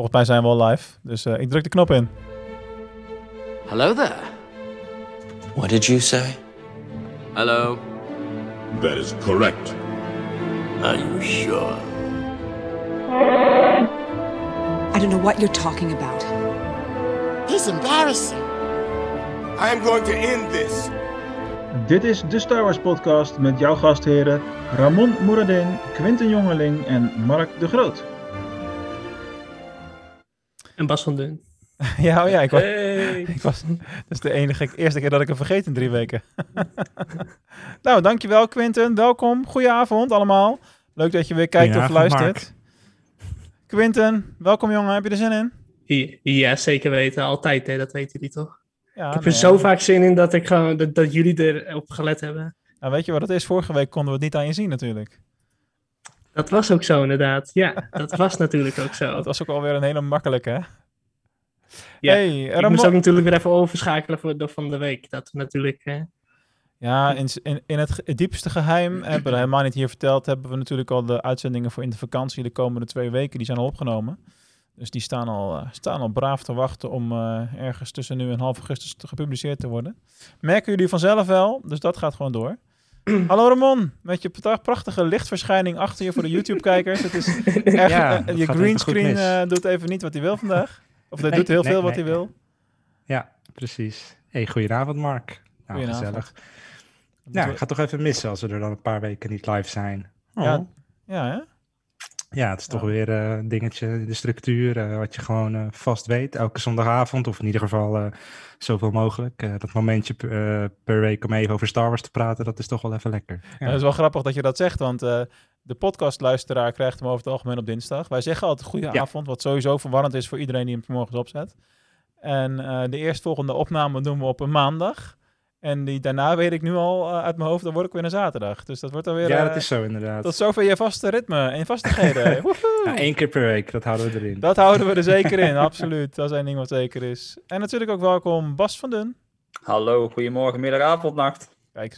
Volgens mij zijn we al live. Dus uh, ik druk de knop in. Hello there. What did you say? Hello. That is correct. Are you sure? I don't know what you're talking about. He's embarrassing. I am going to end this. Dit is de Star Wars podcast met jouw gastheren Ramon Moeradin, Quinten Jongeling en Mark de Groot. En Bas van Dun. ja, oh ja, ik was, ik was. Dat is de enige, eerste keer dat ik hem vergeet in drie weken. nou, dankjewel Quinten. Welkom. Goedenavond allemaal. Leuk dat je weer kijkt of luistert. Quinten, welkom jongen. Heb je er zin in? Ja, zeker weten. Altijd, hè. dat weten jullie toch? Ja, ik heb er zo vaak zin in dat, ik gewoon, dat, dat jullie erop gelet hebben. Nou, weet je wat het is? Vorige week konden we het niet aan je zien natuurlijk. Dat was ook zo inderdaad. Ja, dat was natuurlijk ook zo. Dat was ook alweer een hele makkelijke, hè? Ja, hey, ik moest ook natuurlijk weer even overschakelen voor de van de week. Dat natuurlijk... Hè... Ja, in, in, in het, diepste geheim, hebben we helemaal niet hier verteld, hebben we natuurlijk al de uitzendingen voor in de vakantie de komende twee weken, die zijn al opgenomen. Dus die staan al, uh, staan al braaf te wachten om uh, ergens tussen nu en half augustus te gepubliceerd te worden. Merken jullie vanzelf wel, dus dat gaat gewoon door. Hallo Ramon, met je prachtige lichtverschijning achter je voor de YouTube-kijkers. Het is echt, ja, uh, je greenscreen doet even niet wat hij wil vandaag. Of hij doet heel veel wat hij wil. Ja, precies. Hey, goedenavond Mark. Nou, gezellig. Nou, ik ga toch even missen als we er dan een paar weken niet live zijn. Oh. Ja, ja hè? Ja, het is toch weer uh, een dingetje, de structuur, uh, wat je gewoon uh, vast weet. Elke zondagavond, of in ieder geval zoveel mogelijk. dat momentje per week om even over Star Wars te praten, dat is toch wel even lekker. Ja. het is wel grappig dat je dat zegt, want de podcastluisteraar krijgt hem over het algemeen op dinsdag. Wij zeggen altijd goede ja. avond, wat sowieso verwarrend is voor iedereen die hem morgens opzet. En de eerstvolgende opname doen we op een maandag. En die daarna weet ik nu al uh, uit mijn hoofd, dan word ik weer een zaterdag. Dus dat wordt dan weer... Ja, uh, dat is zo inderdaad. Tot zover je vaste ritme en vastigheden. ja, één keer per week, dat houden we erin. Dat houden we er zeker in, absoluut. Dat is één ding wat zeker is. En natuurlijk ook welkom Bas van Dun. Hallo, goedemorgen, middag, avond, nacht. Kijk,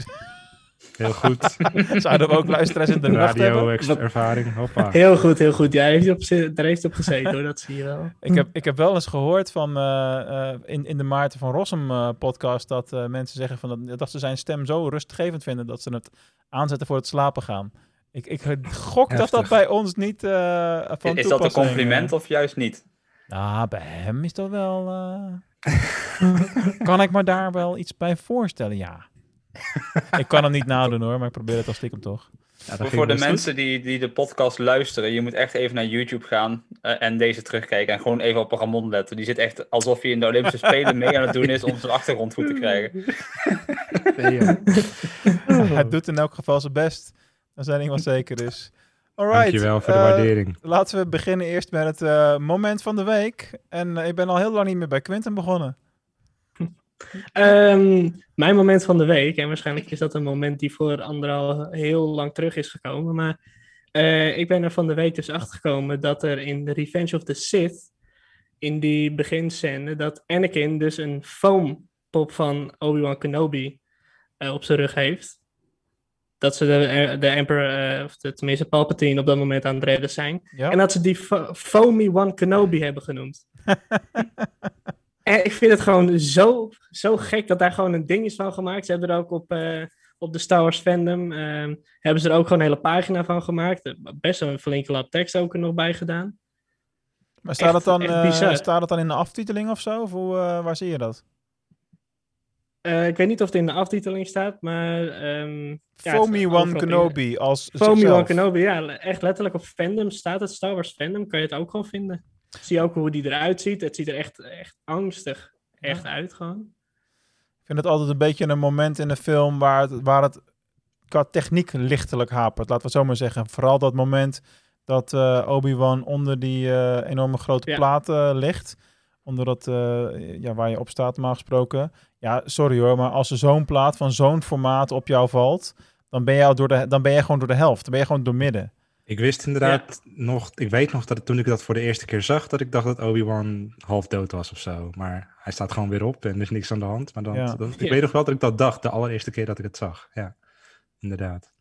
Heel goed. Zouden we ook luisteraars in de nacht hebben? ervaring, hoppa. Heel goed, heel goed. Ja, heeft op, daar heeft hij op gezeten hoor, dat zie je wel. ik, heb, ik heb wel eens gehoord van uh, uh, in, in de Maarten van Rossum uh, podcast dat mensen zeggen van dat, dat ze zijn stem zo rustgevend vinden dat ze het aanzetten voor het slapen gaan. Ik, ik gok Heftig. dat dat bij ons niet van Is dat een compliment of juist niet? Nou, bij hem is dat wel... kan ik me daar wel iets bij voorstellen, ja. ik kan hem niet nadoen hoor, maar ik probeer het al stiekem toch. Ja, voor de mensen die, die de podcast luisteren, je moet echt even naar YouTube gaan uh, en deze terugkijken en gewoon even op Ramon letten. Die zit echt alsof hij in de Olympische Spelen mee aan het doen is om zijn achtergrond goed te krijgen. Hij doet in elk geval zijn best. Dat zijn wat zeker is. Alright, Dankjewel voor de uh, waardering. Laten we beginnen eerst met het uh, moment van de week. En ik ben al heel lang niet meer bij Quinten begonnen. Um, mijn moment van de week, en waarschijnlijk is dat een moment die voor anderhalf heel lang terug is gekomen, maar uh, ik ben er van de week dus achter gekomen dat er in The Revenge of the Sith, in die beginscène, dat Anakin dus een foam pop van Obi-Wan Kenobi uh, op zijn rug heeft. Dat ze de, de Emperor, uh, of de, tenminste Palpatine, op dat moment aan het redden zijn. Ja. En dat ze die Foamy One Kenobi hebben genoemd. En ik vind het gewoon zo, zo gek dat daar gewoon een ding is van gemaakt. Ze hebben er ook op, uh, op de Star Wars fandom, uh, hebben ze er ook gewoon een hele pagina van gemaakt. Best wel een flinke lap tekst ook er nog bij gedaan. Maar staat, echt, het, dan, uh, staat het dan in de aftiteling of zo? Of hoe, waar zie je dat? ik weet niet of het in de aftiteling staat, maar... Um, Foamy ja, One Kenobi als Foamy One Kenobi, ja. Echt letterlijk op fandom staat het. Star Wars fandom kan je het ook gewoon vinden. Zie je ook hoe die eruit ziet. Het ziet er echt, echt angstig echt uit gewoon. Ik vind het altijd een beetje een moment in de film waar het, waar het qua techniek lichtelijk hapert. Laten we het zo maar zeggen. Vooral dat moment dat uh, Obi-Wan onder die uh, enorme grote ja. plaat uh, ligt. Onder dat, ja, waar je op staat, normaal gesproken. Ja, sorry hoor, maar als er zo'n plaat van zo'n formaat op jou valt, dan ben, je door de, dan ben je gewoon door de helft. Dan ben je gewoon door midden. Ik wist inderdaad nog, ik weet nog dat toen ik dat voor de eerste keer zag, dat ik dacht dat Obi-Wan half dood was of zo. Maar hij staat gewoon weer op en er is niks aan de hand. Maar dan, ja. dat, ik weet nog wel dat ik dat dacht de allereerste keer dat ik het zag. Ja, inderdaad.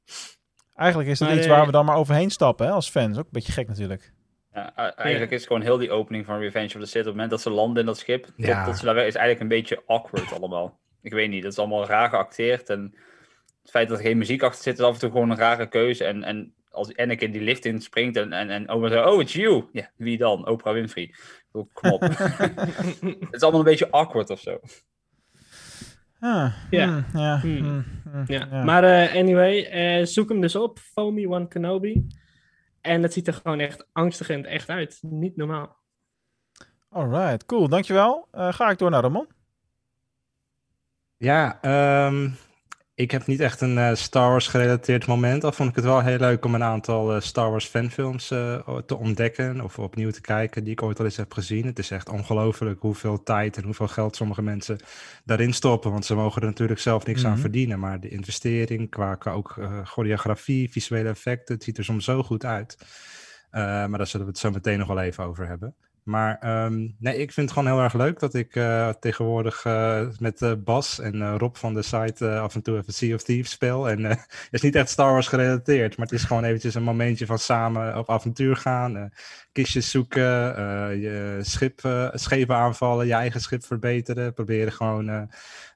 Eigenlijk is dat iets waar we dan maar overheen stappen hè, als fans. Ook een beetje gek natuurlijk. Ja, eigenlijk is het gewoon heel die opening van Revenge of the Sith. Op het moment dat ze landen in dat schip, tot, Ja. tot ze daar weg, is eigenlijk een beetje awkward allemaal. Ik weet niet, het is allemaal raar geacteerd. En het feit dat er geen muziek achter zit, is af en toe gewoon een rare keuze. En, en als Anakin die lift in springt en, en, en Obi zegt, oh, it's you. Ja, wie dan? Oprah Winfrey. Ik bedoel, Kom op. het is allemaal een beetje awkward of zo. Ah, Ja. hmm, ja, Hmm. hmm, Ja. ja. Maar eh, anyway, eh, zoek hem dus op. Foamy One Kenobi. En het ziet er gewoon echt angstigend echt uit. Niet normaal. Alright, cool. Dankjewel. Eh ga ik door naar Ramon. Ja, ehm, ik heb niet echt een eh, Star Wars gerelateerd moment. Al vond ik het wel heel leuk om een aantal eh, Star Wars fanfilms eh, te ontdekken of opnieuw te kijken die ik ooit al eens heb gezien. Het is echt ongelooflijk hoeveel tijd en hoeveel geld sommige mensen daarin stoppen. Want ze mogen er natuurlijk zelf niks aan Mhm. verdienen. Maar de investering qua, qua ook choreografie, visuele effecten, het ziet er soms zo goed uit. Maar daar zullen we het zo meteen nog wel even over hebben. Maar ehm, nee, ik vind het gewoon heel erg leuk dat ik eh, tegenwoordig eh, met eh, Bas en Rob van de site af en toe even Sea of Thieves speel. En het is niet echt Star Wars gerelateerd, maar het is gewoon eventjes een momentje van samen op avontuur gaan. kistjes zoeken, je schip, schepen aanvallen, je eigen schip verbeteren. Proberen gewoon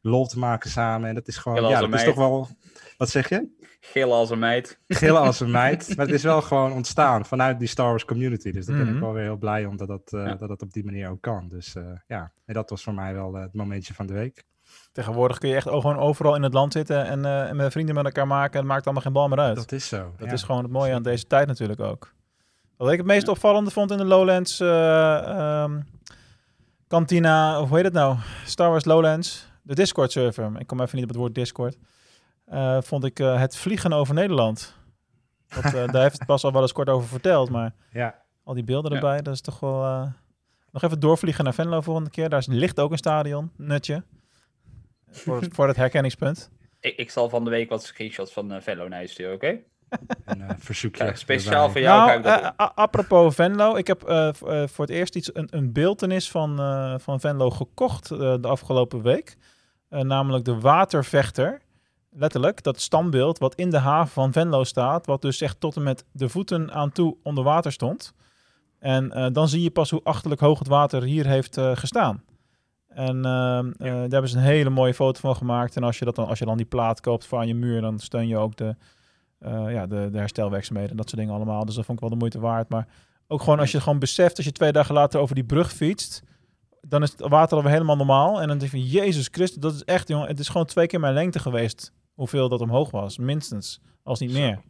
lol te maken samen. En dat is gewoon, ja, dat is toch wel... Wat zeg je? Gillen als een meid. Gillen als een meid. Maar het is wel gewoon ontstaan vanuit die Star Wars community. Dus daar ben Mhm. ik wel weer heel blij om dat dat, eh, Ja. dat, dat op die manier ook kan. Dus eh, ja, nee, dat was voor mij wel eh, het momentje van de week. Tegenwoordig kun je echt gewoon overal in het land zitten en, eh, en met vrienden met elkaar maken. Het maakt allemaal geen bal meer uit. Dat is zo. Dat ja. is gewoon het mooie aan deze tijd natuurlijk ook. Wat ik het meest opvallende vond in de Lowlands eh, ehm, kantina, of hoe heet het nou? Star Wars Lowlands, de Discord server. Ik kom even niet op het woord Discord. Eh, vond ik eh, het vliegen over Nederland. Dat, eh, daar heeft het pas al wel eens kort over verteld, maar Ja. al die beelden Ja. erbij, dat is toch wel... eh, nog even doorvliegen naar Venlo volgende keer. Daar is- ligt ook een stadion, nutje. Voor, het- voor het herkenningspunt. Ik, ik zal van de week wat screenshots van uh, Venlo naar je sturen, oké? Een eh, verzoekje. Ja, speciaal erbij. voor jou nou, apropos Venlo. Ik heb voor het eerst iets, een, een beeltenis van, eh, van Venlo gekocht eh, de afgelopen week. Eh, namelijk de watervechter. Letterlijk, dat standbeeld wat in de haven van Venlo staat. Wat dus echt tot en met de voeten aan toe onder water stond. En eh, dan zie je pas hoe achterlijk hoog het water hier heeft eh, gestaan. En daar hebben ze een hele mooie foto van gemaakt. En als je, dat dan, als je dan die plaat koopt voor aan je muur, dan steun je ook de, eh, ja, de, de herstelwerkzaamheden en dat soort dingen allemaal. Dus dat vond ik wel de moeite waard. Maar ook gewoon als je gewoon beseft, als je twee dagen later over die brug fietst, dan is het water alweer helemaal normaal. En dan denk je van, Jezus Christus, dat is echt, jongen, het is gewoon twee keer mijn lengte geweest. Hoeveel dat omhoog was, minstens, als niet meer.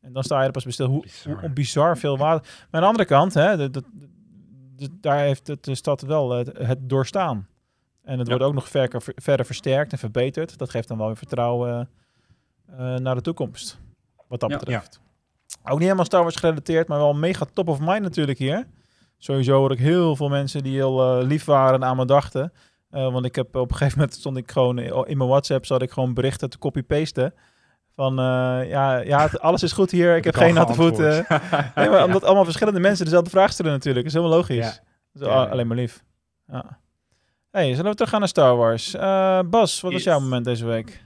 En dan sta je er pas bij stil, hoe bizar, hoe, hoe bizar veel water. Maar aan de andere kant, hè, de, de, de, daar heeft het, de stad wel het, het doorstaan. En het Ja. wordt ook nog verder, verder versterkt en verbeterd. Dat geeft dan wel weer vertrouwen eh, naar de toekomst. Wat dat Ja. betreft. Ook niet helemaal Star Wars gerelateerd, maar wel mega top of mind natuurlijk hier. Sowieso hoor ik heel veel mensen die heel eh, lief waren en aan me dachten. Eh, want ik heb op een gegeven moment stond ik gewoon in mijn WhatsApp zat ik gewoon berichten te copy-pasten. Van eh, ja, ja, het- alles is goed hier. Ik heb geen natte voeten. nee, maar omdat allemaal verschillende mensen dezelfde vraag stellen natuurlijk. Dat is helemaal logisch. Ja. Dat is Ja, ja. alleen maar lief. Ja. Hey, zullen we terug gaan naar Star Wars? Eh, Bas, wat was Yes. jouw moment deze week?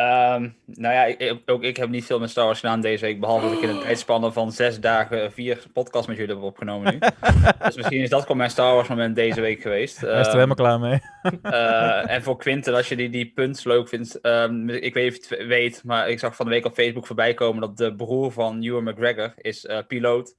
Ehm, nou ja, ik, ik- ook ik heb niet veel met Star Wars gedaan deze week. Behalve dat ik in een tijdspanne van zes dagen vier podcasts met jullie heb opgenomen nu. dus misschien is dat gewoon mijn Star Wars moment deze week geweest. Hij is er Ehm, helemaal klaar mee. eh, en voor Quinten, als je die, die punts leuk vindt. ehm, ik weet niet of je het weet, maar ik zag van de week op Facebook voorbij komen dat de broer van Ewan McGregor is eh, piloot.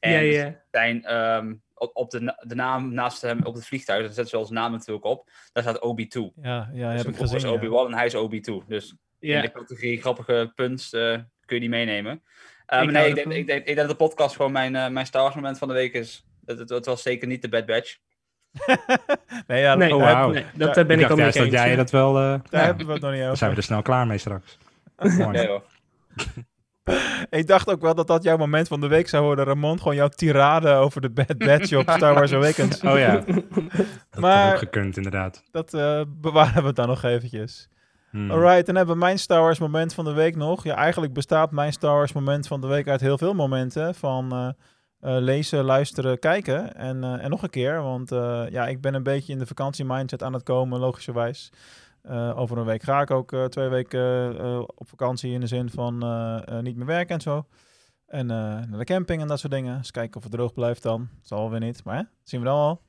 En zijn ehm, op, op de, na- de naam naast hem op het vliegtuig, daar zetten ze wel zijn naam natuurlijk op. Daar staat Obi-2. Ja, ja Dus heb ik is gezien. ja. Obi-Wan en hij is Obi-2. Dus Ja. in de categorie grappige punts eh, kun je die meenemen. Eh, Ik nee, ik denk, ik, denk, ik denk dat de podcast gewoon mijn, eh, mijn Star Wars moment van de week is. Het, het, het was zeker niet de Bad Batch. Nee, ja, Nee, Oh, nee, dat ben ik, dacht ook juist niet dat eens. jij dat wel... eh, daar ja, hebben we het nog niet dan zijn we over. er snel klaar mee straks. Nee, hoor. Ik dacht ook wel dat dat jouw moment van de week zou worden, Ramon. Gewoon jouw tirade over de Bad Batch op Star Wars Awakens. Oh ja, dat Maar- ook gekund inderdaad. Dat eh, bewaren we dan nog eventjes. Hmm. Alright, dan hebben we mijn Star Wars moment van de week nog. Ja, eigenlijk bestaat mijn Star Wars moment van de week uit heel veel momenten. Van eh, eh, lezen, luisteren, kijken. En, eh, en nog een keer, want eh, ja, ik ben een beetje in de vakantiemindset aan het komen, logischerwijs. Eh, over een week ga ik ook eh, twee weken eh, op vakantie in de zin van niet meer werken en zo. En eh, naar de camping en dat soort dingen. Eens kijken of het droog blijft dan. Zal wel weer niet, maar hè, dat zien we dan al.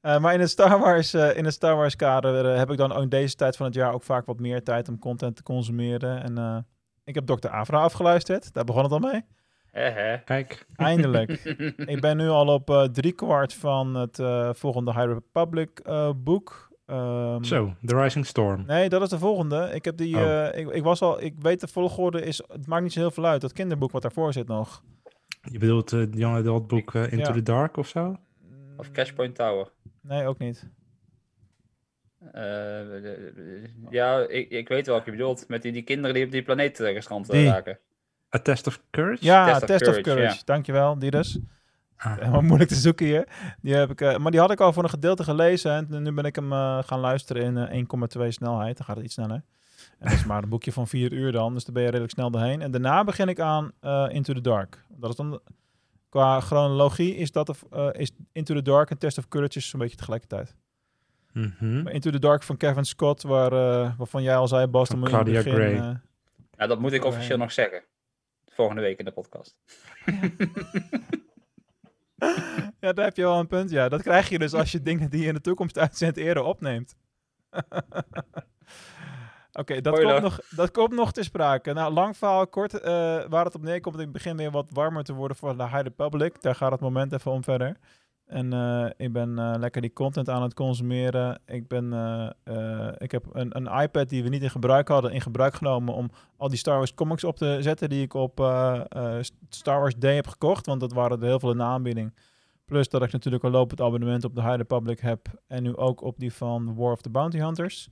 Eh, maar in het Star Wars, eh, in het Star Wars kader heb ik dan ook in deze tijd van het jaar ook vaak wat meer tijd om content te consumeren. En eh, ik heb Dr. Avra afgeluisterd. Daar begon het al mee. Kijk, Eindelijk. ik ben nu al op eh driekwart van het eh, volgende High Republic eh, boek. Ehm, zo, The Rising Storm. Nee, dat is de volgende. Ik heb die. Oh. eh, ik, ik was al. Ik weet de volgorde is. Het maakt niet zo heel veel uit. Dat kinderboek wat daarvoor zit nog. Je bedoelt het Young Adult boek eh, Into Ja. the Dark of zo? Of Cashpoint Tower. Nee, ook niet. Eh, ja, ik, ik weet wel wat je bedoelt. Met die, die kinderen die op die planeet gestrand Die. raken. A Test of Courage? Ja, Test Test, of of Courage, Courage. ja. Dankjewel, die dus. Ah. Helemaal moeilijk te zoeken hier. Die heb ik, eh, maar die had ik al voor een gedeelte gelezen. En nu ben ik hem eh, gaan luisteren in eh, 1,2 snelheid. Dan gaat het iets sneller. En dat is maar een boekje van vier uur dan. Dus daar ben je redelijk snel doorheen. En daarna begin ik aan eh, Into the Dark. Dat is dan... Qua chronologie is, dat of, eh, is Into the Dark en Test of Courage is zo'n beetje tegelijkertijd. Mhm. Maar Into the Dark van Kevin Scott, waar, eh, waarvan jij al zei, Bas, dan Van moet Claudia begin... Gray. eh, Ja, dat moet ik officieel nog zeggen. Volgende week in de podcast. Ja, daar heb je wel een punt. Ja, dat krijg je dus als je dingen die je in de toekomst uitzendt eerder opneemt. Oké, dat, komt nog, dat komt nog te sprake. Nou, lang verhaal kort. eh, waar het op neerkomt, ik begin weer wat warmer te worden voor de High Republic. Daar gaat het moment even om verder. En eh, ik ben eh, lekker die content aan het consumeren. Ik, ben, eh, ik heb een, een iPad die we niet in gebruik hadden, in gebruik genomen om al die Star Wars comics op te zetten die ik op Star Wars Day heb gekocht. Want dat waren er heel veel in de aanbieding. Plus dat ik natuurlijk een lopend abonnement op de High Republic heb. En nu ook op die van War of the Bounty Hunters.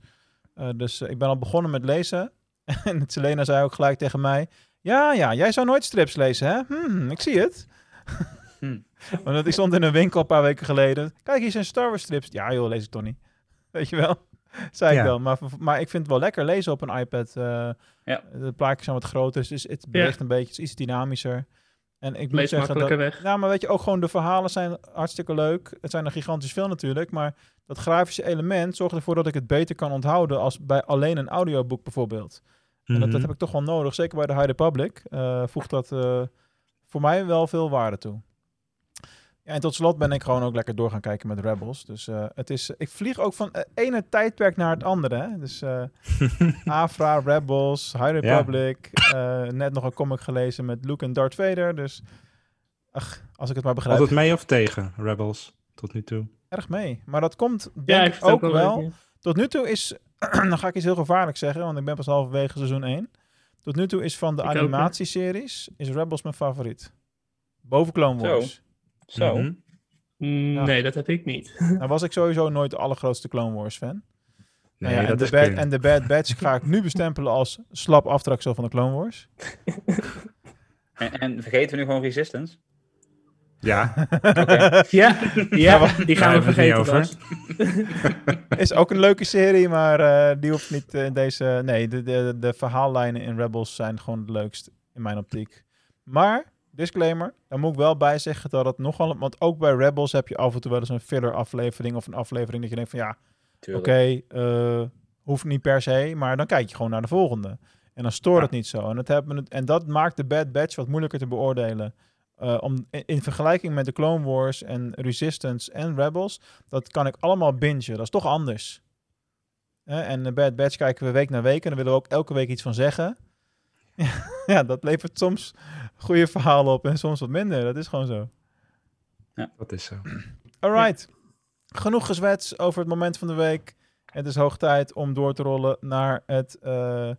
Dus ik ben al begonnen met lezen. en Selena zei ook gelijk tegen mij... Ja, ja, jij zou nooit strips lezen, hè? Hmm, ik zie het. Hm. Want ik stond in een winkel een paar weken geleden. Kijk, hier zijn Star Wars strips. Ja joh, lees ik toch niet. Weet je wel? Zei ik dan. Maar, maar ik vind het wel lekker lezen op een iPad. eh, Ja. De plaatjes zijn wat groter. Dus het, beweegt een beetje. Het is iets dynamischer. En ik moet Lees zeggen dat... weg. Ja, maar weet je, ook gewoon de verhalen zijn hartstikke leuk. Het zijn er gigantisch veel natuurlijk, maar dat grafische element zorgt ervoor dat ik het beter kan onthouden als bij alleen een audioboek bijvoorbeeld. En dat, dat Mhm. heb ik toch wel nodig, zeker bij de High Republic. eh voegt dat eh, voor mij wel veel waarde toe. Ja, en tot slot ben ik gewoon ook lekker door gaan kijken met Rebels. Dus eh, het is, ik vlieg ook van het ene tijdperk naar het andere. Hè? Dus eh Afra, Rebels, High Republic. eh, net nog een comic gelezen met Luke en Darth Vader. Dus ach, als ik het maar begrijp, Altijd mee of tegen Rebels tot nu toe? erg mee. Maar dat komt denk Ja, ik het ook wel. leuk, ja. Tot nu toe is, dan ga ik iets heel gevaarlijks zeggen, want ik ben pas halverwege seizoen 1. Tot nu toe is van de Ik animatieseries, is Rebels mijn favoriet. Boven Clone Zo. Wars. Zo. Mhm. Mm, Ja. Nee, dat heb ik niet. Nou was ik sowieso nooit de allergrootste Clone Wars fan. Nou Nee, ja, en, dat de is bad, en de Bad Batch ga ik nu bestempelen als slap aftreksel van de Clone Wars. En, en vergeten we nu gewoon Resistance? Ja, Ja, ja die gaan we vergeten. Is ook een leuke serie, maar eh, die hoeft niet eh, in deze... Nee, de, de, de verhaallijnen in Rebels zijn gewoon het leukst in mijn optiek. Maar, disclaimer, daar moet ik wel bij zeggen dat het nogal... Want ook bij Rebels heb je af en toe wel eens een filler aflevering of een aflevering dat je denkt van ja, oké, eh, hoeft niet per se, maar dan kijk je gewoon naar de volgende. En dan stoort het niet zo. En dat, hebben en dat maakt de Bad Batch wat moeilijker te beoordelen. Eh, om, in, in vergelijking met de Clone Wars en Resistance en Rebels, dat kan ik allemaal bingen. Dat is toch anders. Hè, en de Bad Batch kijken we week na week en daar willen we ook elke week iets van zeggen. ja, dat levert soms goede verhalen op en soms wat minder. Dat is gewoon zo. dat is zo. Alright. Genoeg gezwets over het moment van de week. Het is hoog tijd om door te rollen naar het, eh,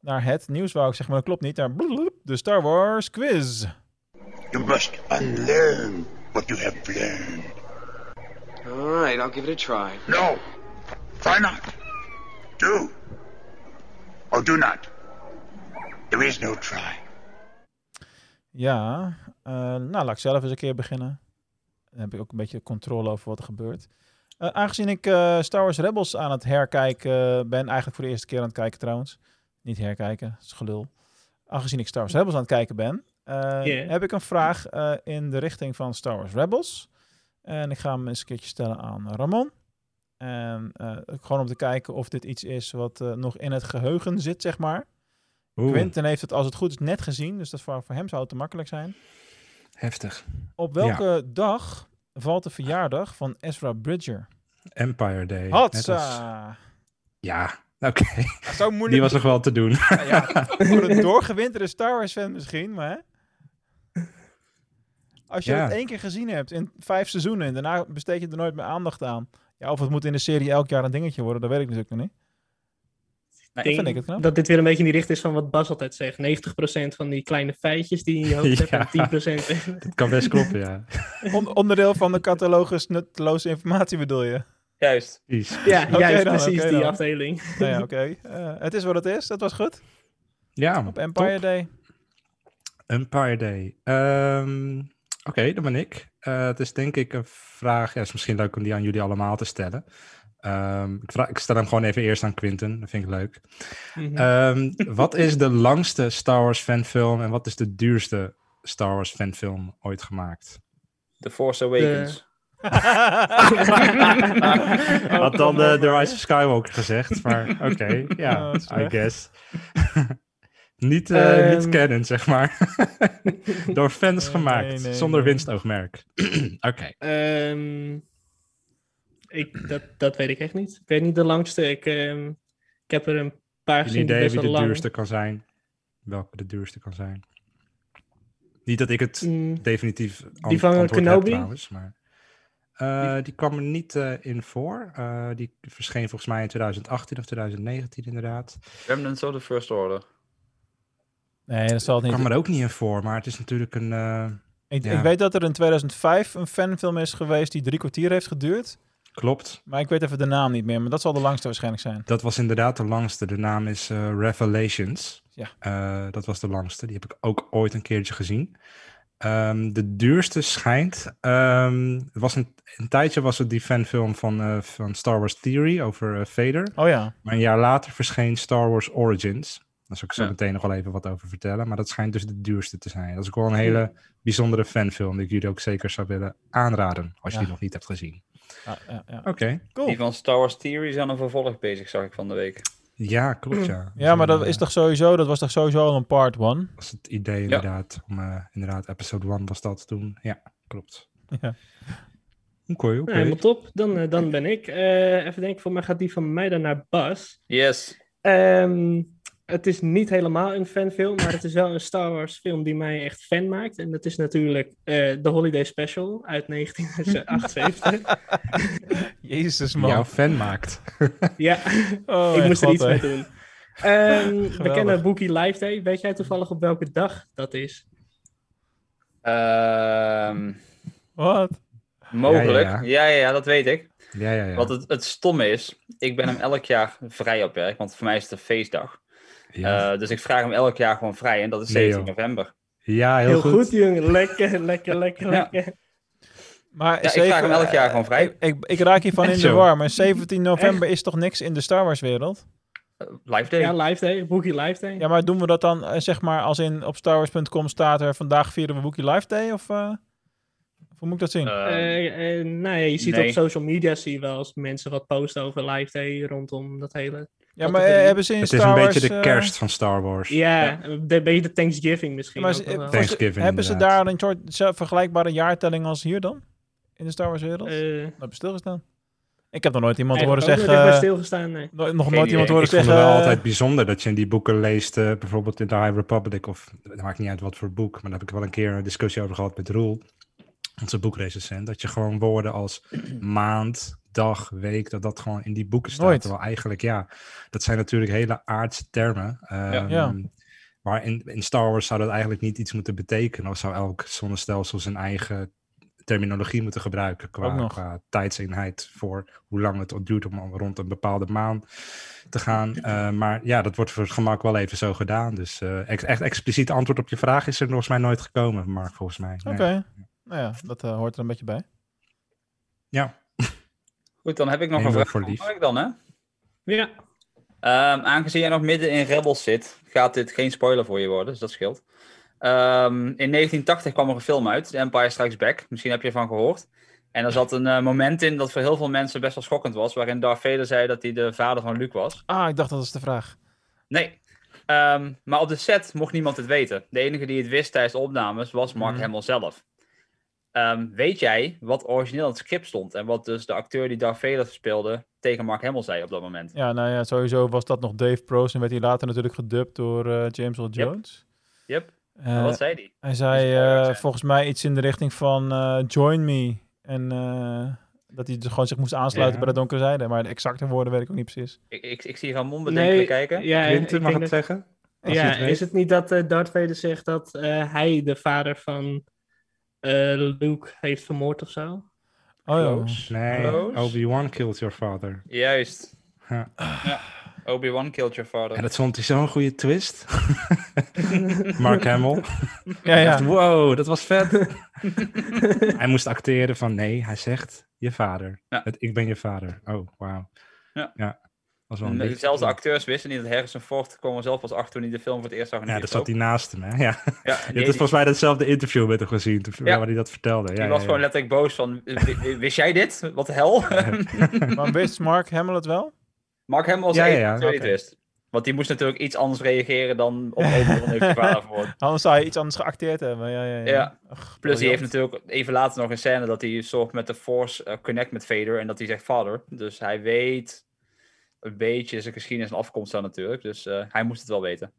naar het nieuws, wou ik zeggen, maar dat klopt niet. Naar de Star Wars quiz. You must unlearn what you have learned. All right, I'll give it a try. No, try not. Do. Or do not. There is no try. Ja, eh, nou laat ik zelf eens een keer beginnen. Dan heb ik ook een beetje controle over wat er gebeurt. Eh, aangezien ik eh, Star Wars Rebels aan het herkijken ben, eigenlijk voor de eerste keer aan het kijken trouwens. Niet herkijken, dat is gelul. Aangezien ik Star Wars Rebels aan het kijken ben, Yeah. heb ik een vraag in de richting van Star Wars Rebels. En ik ga hem eens een keertje stellen aan Ramon. En gewoon om te kijken of dit iets is wat nog in het geheugen zit, zeg maar. Oeh, Quentin heeft het als het goed is net gezien, dus dat voor, voor hem zou het te makkelijk zijn. heftig. Op welke dag valt de verjaardag van Ezra Bridger? Empire Day. als- Hatsa! Ja, oké. Zo moeilijk. Die was nog wel te doen. Ja, voor een doorgewinterde Star Wars fan misschien, maar... Als je Ja. het één keer gezien hebt in vijf seizoenen en daarna besteed je er nooit meer aandacht aan. Ja, of het moet in de serie elk jaar een dingetje worden, dat weet ik natuurlijk nog niet. Nee, Ik denk vind ik het knap. dat dit weer een beetje in die richting is van wat Bas altijd zegt. 90% van die kleine feitjes die je in je hoofd hebt Ja. en 10% Dat kan best kloppen, ja. On- onderdeel van de catalogus nutteloze informatie bedoel je? Juist. Precies. Ja, Oké juist dan, precies die dan. afdeling. Nou ja, oké. Eh, het is wat het is. Dat was goed. Ja, Op Empire top. Day. Empire Day. Ehm, Oké, dan ben ik. Eh, het is denk ik een vraag. Ja, het is misschien leuk om die aan jullie allemaal te stellen. Ehm, ik, vraag, ik stel hem gewoon even eerst aan Quinten. Dat vind ik leuk. Mhm. Ehm, wat is de langste Star Wars fanfilm en wat is de duurste Star Wars fanfilm ooit gemaakt? The Force Awakens. Had dan de, The Rise of Skywalker gezegd, maar oké, ja, Oh, is I guess. niet, eh niet canon, zeg maar. Door fans Nee, gemaakt, nee, nee, zonder nee. winstoogmerk. oké, Ehm, ik, dat, dat weet ik echt niet. Ik weet niet de langste. Ik, ehm, ik heb er een paar een gezien die idee best wie wel de lang. duurste kan zijn? Welke de duurste kan zijn? Niet dat ik het Mm, definitief an- Die van antwoord heb Kenobi? trouwens, maar... Eh, die kwam er niet eh, in voor. Eh, die verscheen volgens mij in 2018 of 2019 inderdaad. Remnants of the First Order. Nee, dat zal het niet. kwam er ook niet in voor, maar het is natuurlijk een... eh, Ik, Ja. ik weet dat er in 2005 een fanfilm is geweest die drie kwartier heeft geduurd. Klopt. Maar ik weet even de naam niet meer. Maar dat zal de langste waarschijnlijk zijn. Dat was inderdaad de langste. De naam is eh, Revelations. Ja. Eh, dat was de langste. Die heb ik ook ooit een keertje gezien. Ehm, de duurste schijnt. ehm, het was een, een tijdje was het die fanfilm van, eh, van Star Wars Theory over Vader. Oh ja. Maar een jaar later verscheen Star Wars Origins. Daar zal ik zo Ja. meteen nog wel even wat over vertellen. Maar dat schijnt dus de duurste te zijn. Dat is ook wel een hele bijzondere fanfilm. Die ik jullie ook zeker zou willen aanraden. Als je Ja. die nog niet hebt gezien. Ja, ja, ja. Oké. Cool. Die van Star Wars Theory is aan een vervolg bezig, zag ik van de week. Ja, klopt ja. Ja, maar dat is toch sowieso, dat was toch sowieso al een part one. was het idee inderdaad. Om, eh, inderdaad, episode 1 was dat toen. Ja, klopt. Ja. Oké, oké. nou, helemaal top. Dan, eh, dan ben ik. Eh, even denken, voor mij gaat die van mij dan naar Bas. Yes. Ehm, het is niet helemaal een fanfilm, maar het is wel een Star Wars film die mij echt fan maakt. En dat is natuurlijk eh The Holiday Special uit 1978. Jezus man. Jouw fan maakt. ja, Oh, ik moest er iets mee doen. Ehm, we kennen Bookie Live Day. Weet jij toevallig op welke dag dat is? Ehm, Wat? mogelijk. Ja, Ja ja, ja, ja. ja. dat weet ik. Ja, ja, ja. Wat het, het stomme is, ik ben hem elk jaar vrij op werk, want voor mij is het een feestdag. Ja. Eh, dus ik vraag hem elk jaar gewoon vrij en dat is Nee, 17 joh. november. ja, heel, Heel goed. goed, jongen. Lekker, lekker, lekker, Ja. lekker. Maar Ja, ik vraag hem elk jaar gewoon vrij. Ik, ik, ik raak hiervan in de war, maar 17 november is toch niks in de Star Wars wereld? Eh, Live Day. Ja, Live Day. Bookie Live Day. Ja, maar doen we dat dan, eh, zeg maar, als in op starwars.com staat er vandaag vieren we Wookiee Live Day? Of, eh, of hoe moet ik dat zien? Ja, je ziet nee. op social media zie je wel eens mensen wat posten over Live Day rondom dat hele... ja, maar eh, hebben ze in Het is Star een Wars... beetje de eh, kerst van Star Wars. Ja, een beetje de Thanksgiving misschien. maar ook ze- nog wel. eh, Thanksgiving, hebben ze daar een soort vergelijkbare jaartelling als hier dan? In de Star Wars wereld? Eh, Dat heb je stilgestaan. Ik heb nog nooit iemand horen zeggen... bij stilgestaan, nee. no- nog nooit iemand horen Ik vond zeggen... het wel altijd bijzonder dat je in die boeken leest, eh, bijvoorbeeld in The High Republic, of het maakt niet uit wat voor boek, maar daar heb ik wel een keer een discussie over gehad met Roel, onze boekrecensent, dat je gewoon woorden als maand, dag, week, dat dat gewoon in die boeken staat. Nooit. Terwijl eigenlijk, ja, dat zijn natuurlijk hele aardse termen. ehm, Ja. Maar in, in Star Wars zou dat eigenlijk niet iets moeten betekenen, of zou elk zonnestelsel zijn eigen terminologie moeten gebruiken qua, tijdseenheid voor hoe lang het duurt om rond een bepaalde maan te gaan. Eh, maar ja, dat wordt voor het gemak wel even zo gedaan. Dus eh, ex- echt expliciet antwoord op je vraag is er volgens mij nooit gekomen, Mark, volgens mij. Oké. Nou ja, dat eh, hoort er een beetje bij. Ja, Goed, dan heb ik nog Neem een vraag. voor lief. Mag ik dan, hè? Ja, Ehm, aangezien jij nog midden in Rebels zit, gaat dit geen spoiler voor je worden, dus dat scheelt. Ehm, in 1980 kwam er een film uit, The Empire Strikes Back. Misschien heb je ervan gehoord. En er zat een eh, moment in dat voor heel veel mensen best wel schokkend was, waarin Darth Vader zei dat hij de vader van Luke was. Ah, ik dacht dat was de vraag. Nee. Ehm, maar op de set mocht niemand het weten. De enige die het wist tijdens de opnames was Mark Mhm. Hamill zelf. Ehm, weet jij wat origineel in het script stond en wat dus de acteur die Darth Vader speelde tegen Mark Hamill zei op dat moment? Ja, nou ja, sowieso was dat nog Dave Prost en werd hij later natuurlijk gedubt door eh, James Earl Yep. Jones. Yep. Eh, wat zei hij? Hij zei eh, volgens mij iets in de richting van eh, join me. En eh, dat hij dus gewoon zich moest aansluiten Ja. bij de donkere zijde. Maar de exacte woorden weet ik ook niet precies. Ik, ik, ik zie Ramon bedenkelijk Nee, kijken. ja, Quinten, ik mag het dat- zeggen? Als Ja, het is het niet dat Darth Vader zegt dat eh, hij de vader van Luke heeft vermoord of zo? Oh ja. Nee, Close. Obi-Wan killed your father. Juist. Ja. Ja. Obi-Wan killed your father. En dat vond hij zo'n goede twist. Mark Hamill. Ja, ja. Echt, wow, dat was vet. hij moest acteren van nee, hij zegt je vader. Ja. Het, ik ben je vader. Oh, wauw. Ja. ja. Was wel een En beetje- Dezelfde acteurs wisten niet dat Harrison Ford kwam er zelf pas achter toen hij de film voor het eerst zag. de Ja, daar zat hij naast hem, hè? Ja. Ja, die- het volgens mij datzelfde interview met hem gezien, Ja. waar hij dat vertelde. Die Ja, was ja, gewoon ja. letterlijk boos van, "W- wist jij dit? Wat de hel? Maar wist Mark Hamill het wel? Mark Hamill was Ja, de ja, ja, die wist. Want die moest natuurlijk iets anders reageren dan op voor. Anders zou je iets anders geacteerd hebben. Ja, ja, ja. Ja. Ach, Plus die heeft natuurlijk even later nog een scène dat hij soort met de Force eh, connect met Vader en dat hij zegt vader. Dus hij weet een beetje zijn geschiedenis en afkomst dan natuurlijk. Dus eh, hij moest het wel weten.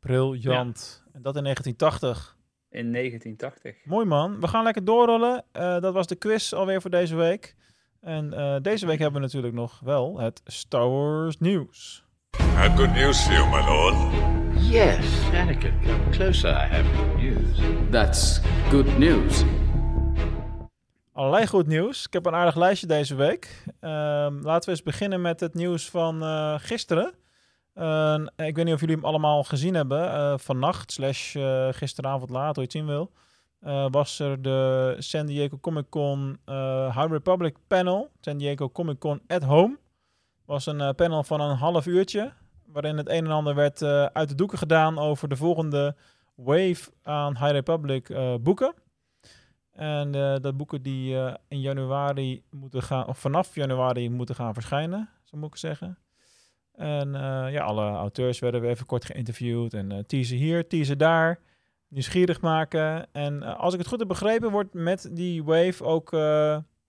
Briljant. En dat in 1980. In 1980. Mooi man. We gaan lekker doorrollen. Eh, dat was de quiz alweer voor deze week. En eh, deze week hebben we natuurlijk nog wel het Star Wars nieuws. I have good news for you, my lord. Yes, Anakin, come closer. I have good news. That's good news. Allerlei goed nieuws. Ik heb een aardig lijstje deze week. Ehm, laten we eens beginnen met het nieuws van eh, gisteren. Eh, ik weet niet of jullie hem allemaal gezien hebben. Eh, vannacht, slash eh, gisteravond laat, hoe je het zien wil. was er de San Diego Comic Con High Republic panel. San Diego Comic Con at Home. Was een panel van een half uurtje. Waarin het een en ander werd uit de doeken gedaan over de volgende wave aan High Republic boeken. En eh, dat boeken die eh, in januari moeten gaan, of vanaf januari moeten gaan verschijnen, zo moet ik zeggen. En eh, ja, alle auteurs werden weer even kort geïnterviewd en teasen hier, teasen daar, nieuwsgierig maken. En als ik het goed heb begrepen, wordt met die wave ook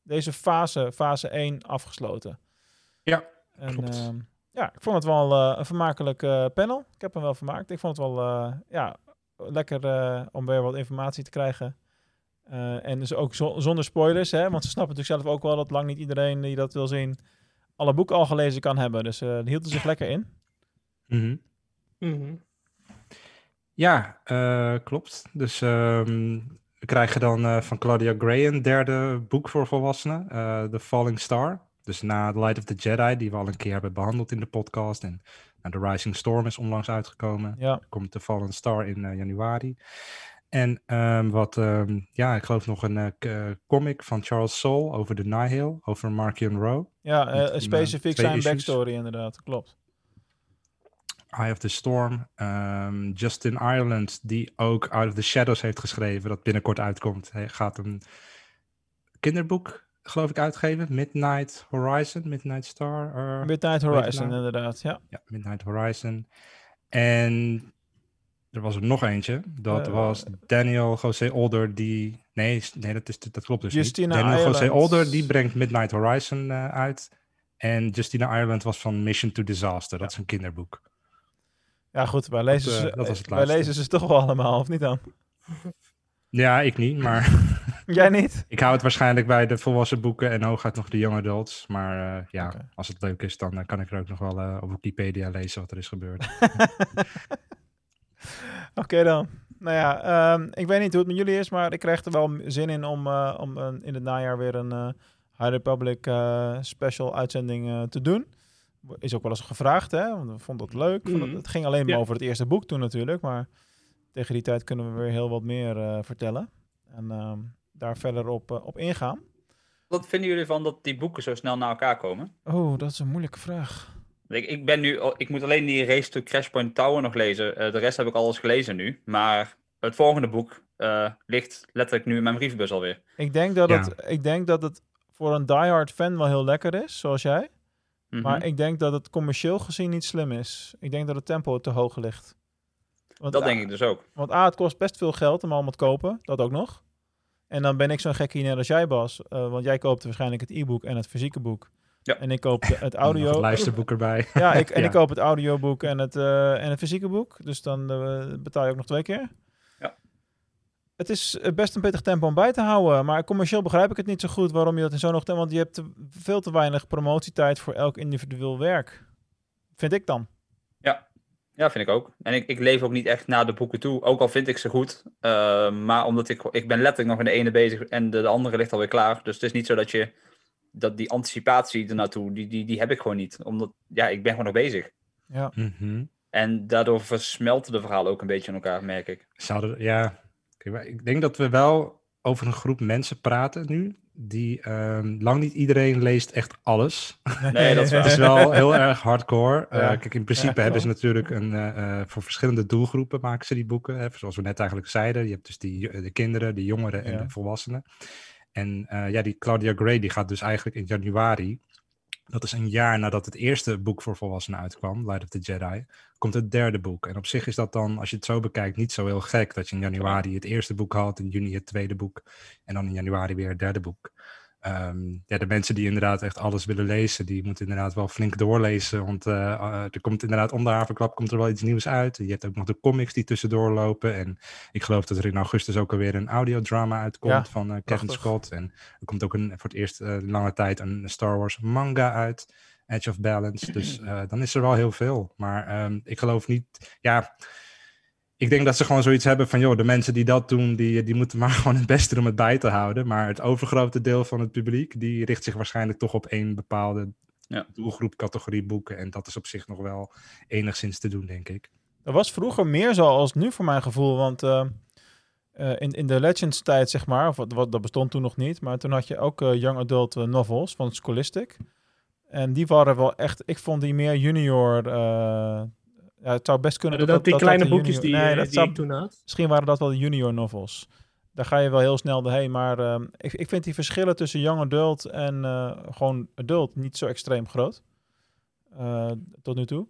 deze fase, fase 1, afgesloten. Ja, En, klopt. ja, ik vond het wel een vermakelijk panel. Ik heb hem wel vermaakt. Ik vond het wel ja, lekker om weer wat informatie te krijgen. Eh, en dus ook zo- zonder spoilers, hè, want ze snappen natuurlijk zelf ook wel dat lang niet iedereen die dat wil zien alle boeken al gelezen kan hebben. Dus eh die hielden zich lekker in. Mhm. Mhm. Ja, eh, klopt. Dus ehm, we krijgen dan eh, van Claudia Gray een derde boek voor volwassenen, eh The Falling Star. Dus na The Light of the Jedi, die we al een keer hebben behandeld in de podcast. En The Rising Storm is onlangs uitgekomen. Ja, komt The Fallen Star in eh, januari. En ehm, wat, ehm, ja, ik geloof nog een eh, eh, comic van Charles Soule over de Nihil, over Markian Row. ja eh, Met een, specifiek zijn issues. backstory inderdaad, klopt. Eye of the Storm. ehm, Justin Ireland, die ook Out of the Shadows heeft geschreven, dat binnenkort uitkomt. Hij gaat een kinderboek, geloof ik, uitgeven. Midnight Horizon, Midnight Star. eh, Midnight Horizon nou? inderdaad, ja. Ja, Midnight Horizon. En er was er nog eentje. Dat Eh, was Daniel José Older, die... Nee, nee dat, is, dat klopt dus Justina niet. Daniel José. Older, die brengt Midnight Horizon eh, uit. En Justina Ireland was van Mission to Disaster. Dat is een kinderboek. Ja goed, wij lezen, Dat, eh, ze, dat was het wij lezen ze toch wel allemaal, of niet dan? Ja, ik niet, maar Jij niet? ik hou het waarschijnlijk bij de volwassen boeken en hooguit nog de young adults. Maar eh, ja, als het leuk is, dan eh, kan ik er ook nog wel eh, op Wikipedia lezen wat er is gebeurd. Oké dan. Nou ja, ehm, ik weet niet hoe het met jullie is, maar ik krijg er wel zin in om, eh, om in het najaar weer een eh High Republic eh, special uitzending te doen. Is ook wel eens gevraagd, hè? Want we vonden het leuk. Het, Mhm. het ging alleen maar Ja. over het eerste boek toen natuurlijk, maar tegen die tijd kunnen we weer heel wat meer vertellen. En ehm, daar verder op, op ingaan. Wat vinden jullie van dat die boeken zo snel naar elkaar komen? Oh, dat is een moeilijke vraag. Ik, ik, ben nu, ik moet alleen die Race to Crashpoint Tower nog lezen. Eh, de rest heb ik alles gelezen nu. Maar het volgende boek eh, ligt letterlijk nu in mijn brievenbus alweer. Ik denk dat, Ja. het, ik denk dat het voor een diehard fan wel heel lekker is, zoals jij. Mhm. Maar ik denk dat het commercieel gezien niet slim is. Ik denk dat het tempo te hoog ligt. Want Dat A- denk ik dus ook. Want A, het kost best veel geld om allemaal te kopen. Dat ook nog. En dan ben ik zo'n gekkie net als jij, Bas. eh, want jij koopt waarschijnlijk het e-book en het fysieke boek. Ja. En ik koop het audio. het luisterboek erbij. Ja, ik, en Ja. ik koop het audioboek en het, eh, en het fysieke boek. Dus dan eh, betaal je ook nog twee keer. Ja. Het is eh, best een pittig tempo om bij te houden. Maar commercieel begrijp ik het niet zo goed waarom je dat in zo'n hoog tempo... Want je hebt te- veel te weinig promotietijd voor elk individueel werk. Vind ik dan. Ja, vind ik ook. En ik, ik leef ook niet echt naar de boeken toe, ook al vind ik ze goed. Maar omdat ik, ik ben letterlijk nog in de ene bezig en de, de andere ligt alweer klaar. Dus het is niet zo dat je, dat die anticipatie ernaartoe, die, die, die heb ik gewoon niet. Omdat, ja, ik ben gewoon nog bezig. Ja. Mhm. En daardoor versmelten de verhalen ook een beetje aan elkaar, merk ik. Zouden, ja, ik denk dat we wel over een groep mensen praten nu. Die ehm, lang niet iedereen leest echt alles. Nee, dat is Het is wel heel erg hardcore. Eh, kijk, in principe Ja, hebben ze natuurlijk een, eh, eh, voor verschillende doelgroepen maken ze die boeken. Hè, zoals we net eigenlijk zeiden. Je hebt dus die, de kinderen, de jongeren en Ja. de volwassenen. En eh, ja, die Claudia Gray die gaat dus eigenlijk in januari. Dat is een jaar nadat het eerste boek voor volwassenen uitkwam, Light of the Jedi, komt het derde boek. En op zich is dat dan, als je het zo bekijkt, niet zo heel gek dat je in januari het eerste boek had, in juni het tweede boek en dan in januari weer het derde boek. Ehm, ja, de mensen die inderdaad echt alles willen lezen, die moeten inderdaad wel flink doorlezen. Want eh, eh, er komt inderdaad om de komt er wel iets nieuws uit. Je hebt ook nog de comics die tussendoor lopen. En ik geloof dat er in augustus ook alweer een audiodrama uitkomt Ja, van eh, Kevin prachtig. Scott. En er komt ook een, voor het eerst eh, lange tijd een Star Wars manga uit. Edge of Balance. Dus dan is er wel heel veel. Maar ehm, ik geloof niet. Ja, ik denk dat ze gewoon zoiets hebben van, joh, de mensen die dat doen, die, die moeten maar gewoon het beste doen om het bij te houden. Maar het overgrote deel van het publiek, die richt zich waarschijnlijk toch op één bepaalde Ja. doelgroep, categorie boeken. En dat is op zich nog wel enigszins te doen, denk ik. Dat was vroeger meer zo als nu voor mijn gevoel. Want eh, eh, in, in de Legends tijd, zeg maar, of wat, wat, dat bestond toen nog niet. Maar toen had je ook eh, young adult novels van Scholastic. En die waren wel echt, ik vond die meer junior. Ja, het zou best kunnen Waren dat die kleine boekjes junior- die, Nee, eh, dat die zou- ik toen had? Misschien waren dat wel de junior novels. Daar ga je wel heel snel doorheen. Maar ehm, ik, ik vind die verschillen tussen young adult en eh, gewoon adult niet zo extreem groot. Eh, tot nu toe.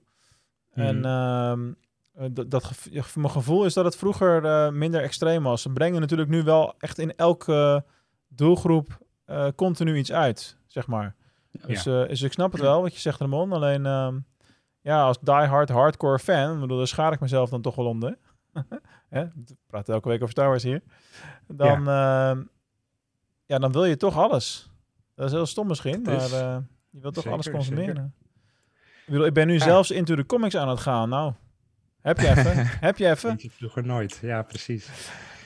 En Mhm. ehm, eh, dat, dat mijn gevoel is dat het vroeger minder extreem was. Ze brengen natuurlijk nu wel echt in elke doelgroep continu iets uit, zeg maar. Dus, dus ik snap het wel wat je zegt, Ramon. Alleen, ehm, ja, als diehard hardcore fan, bedoel, daar schaar ik mezelf dan toch wel om, hè? Ik praat elke week over Star Wars hier. Dan, ja. ja, dan wil je toch alles. Dat is heel stom misschien, maar eh, je wilt toch alles consumeren. Ik bedoel, ik ben nu Ja. zelfs into de comics aan het gaan. Nou, heb je even? heb je even? Vroeger nooit. Ja, precies.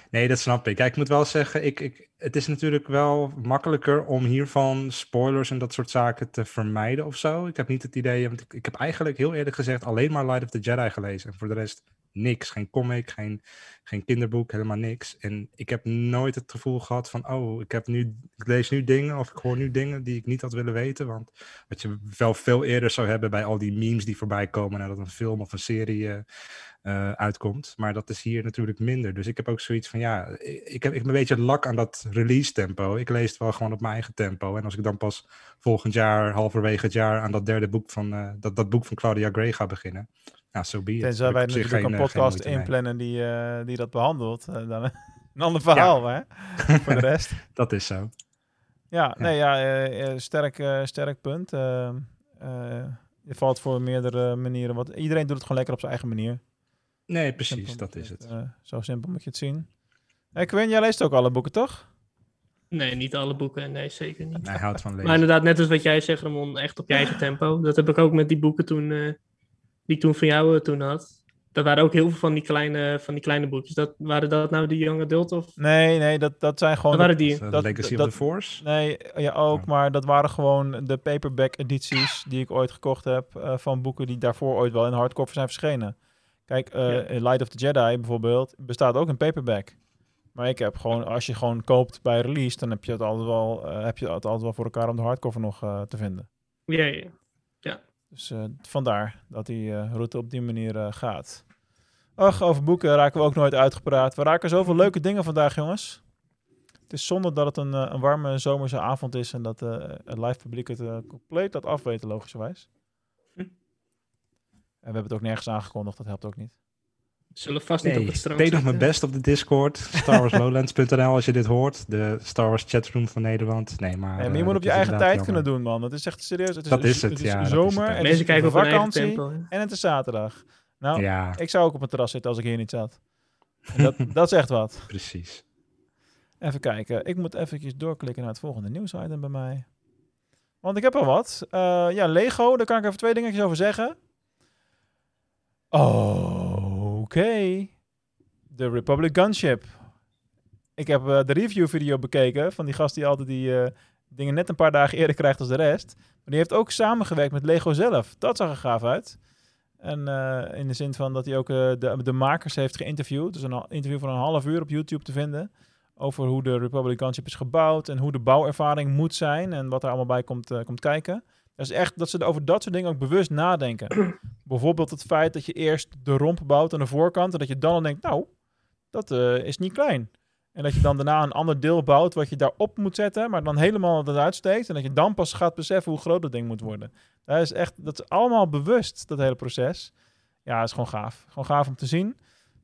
Nee, dat snap ik. Ja, ik moet wel zeggen, ik, ik, het is natuurlijk wel makkelijker om hiervan spoilers en dat soort zaken te vermijden of zo. Ik heb niet het idee, want ik, ik heb eigenlijk heel eerlijk gezegd alleen maar Light of the Jedi gelezen. En voor de rest niks. Geen comic, geen, geen kinderboek, helemaal niks. En ik heb nooit het gevoel gehad van, oh, ik, heb nu, ik lees nu dingen of ik hoor nu dingen die ik niet had willen weten. Want wat je wel veel eerder zou hebben bij al die memes die voorbij komen nadat een film of een serie eh, eh, uitkomt. Maar dat is hier natuurlijk minder. Dus ik heb ook zoiets van, ja, ik, heb, ik heb een beetje lak aan dat release tempo. Ik lees het wel gewoon op mijn eigen tempo. En als ik dan pas volgend jaar, halverwege het jaar, aan dat derde boek van, eh, dat, dat boek van Claudia Gray ga beginnen. Nou, zo be it. Tenzij wij natuurlijk geen, een eh, podcast inplannen die, die dat behandelt. eh, dan een ander verhaal, hè? Voor de rest. Dat is zo. Ja, nee, ja, sterk, sterk punt. Eh, eh, je valt voor meerdere manieren. Wat, iedereen doet het gewoon lekker op zijn eigen manier. Nee, precies, Simpel dat is het. eh, zo simpel moet je het zien. Hey, Quinn, jij leest ook alle boeken, toch? Nee, niet alle boeken. Nee, zeker niet. Hij houdt van lezen. Maar inderdaad, net als wat jij zegt, Ramon, echt op je eigen tempo. Dat heb ik ook met die boeken toen, eh, die ik toen van jou eh, toen had. Dat waren ook heel veel van die kleine, van die kleine boekjes. Dat, waren dat nou de Young Adult of... Nee, nee, dat, dat zijn gewoon... Dat waren die. Uh, dat- Legacy dat- of the Force? Nee, ja ook, maar dat waren gewoon de paperback edities die ik ooit gekocht heb eh, van boeken die daarvoor ooit wel in hardcover zijn verschenen. Kijk, eh, Ja. Light of the Jedi bijvoorbeeld bestaat ook in paperback. Maar ik heb gewoon, als je gewoon koopt bij release, dan heb je het altijd wel, eh, heb je het altijd wel voor elkaar om de hardcover nog eh, te vinden. Ja, ja. ja. Dus vandaar dat die route op die manier gaat. Ach, over boeken raken we ook nooit uitgepraat. We raken zoveel leuke dingen vandaag, jongens. Het is zonde dat het een, een warme zomerse avond is en dat het live publiek het compleet laat afweten, logischerwijs. En we hebben het ook nergens aangekondigd, dat helpt ook niet. Zullen vast niet Nee, op het ik strand deed nog mijn best op de Discord. StarWarsLowlands.nl als je dit hoort. De Star Wars chatroom van Nederland. Nee, maar, Nee, maar eh, je moet dat op je eigen tijd kunnen doen, man. Dat is echt serieus. Het is, Dat is het, het ja, is zomer het. en het Mensen is kijken op vakantie tempo. en het is zaterdag. Nou, Ja, ik zou ook op het terras zitten als ik hier niet zat. En dat, dat is echt wat. precies. Even kijken. Ik moet eventjes doorklikken naar het volgende nieuwsitem bij mij. Want ik heb al wat. Eh, ja, Lego, daar kan ik even twee dingetjes over zeggen. Oké. De Republic Gunship. Ik heb eh, de review video bekeken van die gast die altijd die eh, dingen net een paar dagen eerder krijgt als de rest. Maar die heeft ook samengewerkt met Lego zelf. Dat zag er gaaf uit. En eh, in de zin van dat hij ook de, de makers heeft geïnterviewd. Dus een interview van een half uur op YouTube te vinden. Over hoe de Republic Gunship is gebouwd en hoe de bouwervaring moet zijn. En wat er allemaal bij komt, komt kijken. Dat is echt dat ze over dat soort dingen ook bewust nadenken. Bijvoorbeeld het feit dat je eerst de romp bouwt aan de voorkant. En dat je dan al denkt, nou, dat eh, is niet klein. En dat je dan daarna een ander deel bouwt wat je daarop moet zetten, maar dan helemaal eruit steekt. En dat je dan pas gaat beseffen hoe groot dat ding moet worden. Dat is echt, dat is allemaal bewust, dat hele proces. Ja, is gewoon gaaf. Gewoon gaaf om te zien.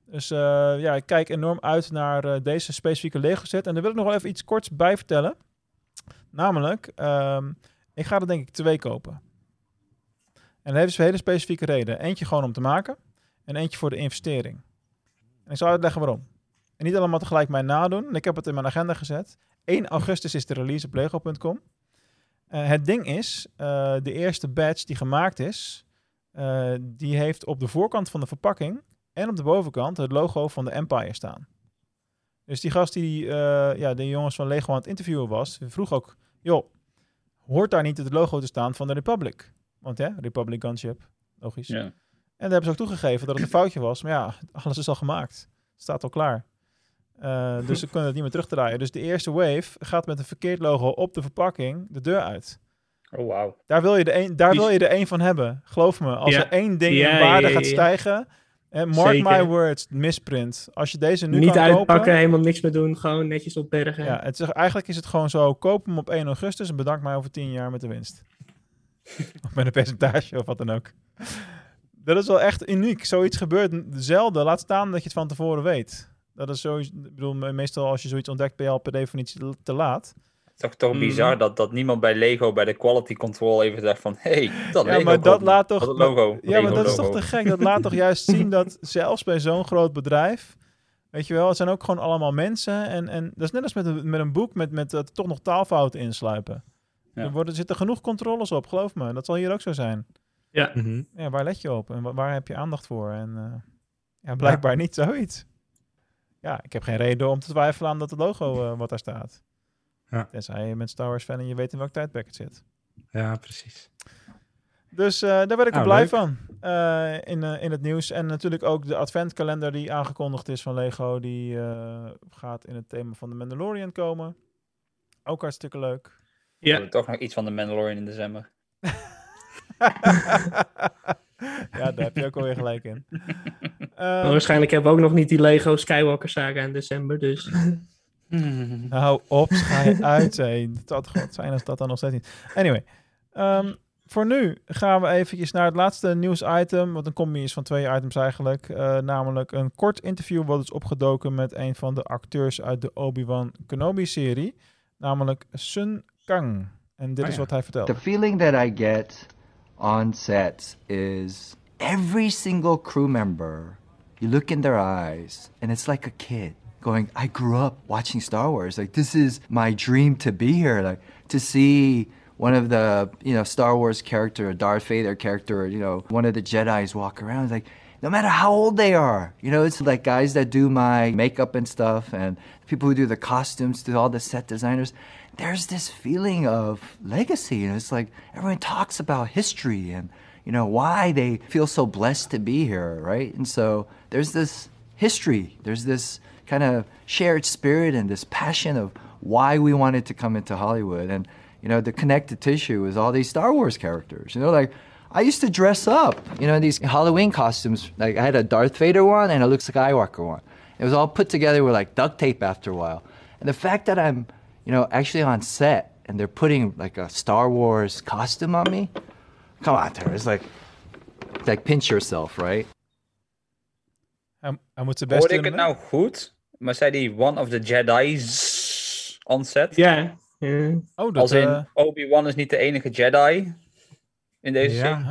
Dus eh, ja, ik kijk enorm uit naar eh, deze specifieke Lego set. En daar wil ik nog wel even iets korts bij vertellen. Namelijk, ehm, ik ga er denk ik twee kopen. En dat heeft een hele specifieke reden. Eentje gewoon om te maken en eentje voor de investering. En ik zal uitleggen waarom. En niet allemaal tegelijk mij nadoen. En Ik heb het in mijn agenda gezet. 1 augustus is de release op lego.com. Eh, het ding is, eh, de eerste batch die gemaakt is, eh, die heeft op de voorkant van de verpakking en op de bovenkant het logo van de Empire staan. Dus die gast die ja, de jongens van Lego aan het interviewen was, vroeg ook, joh, hoort daar niet het logo te staan van de Republic? Want ja, Republic Gunship, logisch. Ja. En daar hebben ze ook toegegeven dat het een foutje was. Maar ja, alles is al gemaakt. Het staat al klaar. Eh, dus ze kunnen het niet meer terugdraaien. Dus de eerste wave gaat met een verkeerd logo op de verpakking de deur uit. Oh, wauw. Daar wil je er één, daar wil je één van hebben. Geloof me. Als Ja. er één ding Ja, in waarde gaat stijgen. En mark Zeker. my words, misprint. Als je deze nu Niet kan uitpakken, kopen. helemaal niks meer doen. Gewoon netjes opbergen. Ja, het is, eigenlijk is het gewoon zo. Koop hem op 1 augustus en bedank mij over 10 jaar met de winst. of met een percentage of wat dan ook. Dat is wel echt uniek. Zoiets gebeurt zelden. Laat staan dat je het van tevoren weet. Dat is sowieso, ik bedoel, me- meestal als je zoiets ontdekt ben je al per definitie te laat. Het is toch, toch Mhm. bizar dat, dat niemand bij Lego, bij de quality control even zegt van... hey, dat Ja, Lego maar dat laat toch. Dat logo. ja, maar dat is toch te gek. Dat laat toch juist zien dat zelfs bij zo'n groot bedrijf. Weet je wel, het zijn ook gewoon allemaal mensen. En, en dat is net als met een, met een boek met, met dat toch nog taalfouten insluipen. Ja. Er worden, zitten genoeg controles op, geloof me. Dat zal hier ook zo zijn. Ja. Mhm. Ja, waar let je op en wa- waar heb je aandacht voor? En eh, ja, blijkbaar niet zoiets. Ja, ik heb geen reden om te twijfelen aan dat het logo eh, wat daar staat. Ja. Tenzij je met Star Wars fan en je weet in welk tijdperk het zit. Ja, precies. Dus eh, daar werd ik wel Nou, blij leuk. van eh, in, eh, in het nieuws. En natuurlijk ook de adventkalender die aangekondigd is van Lego. Die eh, gaat in het thema van de Mandalorian komen. Ook hartstikke leuk. Ja. Oh, Toch nog iets van de Mandalorian in december. ja, daar heb je ook alweer gelijk in. Waarschijnlijk hebben we ook nog niet die Lego Skywalker saga in december. Dus Nou, op, ga je uit. Het zou zijn als dat dan nog steeds niet. Anyway, ehm, voor nu gaan we eventjes naar het laatste nieuwsitem. Wat een combi is van twee items eigenlijk. Eh, namelijk een kort interview wat is opgedoken met een van de acteurs uit de Obi-Wan Kenobi-serie. Namelijk Sun Kang. En dit Oh is ja. wat hij vertelt. The feeling that I get on set is every single crew member, you look in their eyes, and it's like a kid going, I grew up watching Star Wars. Like, this is my dream to be here. Like, to see one of the, you know, Star Wars character, Darth Vader character, you know, one of the Jedi's walk around. It's like, no matter how old they are, you know, it's like guys that do my makeup and stuff and people who do the costumes, do all the set designers. There's this feeling of legacy. And it's like everyone talks about history and, you know, why they feel so blessed to be here, right? And so there's this history, there's this kind of shared spirit and this passion of why we wanted to come into Hollywood. And, you know, the connective tissue is all these Star Wars characters. You know, like I used to dress up, you know, these Halloween costumes. Like I had a Darth Vader one and a Luke Skywalker one. It was all put together with like duct tape after a while. And the fact that I'm, you know, actually on set and they're putting like a Star Wars costume on me. Come on, Tara. It's like, like pinch yourself, right? Hij, hij moet zijn best Hoorde ik het nou goed? Maar zei die one of the Jedi's on set? Ja. ja. Oh, dat... Als in, eh, Obi-Wan is niet de enige Jedi in deze Ja.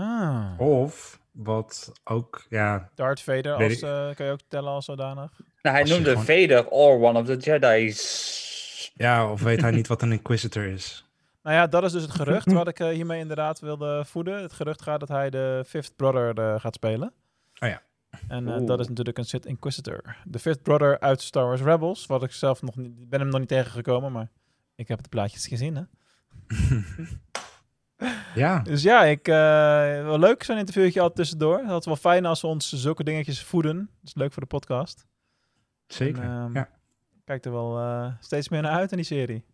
ah, Of wat ook, ja, Darth Vader, als, ik- eh, kan je ook tellen als zodanig? Nou, hij Als noemde gewoon- Vader or one of the Jedi's. ja, of weet hij niet wat een Inquisitor is? Nou ja, dat is dus het gerucht wat ik eh, hiermee inderdaad wilde voeden. Het gerucht gaat dat hij de Fifth Brother eh, gaat spelen. Oh ja. En eh, dat is natuurlijk een Sith Inquisitor. De Fifth Brother uit Star Wars Rebels, wat ik zelf nog niet, ben hem nog niet tegengekomen, maar ik heb de plaatjes gezien, hè. Ja, Dus ja, ik, eh, wel leuk zo'n interviewtje altijd tussendoor. Dat is wel fijn als we ons zulke dingetjes voeden. Dat is leuk voor de podcast. zeker. En, ehm, ja. Kijk er wel eh, steeds meer naar uit in die serie.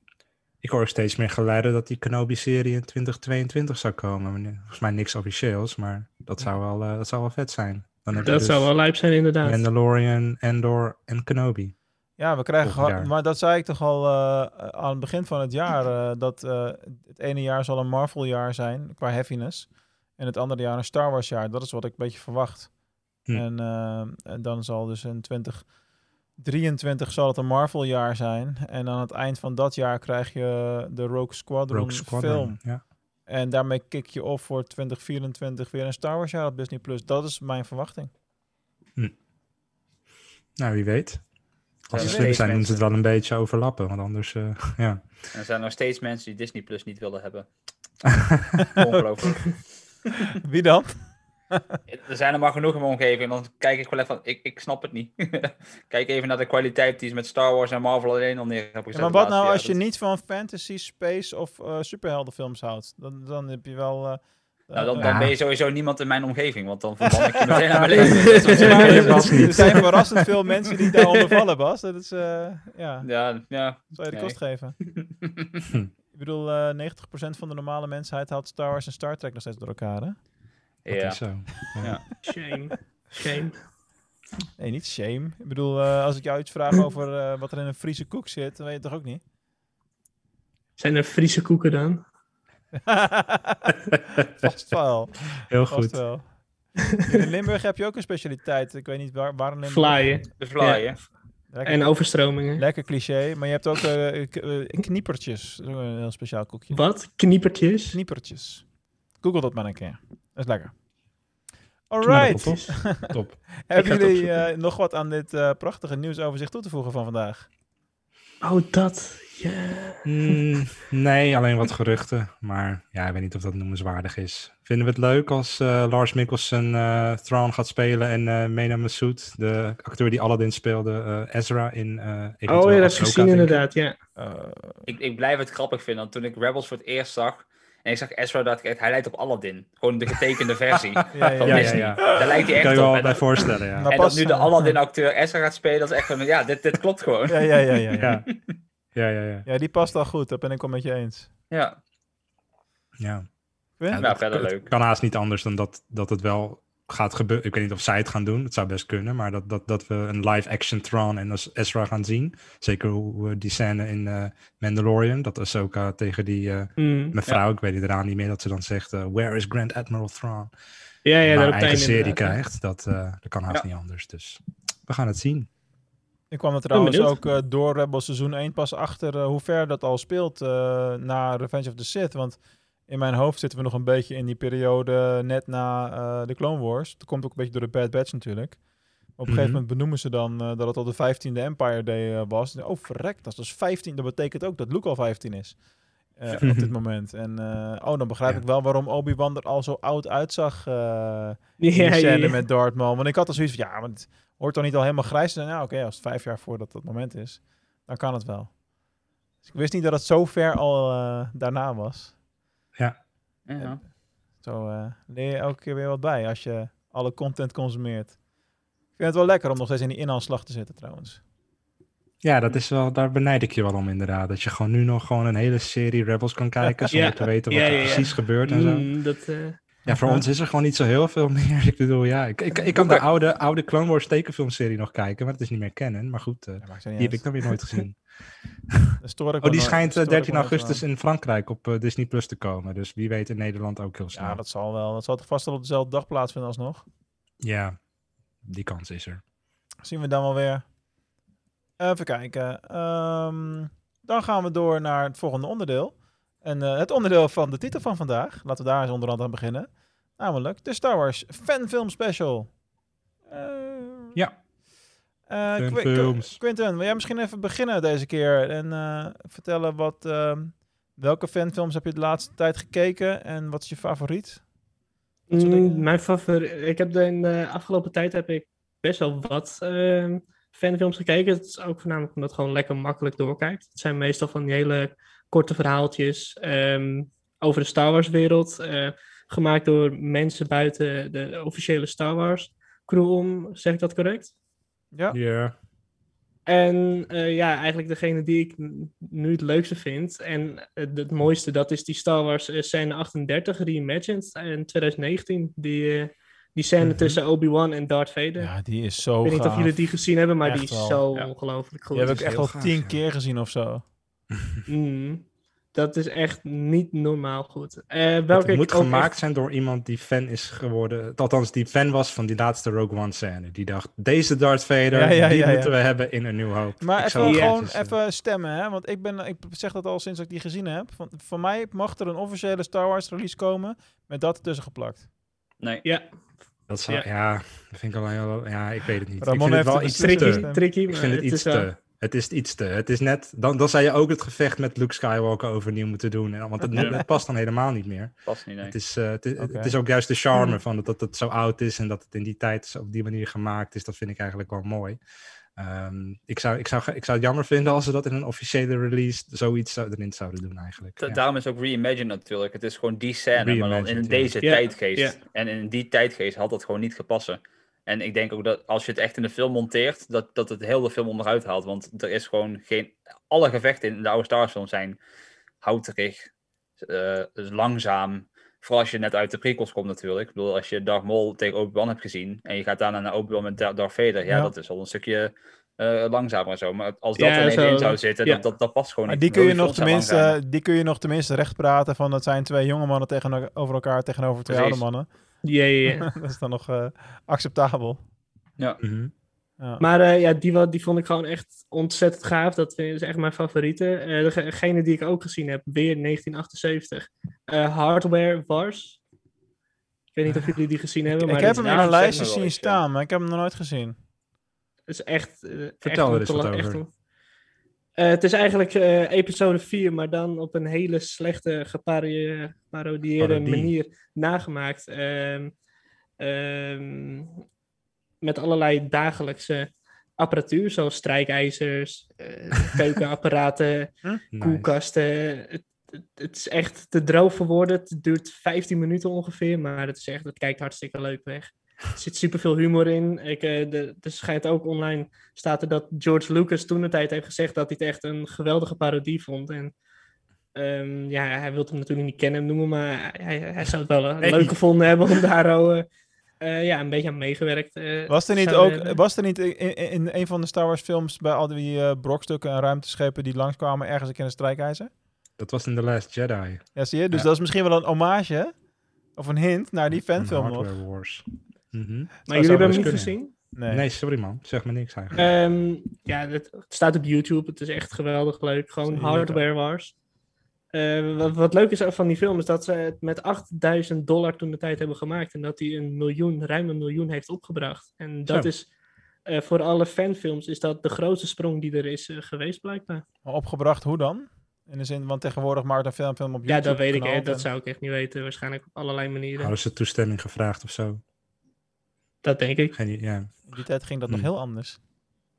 Ik hoor steeds meer geluiden dat die Kenobi-serie in 2022 zou komen. Volgens mij niks officieels, maar dat zou wel, dat zou wel vet zijn. Dan heb je Dat dus zou wel lijp zijn, inderdaad. Mandalorian, Endor en Kenobi. Ja, we krijgen gewoon, maar dat zei ik toch al eh, aan het begin van het jaar, eh, dat eh, het ene jaar zal een Marvel-jaar zijn qua heaviness en het andere jaar een Star Wars-jaar. Dat is wat ik een beetje verwacht. Hm. En, en dan zal dus in 2023 zal het een Marvel-jaar zijn en aan het eind van dat jaar krijg je de Rogue Squadron, Rogue Squadron. film. Ja. En daarmee kick je op voor 2024 weer een Star Wars-jaar op Disney+. Plus. Dat is mijn verwachting. Nou, wie weet. Als ze slim zijn, doen ze het wel een beetje overlappen. Want anders, eh, ja. En er zijn nog steeds mensen die Disney Plus niet willen hebben. Ongelooflijk. Wie dan? Er zijn er maar genoeg in mijn omgeving. Dan kijk ik wel even van, ik, ik snap het niet. kijk even naar de kwaliteit die ze met Star Wars en Marvel alleen al neer hebben gezet. Ja, maar wat nou als je niet van fantasy, space of eh, superheldenfilms houdt? Dan, dan heb je wel... eh, Nou, dan, eh, dan Ja. ben je sowieso niemand in mijn omgeving, want dan verban ik je meteen naar mijn leven. Er- zijn verrassend veel mensen die daaronder vallen, Bas. Dat is, eh, ja, Ja, ja. zal je de nee. kost geven. Ik bedoel, eh 90% van de normale mensheid haalt Star Wars en Star Trek nog steeds door elkaar, hè? Dat Ja. is zo. Ja. Shame. Shame. Nee, niet shame. Ik bedoel, eh, als ik jou iets vraag over eh, wat er in een Friese koek zit, dan weet je het toch ook niet? Zijn er Friese koeken dan? Vast wel. Heel Vast goed. wel. In Limburg heb je ook een specialiteit. Ik weet niet waar, waar in Limburg. Flyen. De. Lekker, En overstromingen. lekker cliché. Maar je hebt ook eh, eh, kniepertjes. Dat is ook een heel speciaal koekje. Wat? Kniepertjes? Kniepertjes. Google dat maar een keer. Dat is lekker. Alright. Top. Hebben jullie eh, nog wat aan dit eh, prachtige nieuwsoverzicht toe te voegen van vandaag? Oh, dat. Ja. Mm, nee, alleen wat geruchten. Maar ja, ik weet niet of dat noemenswaardig is. Vinden we het leuk als eh, Lars Mikkelsen eh Thrawn gaat spelen en eh Mena Massoud, de acteur die Aladdin speelde, eh, Ezra in eh Oh ja, dat heb gezien inderdaad, ja. Ik, ik blijf het grappig vinden, want toen ik Rebels voor het eerst zag, en ik zag Ezra, dacht ik echt, hij lijkt op Aladdin. Gewoon de getekende versie ja, ja, van Ja, ja, Disney. ja. Daar lijkt hij echt Kan je op. wel bij voorstellen, ja. En dat nu de Aladdin-acteur Ezra gaat spelen, dat is echt van, ja, dit, dit klopt gewoon. ja, ja, ja, ja, ja. Ja, ja, ja. ja. Ja, die past al goed. Dat ben ik wel met je eens. Ja, ja. Quinn? Ja, nou, dat- verder het leuk. kan haast niet anders dan dat, dat het wel gaat gebeuren. Ik weet niet of zij het gaan doen, het zou best kunnen. Maar dat, dat, dat we een live-action Tron en als Ezra gaan zien. Zeker hoe we die scène in eh, Mandalorian, dat Ahsoka tegen die eh, Mm. mevrouw, ik weet het eraan niet meer, dat ze dan zegt, eh, where is Grand Admiral Thrawn? Ja, ja, dat eigen serie krijgt, dat, eh, dat kan haast Ja. niet anders. Dus we gaan het zien. Ik kwam er trouwens ook door Rebels seizoen 1 pas achter hoe ver dat al speelt eh, na Revenge of the Sith. Want in mijn hoofd zitten we nog een beetje in die periode net na eh, de Clone Wars. Dat komt ook een beetje door de Bad Batch natuurlijk. Op een Mhm. gegeven moment benoemen ze dan eh, dat het al de 15e Empire Day eh, was. Oh, verrek, dat is dus 15. Dat betekent ook dat Luke al 15 is. eh, op dit moment. En eh, oh, dan begrijp Ja. ik wel waarom Obi-Wan er al zo oud uitzag. eh in Ja, die scène ja. met Darth Maul. Want ik had al zoiets van, ja, maar het hoort toch niet al helemaal grijs te zijn? Nou, oké, als het vijf jaar voordat dat moment is, dan kan het wel. Dus ik wist niet dat het zo ver al eh, daarna was. Ja. Zo eh, leer je elke keer weer wat bij als je alle content consumeert. Ik vind het wel lekker om nog steeds in die inhaalslag te zitten trouwens. Ja, dat is wel, daar benijd ik je wel om inderdaad. Dat je gewoon nu nog gewoon een hele serie Rebels kan kijken zonder Ja. te weten wat Ja, er precies gebeurt en zo. Mm, dat, eh, Ja, voor ons is er gewoon niet zo heel veel meer. Ik bedoel, ja, ik, ik, ik kan de oude, oude Clone Wars tekenfilmserie nog kijken, maar dat is niet meer kennen. Maar goed, eh, die heb ik dan weer nooit gezien. Oh, die schijnt eh, stoor ik 13 me nooit augustus in Frankrijk op eh, Disney Plus te komen. Dus wie weet in Nederland ook heel snel. Ja, dat zal wel. Dat zal toch vast wel op dezelfde dag plaatsvinden alsnog. Ja, die kans is er. Zien we dan wel weer. Even kijken. Ehm, dan gaan we door naar het volgende onderdeel. En eh, het onderdeel van de titel van vandaag. Laten we daar eens onderhand aan beginnen. Namelijk de Star Wars fanfilm special. Eh, Ja. Eh, Qu- Qu- Fanfilms. Quinten, wil jij misschien even beginnen deze keer en eh, vertellen wat, ehm, welke fanfilms heb je de laatste tijd gekeken en wat is je favoriet? Mm, mijn favoriet. Ik heb de, in de afgelopen tijd heb ik best wel wat ehm, fanfilms gekeken. Het is ook voornamelijk omdat het gewoon lekker makkelijk doorkijkt. Het zijn meestal van die hele korte verhaaltjes ehm, over de Star Wars wereld. eh, gemaakt door mensen buiten de officiële Star Wars crew om. Zeg ik dat correct? Ja. Ja. En eh, ja, eigenlijk degene die ik nu het leukste vind. En eh, het mooiste, dat is die Star Wars eh, scène 38 reimagined in 2019. Die, die scène Mhm. tussen Obi-Wan en Darth Vader. Ja, die is zo ik weet niet of jullie die gezien hebben, maar Echt die is wel. zo Ja. ongelooflijk goed. Die heb ik echt al tien keer gezien of zo. Mm, dat is echt niet normaal goed. Eh Het welke moet ik ook gemaakt echt- zijn door iemand die fan is geworden. Althans, die fan was van die laatste Rogue One scène. Die dacht, deze Darth Vader, Ja, ja, die ja, ja. moeten we hebben in een nieuw hoop. Maar Ik even zou- gewoon eh, even stemmen, hè? Want ik, ben, ik zeg dat al sinds ik die gezien heb. Van, voor mij mag er een officiële Star Wars release komen met dat ertussen geplakt. Nee. Ja, Dat zou, Ja. ja. dat vind ik wel heel... Ja, ik weet het niet. Ramon ik vind heeft het wel het iets te... tricky, tricky, Ik vind het het iets wel- te... Het is iets te. Het is net... Dan, dan zou je ook het gevecht met Luke Skywalker overnieuw moeten doen. En- Want het, Ja. het past dan helemaal niet meer. Past niet, nee. Het is, eh, het, is, Oké. het is ook juist de charme van dat, dat het zo oud is en dat het in die tijd op die manier gemaakt is. Dat vind ik eigenlijk wel mooi. Ehm, ik, zou, ik, zou, ik zou het jammer vinden als ze dat in een officiële release zoiets zou, erin zouden doen eigenlijk. Da- Ja. Daarom is ook reimagined natuurlijk. Het is gewoon die scène, maar dan in deze tijdgeest. En in die tijdgeest had dat gewoon niet gepassen. En ik denk ook dat als je het echt in de film monteert, dat, dat het heel de film onderuit haalt. Want er is gewoon geen... Alle gevechten in de oude Star Wars zijn houterig, eh, dus langzaam. Vooral als je net uit de prequels komt natuurlijk. Ik bedoel, als je Darth Maul tegen Obi-Wan hebt gezien en je gaat daarna naar Obi-Wan met Dar- Darth Vader, ja, Ja. dat is al een stukje eh, langzamer en zo. Maar als dat Ja, er zo- in zou zitten, ja. dat, dat, dat past gewoon Maar niet. die kun, je nog langzamer. tenminste, die kun je nog tenminste recht praten van dat zijn twee jonge mannen tegenover elkaar tegenover twee Precies. oude mannen. Ja, ja, ja. dat is dan nog eh, acceptabel. Ja. Mhm. Ja. Maar eh, ja, die, die vond ik gewoon echt ontzettend gaaf. Dat is echt mijn favoriete. Eh, degene die ik ook gezien heb, weer 1978. Eh, Hardware Wars. Ik weet niet of jullie die gezien hebben. ik maar heb het hem in een lijstje zien staan, maar ik heb hem nog nooit gezien. Het is echt. eh, Vertel echt er eens wat echt over. Eh, het is eigenlijk eh, episode 4, maar dan op een hele slechte geparodieerde Parodie. manier nagemaakt. Ehm, ehm, met allerlei dagelijkse apparatuur, zoals strijkijzers, eh, keukenapparaten, koelkasten. Het, het, het is echt te droog voor woorden. Het duurt 15 minuten ongeveer, maar het, is echt, het kijkt hartstikke leuk weg. Er zit superveel humor in. Ik, eh, de, er schijnt ook online, staat er dat George Lucas toen de tijd heeft gezegd dat hij het echt een geweldige parodie vond. En ehm, ja, hij wil hem natuurlijk niet kennen noemen, maar hij, hij zou het wel eh, leuk gevonden hebben om daar oh, eh, eh, ja, een beetje aan meegewerkt. eh, Was er niet ook, hebben. was er niet in, een van de Star Wars films bij al die eh, brokstukken en ruimteschepen die langskwamen ergens een keer een strijkijzer? Dat was in The Last Jedi. Ja, zie je? Dus Ja. dat is misschien wel een hommage, hè? Of een hint naar die fanfilm nog. Hardware Mhm. maar jullie hebben hem niet kunnen. gezien? Nee. Nee. sorry man. Zeg me niks eigenlijk. Ehm, ja, het, het staat op YouTube. Het is echt geweldig leuk. Gewoon hardware wars. Eh, wat, wat leuk is van die film is dat ze het met 8000 dollar toen de tijd hebben gemaakt. En dat hij een miljoen, ruim een miljoen heeft opgebracht. En dat Zo. is eh, voor alle fanfilms is dat de grootste sprong die er is eh, geweest blijkbaar. Maar opgebracht, hoe dan? In de zin, want tegenwoordig maakt een film, film op Ja, YouTube. dat weet ik. Dat zou ik echt niet weten. Waarschijnlijk op allerlei manieren. Hadden ze toestemming gevraagd of zo? Dat denk ik. Geen, ja. In die tijd ging dat nog Hmm. heel anders.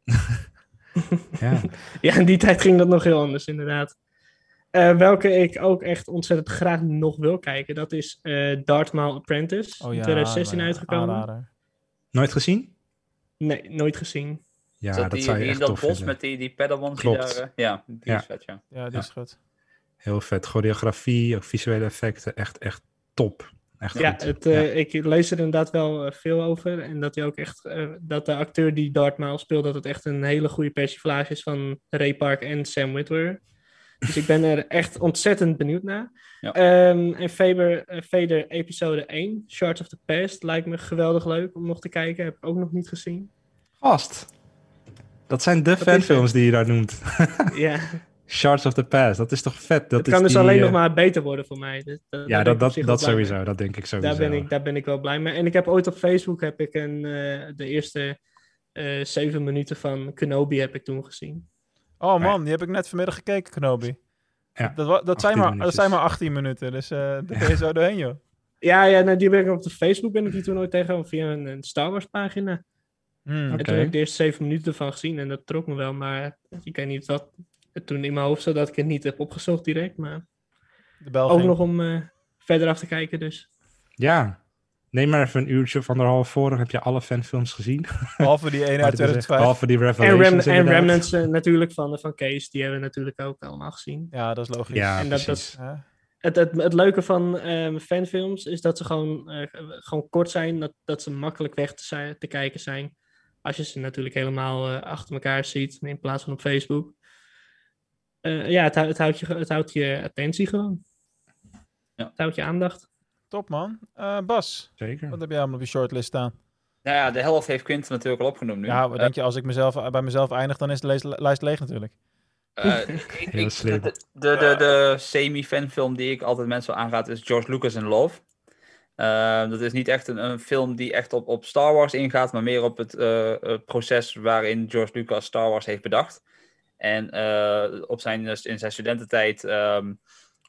ja. Ja, in die tijd ging dat nog heel anders, inderdaad. Eh, welke ik ook echt ontzettend graag nog wil kijken, dat is eh Darth Maul Apprentice. Oh in ja, 2016 nou ja, uitgekomen. aanrader. Nooit gezien? Nee, nooit gezien. Ja, Zat dat die, zou je die echt in dat tof bos vinden. met die, die pedalwans die Klopt. daar... eh, ja, die Ja. is vet, ja. Ja, die Ja. is goed. Heel vet. Choreografie, ook visuele effecten. Echt, echt top. Echt Ja, het, eh, ik lees er inderdaad wel eh, veel over. En dat hij ook echt, eh, dat de acteur die Darth Maul speelt, dat het echt een hele goede persiflage is van Ray Park en Sam Witwer. Dus ik ben er echt ontzettend benieuwd naar. Ja. Ehm, en Faber, eh, Vader episode 1, Shards of the Past, lijkt me geweldig leuk om nog te kijken. Heb ik ook nog niet gezien. Gast. Dat zijn de fanfilms die je daar noemt. ja, Shards of the Past, dat is toch vet? Dat het is kan dus die, alleen eh, nog maar beter worden voor mij. Dus Ja, dat, dat, dat mee. sowieso. Dat denk ik sowieso. Daar ben, ik, daar ben ik wel blij mee. En ik heb ooit op Facebook heb ik een, eh, de eerste eh, zeven minuten van Kenobi heb ik toen gezien. Oh man, die heb ik net vanmiddag gekeken, Kenobi. Ja, Dat, dat, zijn 18 maar, dat zijn maar 18 minuten, dus eh daar ben je zo doorheen, joh. Ja, ja nou, die ben ik op de Facebook ben ik die toen ooit tegengekomen via een, een Star Wars pagina. Hmm. En toen heb ik de eerste zeven minuten ervan gezien en dat trok me wel. Maar ik weet niet wat toen in mijn hoofd zat dat ik het niet heb opgezocht direct. Maar De bel ook ging. nog om eh, verder af te kijken dus. Ja. Neem maar even een uurtje of anderhalf voor, dan heb je alle fanfilms gezien. Behalve die ene uit Maar dit is echt- 2005. Behalve die En, Revelations Rem- en inderdaad. Remnants eh, natuurlijk van, van Case, die hebben we natuurlijk ook allemaal gezien. Ja, dat is logisch. Ja, En dat- precies. Ja. Het, het, het leuke van ehm, fanfilms is dat ze gewoon, eh, gewoon kort zijn, dat, dat ze makkelijk weg te, zijn, te kijken zijn. Als je ze natuurlijk helemaal eh, achter elkaar ziet, in plaats van op Facebook. Eh, ja, het, hou- het, houdt je, het houdt je attentie gewoon. Ja. Het houdt je aandacht. Top man. Eh, Bas, Zeker. wat heb jij allemaal op je shortlist staan? Nou ja, de helft heeft Quinten natuurlijk al opgenomen nu. Ja, wat Eh, denk je, als ik mezelf, bij mezelf eindig, dan is de lees- lijst leeg natuurlijk. Eh, ik- ik-. De, de, de, de semi-fanfilm die ik altijd mensen aanraad is George Lucas in Love. Eh, dat is niet echt een, een film die echt op, op Star Wars ingaat, maar meer op het proces waarin George Lucas Star Wars heeft bedacht. En eh, op zijn, in zijn studententijd, ehm,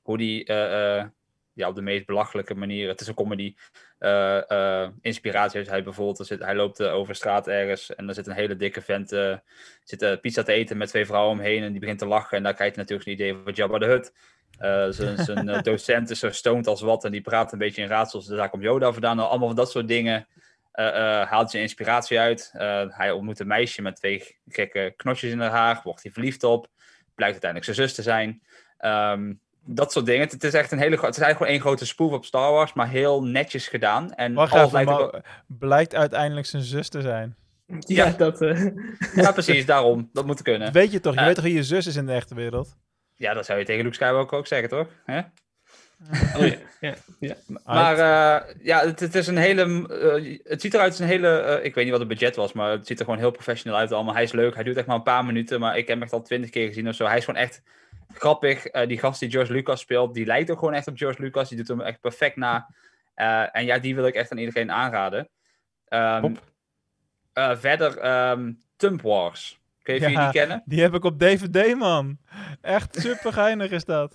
hoe die eh, eh, ja, op de meest belachelijke manier, het is een comedy, inspiratie heeft hij bijvoorbeeld. Er zit, hij loopt over straat ergens en er zit een hele dikke vent zit pizza te eten met twee vrouwen omheen en die begint te lachen. En daar krijg je natuurlijk een idee van Jabba de Hut. Zijn docent is zo stoned als wat en die praat een beetje in raadsels. Dus daar komt Yoda vandaan. Allemaal van dat soort dingen haalt zijn inspiratie uit. Eh, hij ontmoet een meisje met twee gekke knotjes in haar haar. Wordt hij verliefd op. Blijkt uiteindelijk zijn zus te zijn. Ehm, dat soort dingen. Het, is echt een hele Het is eigenlijk gewoon één grote spoof op Star Wars, maar heel netjes gedaan. En Wacht even, ook blijkt uiteindelijk zijn zus te zijn. Ja, Ja. dat... eh, Ja, precies, daarom. Dat moet kunnen. Weet je toch, je Eh. weet toch wie je zus is in de echte wereld? Ja, dat zou je tegen Luke Skywalker ook zeggen, toch? Hè? Oh ja, ja, ja. Maar eh, ja, het, het is een hele. eh, het ziet eruit als een hele. eh, ik weet niet wat het budget was, maar het ziet er gewoon heel professioneel uit allemaal. Hij is leuk, hij duurt echt maar een paar minuten, maar ik heb hem echt al twintig keer gezien of zo. Hij is gewoon echt grappig. Eh, die gast die George Lucas speelt, die lijkt ook gewoon echt op George Lucas. Die doet hem echt perfect na. Eh, en ja, die wil ik echt aan iedereen aanraden. Ehm, eh, verder, ehm Tump Wars. Kun je Ja. die kennen? Die heb ik op DVD, man. Echt super geinig is dat.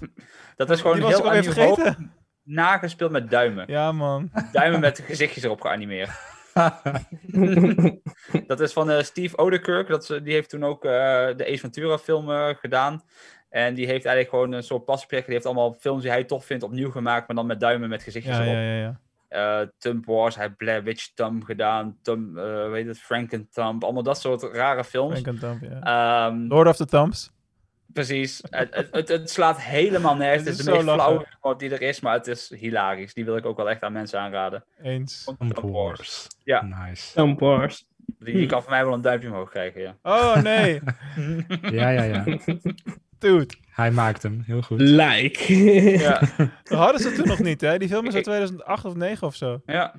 Dat is gewoon Die was heel ik nagespeeld met duimen. Ja, man. Duimen met gezichtjes erop geanimeerd. Dat is van eh, Steve Odekirk. Dat is, die heeft toen ook eh, de Ace Ventura film eh, gedaan. En die heeft eigenlijk gewoon een soort pasproject. Die heeft allemaal films die hij tof vindt opnieuw gemaakt. Maar dan met duimen met gezichtjes Ja, erop. ja, ja. Eh, Thumb Wars, hij heeft Blair Witch Thumb gedaan. Thumb, eh weet het, Frankenthumb. Allemaal dat soort rare films. Ja. Ehm, Lord of the Thumbs. precies. het, het, slaat helemaal nergens. Het Het is de zo meest flauwe humor die er is. Maar het is hilarisch. Die wil ik ook wel echt aan mensen aanraden. Eens. Thumb Wars. Ja. Nice. Thumb Wars. Die, die kan van mij wel een duimpje omhoog krijgen, ja. Oh, nee. Ja, ja, ja. Dude. Hij maakt hem. Heel goed. Like. Ja. Dat hadden ze toen nog niet, hè? Die film is uit Ik- 2008 of 2009 of zo. Ja.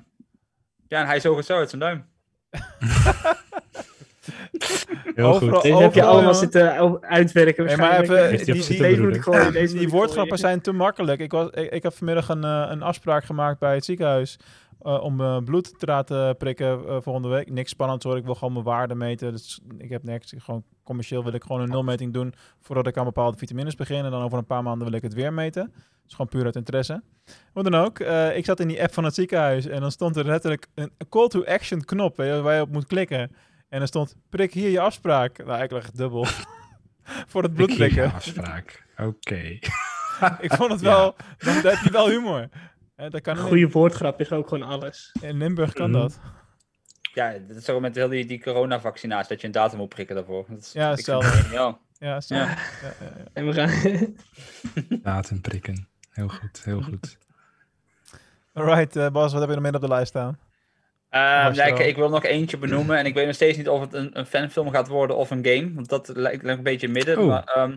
Ja, en hij zoog het zo uit zijn duim. Heel Overal- goed. Deze heb je allemaal zitten o- uitwerken Nee, maar waarschijnlijk. even, die, die, zitten Deze moet broeden? ik gooien, deze moet die woordgrappen zijn te makkelijk. Ik, was, ik, ik heb vanmiddag een, eh, een afspraak gemaakt bij het ziekenhuis eh, om eh, bloed te laten prikken eh, volgende week. Niks spannends hoor, ik wil gewoon mijn waarde meten. Dus ik heb niks. Gewoon commercieel wil ik gewoon een nulmeting doen voordat ik aan bepaalde vitamines begin. En dan over een paar maanden wil ik het weer meten. Dus gewoon puur uit interesse. Hoe dan ook, ik zat in die app van het ziekenhuis en dan stond er letterlijk een call to action knop waar je op moet klikken. En er stond, prik hier je afspraak. Nou, ik lag dubbel. Voor het bloed Ik kreeg een prikken. afspraak. Oké. Ik vond het Ja. wel, dan heb je wel humor. Dat kan goede woordgrap is ook gewoon alles. in Limburg kan Mhm. dat. Ja, dat is ook met heel die, die coronavaccinatie, dat je een datum moet prikken daarvoor. Dat is, Ja, hetzelfde. Ja. Ja. Ja, ja, ja. En we gaan... Laten prikken. Heel goed, heel goed. Alright, eh, Bas, wat heb je nog meer op de lijst staan? Ehm, ja, ik, wil nog eentje benoemen en ik weet nog steeds niet of het een, een fanfilm gaat worden of een game. Want dat lijkt, lijkt een beetje in het midden. Oeh. Maar, ehm,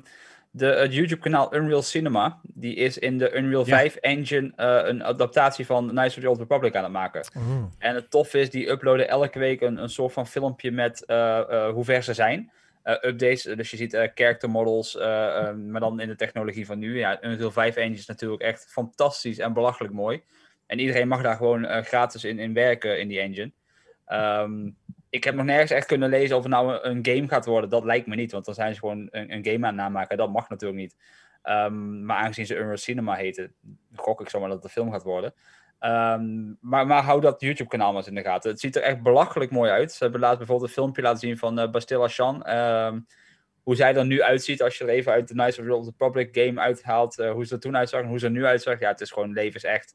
de, het YouTube-kanaal Unreal Cinema, die is in de Unreal Ja. 5 engine eh, een adaptatie van Knights of the Old Republic aan het maken. En het tof is, die uploaden elke week een, een soort van filmpje met eh, eh, hoe ver ze zijn. Eh, updates, dus je ziet eh, character models, eh, eh, maar dan in de technologie van nu. Ja, Unreal 5 engine is natuurlijk echt fantastisch en belachelijk mooi. En iedereen mag daar gewoon eh, gratis in, in werken in die engine. Ehm, ik heb nog nergens echt kunnen lezen of het nou een, game gaat worden. Dat lijkt me niet, want dan zijn ze gewoon een, een game aan het namaken. Dat mag natuurlijk niet. Ehm, maar aangezien ze Unreal Cinema heten, gok ik zomaar dat het een film gaat worden. Ehm, maar, maar hou dat YouTube-kanaal maar eens in de gaten. Het ziet er echt belachelijk mooi uit. Ze hebben laatst bijvoorbeeld een filmpje laten zien van eh Bastille. Ehm, hoe zij er nu uitziet als je er even uit de Knights of the Old Republic game uithaalt. eh, hoe ze er toen uitzag en hoe ze er nu uitzag. Ja, het is gewoon levensecht.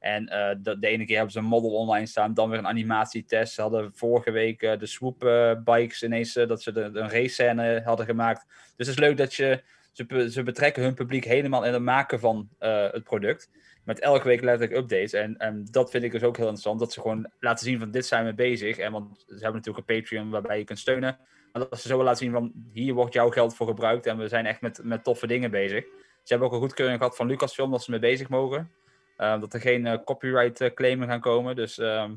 En eh, de, de ene keer hebben ze een model online staan, dan weer een animatietest. Ze hadden vorige week eh, de swoop eh, bikes ineens, dat ze een race scène hadden gemaakt. Dus het is leuk dat je, ze, ze betrekken hun publiek helemaal in het maken van het product. Met elke week letterlijk updates. En, en dat vind ik dus ook heel interessant. Dat ze gewoon laten zien van dit zijn we bezig. En want ze hebben natuurlijk een Patreon waarbij je kunt steunen. Maar dat ze zo laten zien van hier wordt jouw geld voor gebruikt. En we zijn echt met, met toffe dingen bezig. Ze hebben ook een goedkeuring gehad van Lucasfilm dat ze mee bezig mogen. Eh, dat er geen eh, copyright eh, claimen gaan komen. Dus ehm,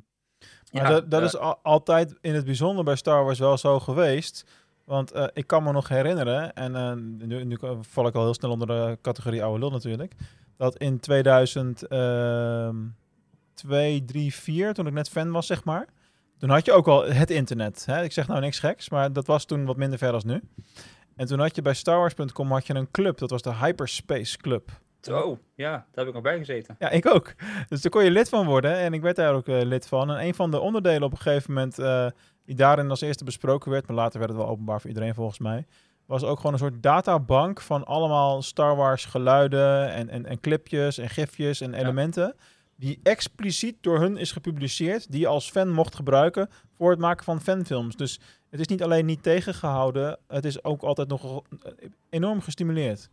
Maar ja, dat, dat is al- altijd in het bijzonder bij Star Wars wel zo geweest. Want eh, ik kan me nog herinneren, en nu, nu val ik al heel snel onder de categorie oude lul natuurlijk, dat in 2002, 3, 4, toen ik net fan was, zeg maar, toen had je ook al het internet. Hè? Ik zeg nou niks geks, maar dat was toen wat minder ver als nu. En toen had je bij StarWars.com had je een club, dat was de Hyperspace Club. Zo, ja, daar heb ik nog bij gezeten. Ja, ik ook. Dus daar kon je lid van worden en ik werd daar ook eh, lid van. En een van de onderdelen op een gegeven moment, eh, die daarin als eerste besproken werd, maar later werd het wel openbaar voor iedereen volgens mij, was ook gewoon een soort databank van allemaal Star Wars geluiden en, en, en clipjes en gifjes en elementen. Die expliciet door hun is gepubliceerd, die je als fan mocht gebruiken voor het maken van fanfilms. Dus het is niet alleen niet tegengehouden, het is ook altijd nog eh, enorm gestimuleerd.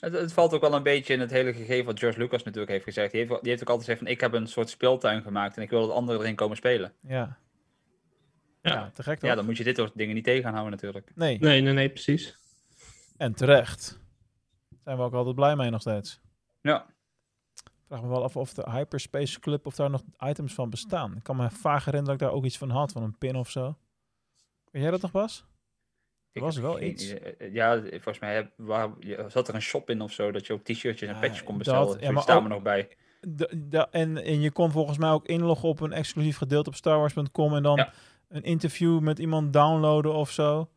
Het, het valt ook wel een beetje in het hele gegeven wat George Lucas natuurlijk heeft gezegd. Die heeft, die heeft ook altijd gezegd van ik heb een soort speeltuin gemaakt en ik wil dat anderen erin komen spelen. Ja. Ja, te gek toch? Ja, dan moet je dit soort dingen niet tegenhouden natuurlijk. Nee. Nee, nee, nee, precies. En terecht. Zijn we ook altijd blij mee nog steeds. Ja. Ik vraag me wel af of de Hyperspace Club of daar nog items van bestaan. Ik kan me vaag herinneren dat ik daar ook iets van had, van een pin of zo. Weet jij dat nog, Bas? Er was wel geen iets. idee. Eh, Ja, volgens mij heb, waar, zat er een shop in of zo dat je ook t-shirtjes en patches kon bestellen. dat- ja, maar staan we nog bij. En, en je kon volgens mij ook inloggen op een exclusief gedeelte op StarWars.com en dan Ja. een interview met iemand downloaden of zo.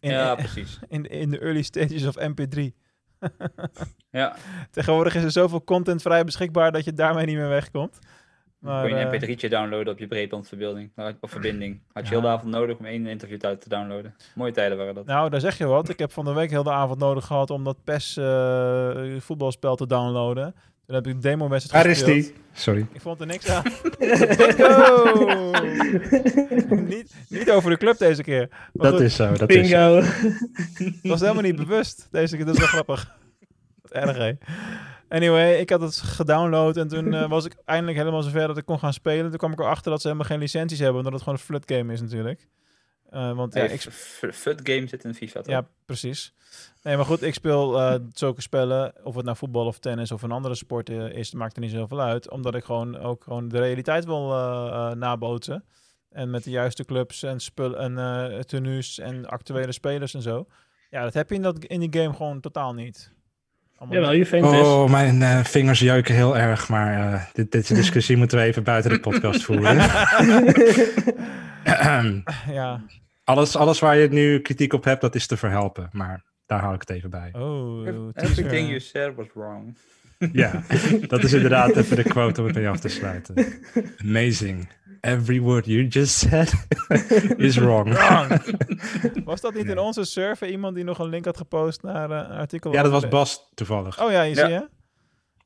In, Ja, precies. In, in de early stages of MP3. Ja. Tegenwoordig is er zoveel content vrij beschikbaar dat je daarmee niet meer wegkomt. Maar, Kun je eh, een mp3'tje downloaden op je breedbandverbinding of verbinding. Had je Ja. heel de avond nodig om één interview uit te downloaden. Mooie tijden waren dat. Nou, daar zeg je wat. Ik heb van de week heel de avond nodig gehad om dat PES eh, voetbalspel te downloaden. Toen heb ik een demo wedstrijd Waar is gespeeld. die? Sorry. Ik vond er niks aan. Niet, niet over de club deze keer. Maar Dat goed. is zo, dat is was helemaal niet bewust deze keer. Dat is wel grappig. Wat erg, hè? Anyway, ik had het gedownload en toen eh, was ik eindelijk helemaal zover dat ik kon gaan spelen. Toen kwam ik erachter dat ze helemaal geen licenties hebben, omdat het gewoon een flut game is natuurlijk. Eh, want ja, Nee, ik, game zit in FIFA toch? ja, precies. Nee, maar goed, ik speel eh, zulke spellen, of het nou voetbal of tennis of een andere sport is, maakt er niet zoveel uit. Omdat ik gewoon ook gewoon de realiteit wil eh, eh, nabootsen. En met de juiste clubs en spul en eh tenues en actuele spelers en zo. Ja, dat heb je in, dat, in die game gewoon totaal niet. Jawel. Juventus. Oh, mijn eh, vingers jeuken heel erg, maar eh, dit, deze discussie moeten we even buiten de podcast voeren. ja. alles, alles waar je nu kritiek op hebt, dat is te verhelpen, maar daar hou ik het even bij. Oh, Everything you said was wrong. Ja, dat is inderdaad even de quote om het mee af te sluiten. Amazing. Every word you just said is wrong. Wrong. Was dat niet in onze server iemand die nog een link had gepost naar eh, een artikel? Ja, dat was Bas toevallig. Oh ja, je Ja. zie je?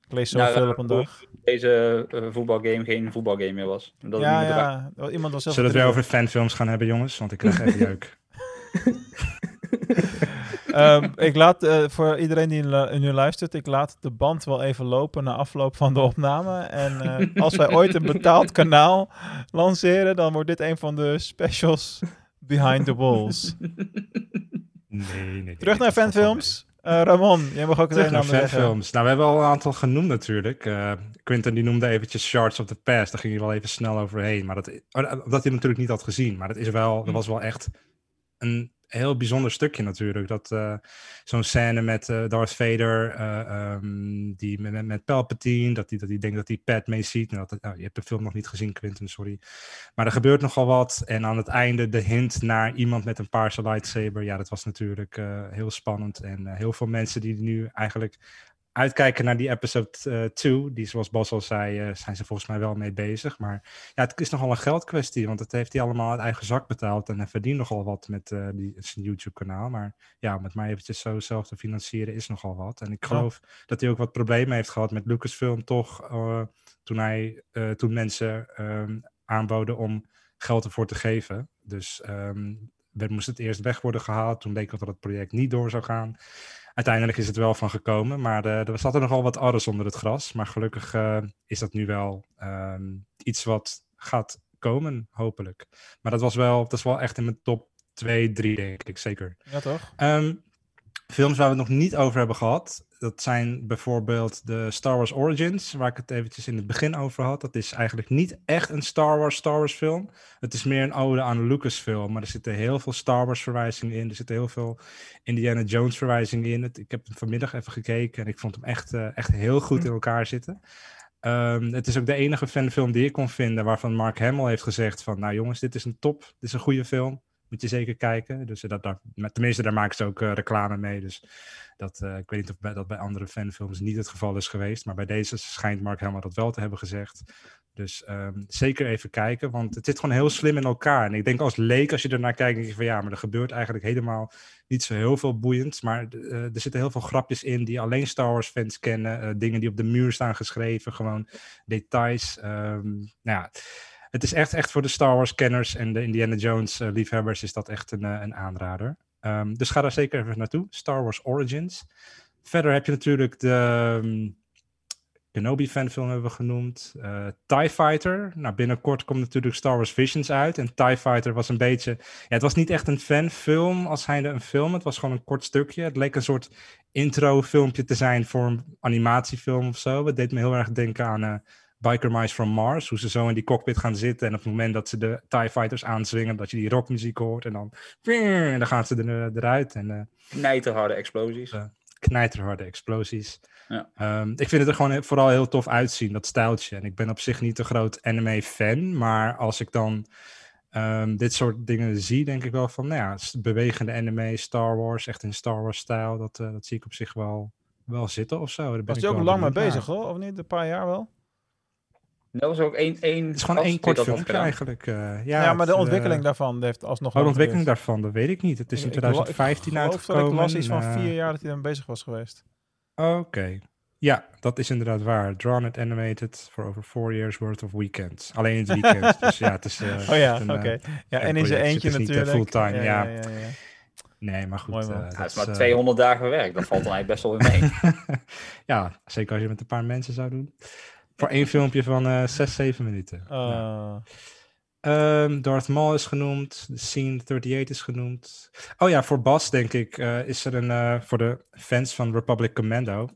Ik lees Nou, zoveel eh, op een dag. Deze eh, voetbalgame geen voetbalgame meer was. Dat Ja, ja. Iemand was zelf Zullen we het weer over fanfilms gaan hebben, jongens? Want ik krijg even jeuk. Ehm, ik laat eh, voor iedereen die nu luistert, ik laat de band wel even lopen na afloop van de opname. En eh, als wij ooit een betaald kanaal lanceren, dan wordt dit een van de specials behind the walls. Nee, nee, nee. Terug naar fanfilms. Eh, Ramon, jij mag ook het naar fanfilms. Nou, we hebben al een aantal genoemd natuurlijk. Eh, Quinten die noemde eventjes Shards of the Past. Daar ging hij wel even snel overheen. Maar dat, oh, dat hij natuurlijk niet had gezien. Maar dat, is wel, Hm. dat was wel echt een heel bijzonder stukje natuurlijk. Dat eh, zo'n scène met eh, Darth Vader, eh, ehm, die met, met, Palpatine, dat hij dat die denkt dat hij Padme ziet. Nou, dat, oh, je hebt de film nog niet gezien, Quinten, sorry. Maar er gebeurt nogal wat. En aan het einde de hint naar iemand met een paarse lightsaber. Ja, dat was natuurlijk heel spannend. En heel veel mensen die nu eigenlijk uitkijken naar die episode 2. die, zoals Bas al zei, eh, zijn ze volgens mij wel mee bezig. Maar ja, het is nogal een geldkwestie. Want het heeft hij allemaal uit eigen zak betaald. En hij verdient nogal wat met eh, die, zijn YouTube-kanaal. Maar ja, om het maar eventjes zo zelf te financieren is nogal wat. En ik geloof dat hij ook wat problemen heeft gehad met Lucasfilm toch. eh, toen, hij, eh, toen mensen ehm, aanboden om geld ervoor te geven. Dus er moest het eerst weg worden gehaald. Toen bleek dat het project niet door zou gaan. Uiteindelijk is het wel van gekomen, maar er zat er nogal wat alles onder het gras. Maar gelukkig eh, is dat nu wel ehm, iets wat gaat komen, hopelijk. Maar dat was wel, dat is wel echt in mijn top 2, 3, denk ik, zeker. Ja, toch? Ehm, films waar we het nog niet over hebben gehad, dat zijn bijvoorbeeld de Star Wars Origins, waar ik het eventjes in het begin over had. Dat is eigenlijk niet echt een Star Wars Star Wars film. Het is meer een ode aan Lucasfilm, maar er zitten heel veel Star Wars verwijzingen in. Er zitten heel veel Indiana Jones verwijzingen in. Het, ik heb hem vanmiddag even gekeken en ik vond hem echt, eh, echt heel goed in elkaar zitten. Ehm, het is ook de enige fanfilm die ik kon vinden waarvan Mark Hamill heeft gezegd van, nou jongens, dit is een top, dit is een goede film. Moet je zeker kijken. Dus dat, dat, maar tenminste, daar maken ze ook eh, reclame mee. Dus dat, eh, ik weet niet of dat bij andere fanfilms niet het geval is geweest. Maar bij deze schijnt Mark Hamill dat wel te hebben gezegd. Dus ehm, zeker even kijken, want het zit gewoon heel slim in elkaar. En ik denk als leek, als je ernaar kijkt, denk je van ja, maar er gebeurt eigenlijk helemaal niet zo heel veel boeiends. Maar eh, er zitten heel veel grapjes in die alleen Star Wars fans kennen. eh, dingen die op de muur staan geschreven, gewoon details. Ehm, nou ja, het is echt, echt voor de Star Wars kenners en de Indiana Jones eh, liefhebbers is dat echt een, eh, een aanrader. Ehm, dus ga daar zeker even naartoe. Star Wars Origins. Verder heb je natuurlijk de ehm, Kenobi fanfilm hebben we genoemd. Eh TIE Fighter. Nou, binnenkort komt natuurlijk Star Wars Visions uit. En TIE Fighter was een beetje... Ja, het was niet echt een fanfilm als zijnde een film. Het was gewoon een kort stukje. Het leek een soort intro-filmpje te zijn voor een animatiefilm of zo. Het deed me heel erg denken aan... Biker Mice from Mars, hoe ze zo in die cockpit gaan zitten en op het moment dat ze de TIE Fighters aanzwingen, dat je die rockmuziek hoort en dan, en dan gaan ze er, eruit en uh, Knijterharde explosies. knijterharde explosies. Ja. Um, ik vind het er gewoon vooral heel tof uitzien, dat stijltje. En ik ben op zich niet een groot anime-fan, maar als ik dan um, dit soort dingen zie, denk ik wel van, nou ja, bewegende anime, Star Wars, echt in Star Wars-stijl, dat, uh, dat zie ik op zich wel, wel zitten of zo. Daar ben Was ik je ook lang mee bezig, hoor? Of niet? Een paar jaar wel? Dat was ook één. één Het is gewoon één kort filmpje eigenlijk. eh, Ja, ja, maar de het, ontwikkeling eh, daarvan heeft alsnog Oh, de ontwikkeling daarvan, dat weet ik niet. Het is in Ik- ik la- 2015 ik uitgekomen. dat ik las iets van eh, vier jaar dat hij ermee bezig was geweest. Oké. Ja, dat is inderdaad waar. Drawn and animated for over four years worth of weekends. Alleen in het weekend. dus ja, het is. eh, Oh ja, oké. eh, Ja, en in zijn eentje Het is niet, eh, natuurlijk. fulltime, Ja, ja. ja, ja, ja. Nee, maar goed. Mooi, eh, Ja, het is maar eh, 200 dagen werk. Dat valt dan eigenlijk best wel weer mee. ja, zeker als je het met een paar mensen zou doen. Voor één filmpje van eh 6, 7 minuten. Uh, Ehm, Darth Maul is genoemd. The Scene 38 is genoemd. Oh ja, voor Bas denk ik eh, is er een... eh, voor de fans van Republic Commando.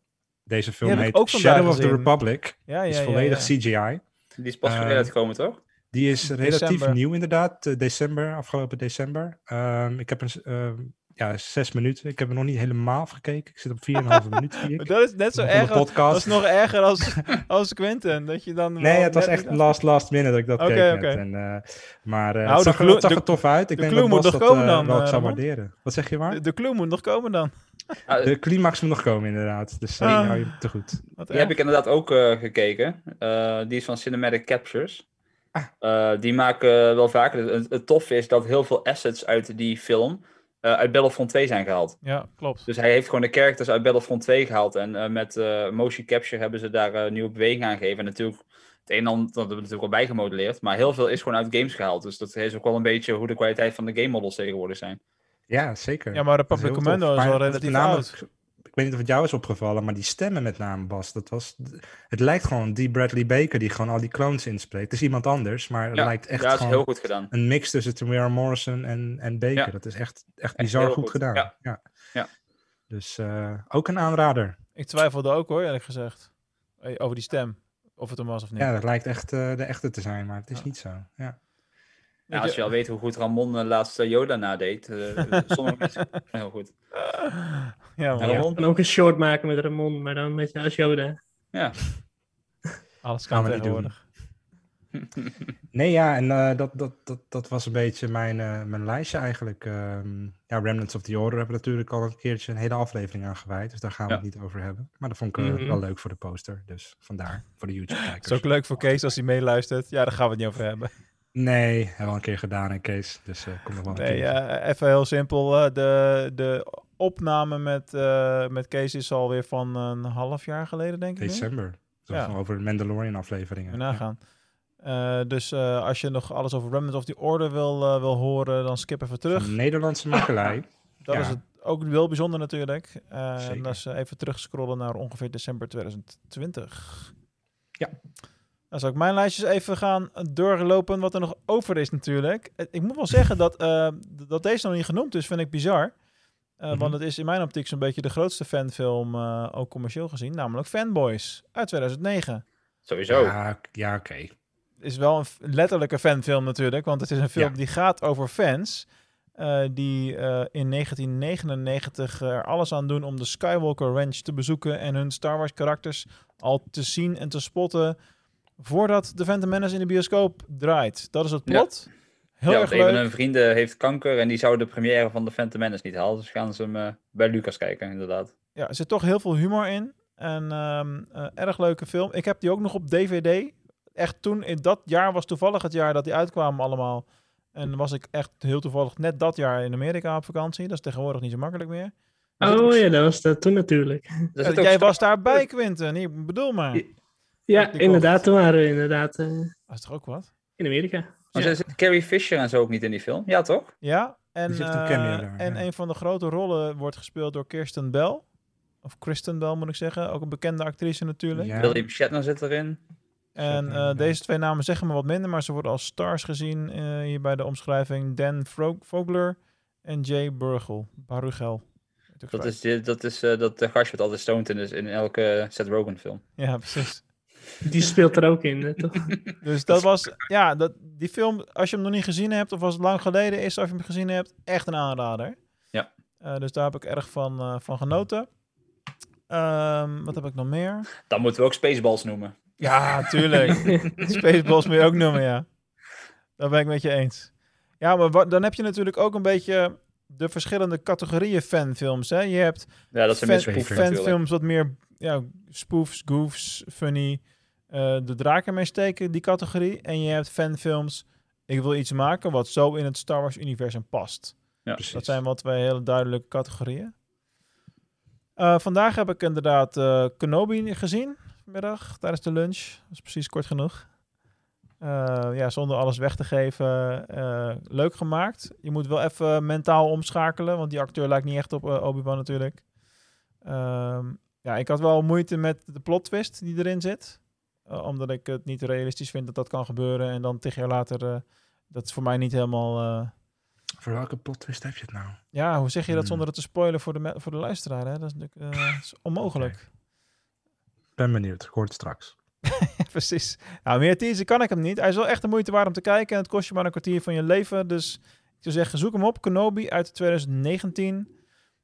Deze film heet Shadow of the. Republic. Ja, is ja, ja, volledig ja. CGI. Die is pas Eh, geleden uitgekomen, toch? Die is relatief December. nieuw inderdaad. december, afgelopen december. Ehm, ik heb een... ja, zes minuten. Ik heb er nog niet helemaal afgekeken. Ik zit op 4,5 minuut. zie ik. dat is net zo erg. Dat is nog erger als, als Quentin. Dat je dan Nee, het was echt last, last minute dat ik dat Oké, keek. En, eh, maar eh, Nou, het zag, er, clue- het zag de- er tof uit. Ik de denk clue dat moet nog dat komen eh, dan, wel zou waarderen. Wat zeg je maar? De, de clue moet nog komen dan. De climax moet nog komen inderdaad. Dus uh, Ah. hou je te goed. Wat Die heb ik inderdaad ook eh, gekeken. Eh, die is van Cinematic Captures. Ah. Eh, die maken wel vaker. Het, het toffe is dat heel veel assets uit die film eh, uit Battlefront 2 zijn gehaald. Ja, klopt. Dus hij heeft gewoon de characters uit Battlefront 2 gehaald. En eh, met eh, motion capture hebben ze daar nieuwe beweging aan gegeven. En natuurlijk, het een en ander dat hebben we natuurlijk al bijgemodelleerd. Maar heel veel is gewoon uit games gehaald. Dus dat is ook wel een beetje hoe de kwaliteit van de game models tegenwoordig zijn. Ja, zeker. Ja, maar Dat Republic heel Commando tof. is wel relatief oud. Ik weet niet of het jou is opgevallen, maar die stemmen met name, Bas, dat was... Het lijkt gewoon die Bradley Baker die gewoon al die clones inspreekt. Het is iemand anders, maar het Ja, lijkt echt ja, dat is gewoon heel goed gedaan. een mix tussen Tamara Morrison en, en Baker. Ja. Dat is echt, echt bizar goed, goed, gedaan. ja. Ja. Ja. Dus eh, ook een aanrader. Ik twijfelde ook hoor, eerlijk gezegd. Over die stem. Of het hem was of niet. Ja, dat lijkt echt eh, de echte te zijn, maar het is niet zo. Ja. Ja, als je al weet hoe goed Ramon uh, laatst uh, Yoda nadeed. Uh, sommige mensen heel goed. Ja. Ramon kan ook een short maken met Ramon, maar dan met als Yoda. Ja. Alles kan tegenwoordig. nee, ja, en uh, dat, dat, dat, dat was een beetje mijn, uh, mijn lijstje eigenlijk. Um, ja, Remnants of the Order hebben we natuurlijk al een keertje een hele aflevering aan gewijd. Dus daar gaan we ja. het niet over hebben. Maar dat vond ik uh, mm -hmm. wel leuk voor de poster. Dus vandaar, voor de YouTube-kijkers. Het is ook leuk voor Kees als hij meeluistert. Ja, daar gaan we het niet over hebben. Nee, hebben we al een keer gedaan in Kees. Dus uh, kom nog wel een nee, keer. uh, even heel simpel. Uh, de, de opname met, met Kees is alweer van een half jaar geleden, denk ik. December. Ja. over Mandalorian afleveringen. nagaan. Ja. dus als je nog alles over Remnant of the Order wil, wil horen, dan skip even terug. Van Nederlandse makelij. dat ja. is het ook wel bijzonder natuurlijk. en dat is even terugscrollen naar ongeveer december 2020. Ja. Dan zal ik mijn lijstjes even gaan doorlopen wat er nog over is natuurlijk. Ik moet wel zeggen dat, uh, dat deze nog niet genoemd is, vind ik bizar. Uh, mm -hmm. Want het is in mijn optiek zo'n beetje de grootste fanfilm, uh, ook commercieel gezien, namelijk Fanboys uit 2009. Sowieso. Ja, ja oké. Okay. Is wel een letterlijke fanfilm natuurlijk, want het is een film ja. die gaat over fans. Uh, die uh, in 1999 er alles aan doen om de Skywalker Ranch te bezoeken en hun Star Wars karakters al te zien en te spotten voordat de Phantom Menace in de bioscoop draait. Dat is het plot. Ja. Heel ja, erg een leuk. van hun vrienden heeft kanker en die zou de première van de Phantom Menace niet halen. Dus gaan ze hem uh, bij Lucas kijken, inderdaad. Ja, er zit toch heel veel humor in. En um, uh, erg leuke film. Ik heb die ook nog op DVD. Echt toen, in dat jaar was toevallig het jaar dat die uitkwamen allemaal. En was ik echt heel toevallig net dat jaar in Amerika op vakantie. Dat is tegenwoordig niet zo makkelijk meer. Oh ja, dat was dat toen natuurlijk. Dat jij was daarbij, Quinten. Ik bedoel maar. Ja, inderdaad. Toen waren we inderdaad... Uh, dat is toch ook wat? In Amerika. Maar ja. zit Carrie Fisher en zo ook niet in die film? Ja, toch? Ja, en, een, uh, daar, en ja. een van de grote rollen wordt gespeeld door Kirsten Bell. Of Kristen Bell moet ik zeggen. Ook een bekende actrice natuurlijk. Ja. William Shatner zit erin. En uh, deze twee namen zeggen me wat minder, maar ze worden als stars gezien uh, hier bij de omschrijving. Dan Vogler en Jay Burgel. Barugel. Dat is, dat is uh, dat gastje wat altijd stoned in is in elke Seth Rogen film. Ja, precies. Die speelt er ook in, toch? dus dat was, ja, dat, die film, als je hem nog niet gezien hebt, of als het lang geleden is, of je hem gezien hebt, echt een aanrader. Ja. Uh, dus daar heb ik erg van, uh, van genoten. Um, wat heb ik nog meer? Dan moeten we ook Spaceballs noemen. Ja, tuurlijk. Spaceballs moet je ook noemen, ja. Dat ben ik met je eens. Ja, maar wat, dan heb je natuurlijk ook een beetje de verschillende categorieën fanfilms. Hè? Je hebt ja, dat zijn fan, fanfilms wat meer ja, spoofs, goofs, funny, uh, de draken mee steken, die categorie. En je hebt fanfilms, ik wil iets maken wat zo in het Star Wars universum past. Ja, precies. Dat zijn wel twee hele duidelijke categorieën. Uh, vandaag heb ik inderdaad uh, Kenobi gezien, vanmiddag, tijdens de lunch. Dat is precies kort genoeg. Uh, ja, zonder alles weg te geven. leuk gemaakt. Je moet wel even mentaal omschakelen, want die acteur lijkt niet echt op Obi-Wan natuurlijk. Ehm, ja, ik had wel moeite met de plot twist die erin zit. Uh, omdat ik het niet realistisch vind dat dat kan gebeuren. En dan tig jaar later, uh, dat is voor mij niet helemaal... Uh... Voor welke plot twist heb je het nou? Ja, hoe zeg je dat zonder het te spoilen voor de, voor de luisteraar? Hè? Dat is natuurlijk is onmogelijk. Okay. Ben benieuwd, ik hoor het straks. ja, precies. Nou, meer teasen kan ik hem niet. Hij is wel echt de moeite waard om te kijken. En het kost je maar een kwartier van je leven. Dus ik zou zeggen, zoek hem op. Kenobi uit 2019.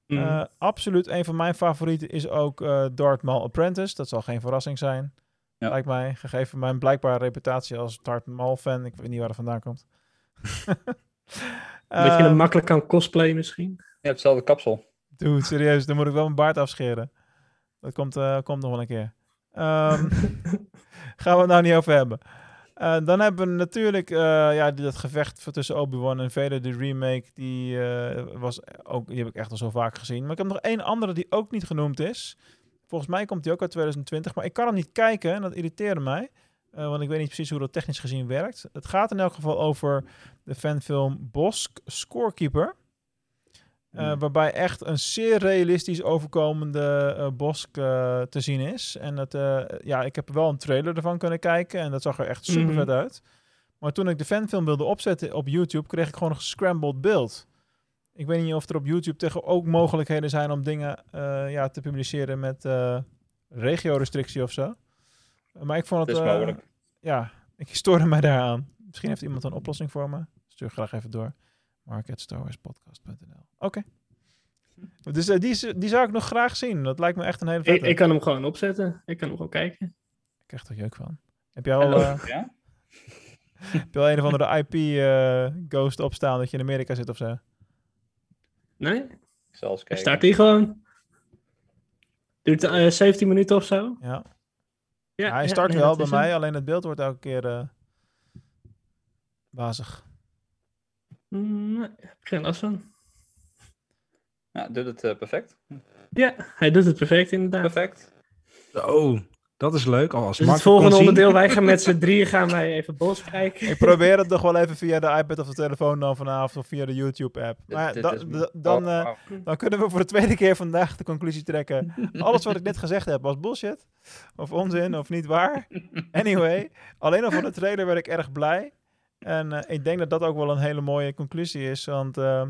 Mm. Uh, absoluut een van mijn favorieten is ook uh, Darth Maul Apprentice. Dat zal geen verrassing zijn, ja. lijkt mij. Gegeven mijn blijkbare reputatie als Darth Maul fan. Ik weet niet waar dat vandaan komt. Dat je hem makkelijk kan cosplayen misschien. Ja, hetzelfde kapsel. Dude, serieus. Dan moet ik wel mijn baard afscheren. Dat komt, uh, komt nog wel een keer. Um, gaan we het nou niet over hebben. Uh, dan hebben we natuurlijk uh, ja, dat gevecht tussen Obi-Wan en Vader, de remake, die, uh, was ook, die heb ik echt al zo vaak gezien. Maar ik heb nog één andere die ook niet genoemd is. Volgens mij komt die ook uit 2020, maar ik kan hem niet kijken en dat irriteerde mij. want ik weet niet precies hoe dat technisch gezien werkt. Het gaat in elk geval over de fanfilm Bosk Scorekeeper. Eh, waarbij echt een zeer realistisch overkomende eh, Bosk eh, te zien is. En dat, eh, ja, ik heb wel een trailer ervan kunnen kijken en dat zag er echt super vet Mhm. uit. Maar toen ik de fanfilm wilde opzetten op YouTube, kreeg ik gewoon een gescrambled beeld. Ik weet niet of er op YouTube tegen ook mogelijkheden zijn om dingen eh, ja, te publiceren met eh regio-restrictie of zo. Maar ik vond het... Het is eh, mogelijk. ja, ik stoorde mij daaraan. Misschien heeft iemand een oplossing voor me. Stuur graag even door. mark@starwarspodcast.nl Oké. Dus die, is- die zou ik nog graag zien. Dat lijkt me echt een hele Ik, vette. ik kan hem gewoon opzetten. Ik kan hem gewoon kijken. Ik krijg er jeuk van. Heb jij al, eh, Ja? heb je al een of andere IP-ghost opstaan dat je in Amerika zit of zo? Nee? Ik zal eens kijken. Start die gewoon. Duurt eh 17 minuten of zo. Ja. Ja, hij ja, start nee, wel bij mij, hem. alleen het beeld wordt elke keer eh wazig. Mm, Nee, heb ik geen last van. Ja, doet het eh, perfect. Ja, hij doet het perfect inderdaad. Perfect. Oh, dat is leuk. Oh, als Dus Mark het volgende kon zien- onderdeel, wij gaan met z'n drieën gaan wij even bos kijken. Ik probeer het nog wel even via de iPad of de telefoon dan vanavond of via de YouTube-app. Maar da- da- dan, oh, eh, wauw. dan kunnen we voor de tweede keer vandaag de conclusie trekken. Alles wat ik net gezegd heb was bullshit. Of onzin, of niet waar. Anyway, alleen al van de trailer werd ik erg blij. En eh, ik denk dat dat ook wel een hele mooie conclusie is. Want eh,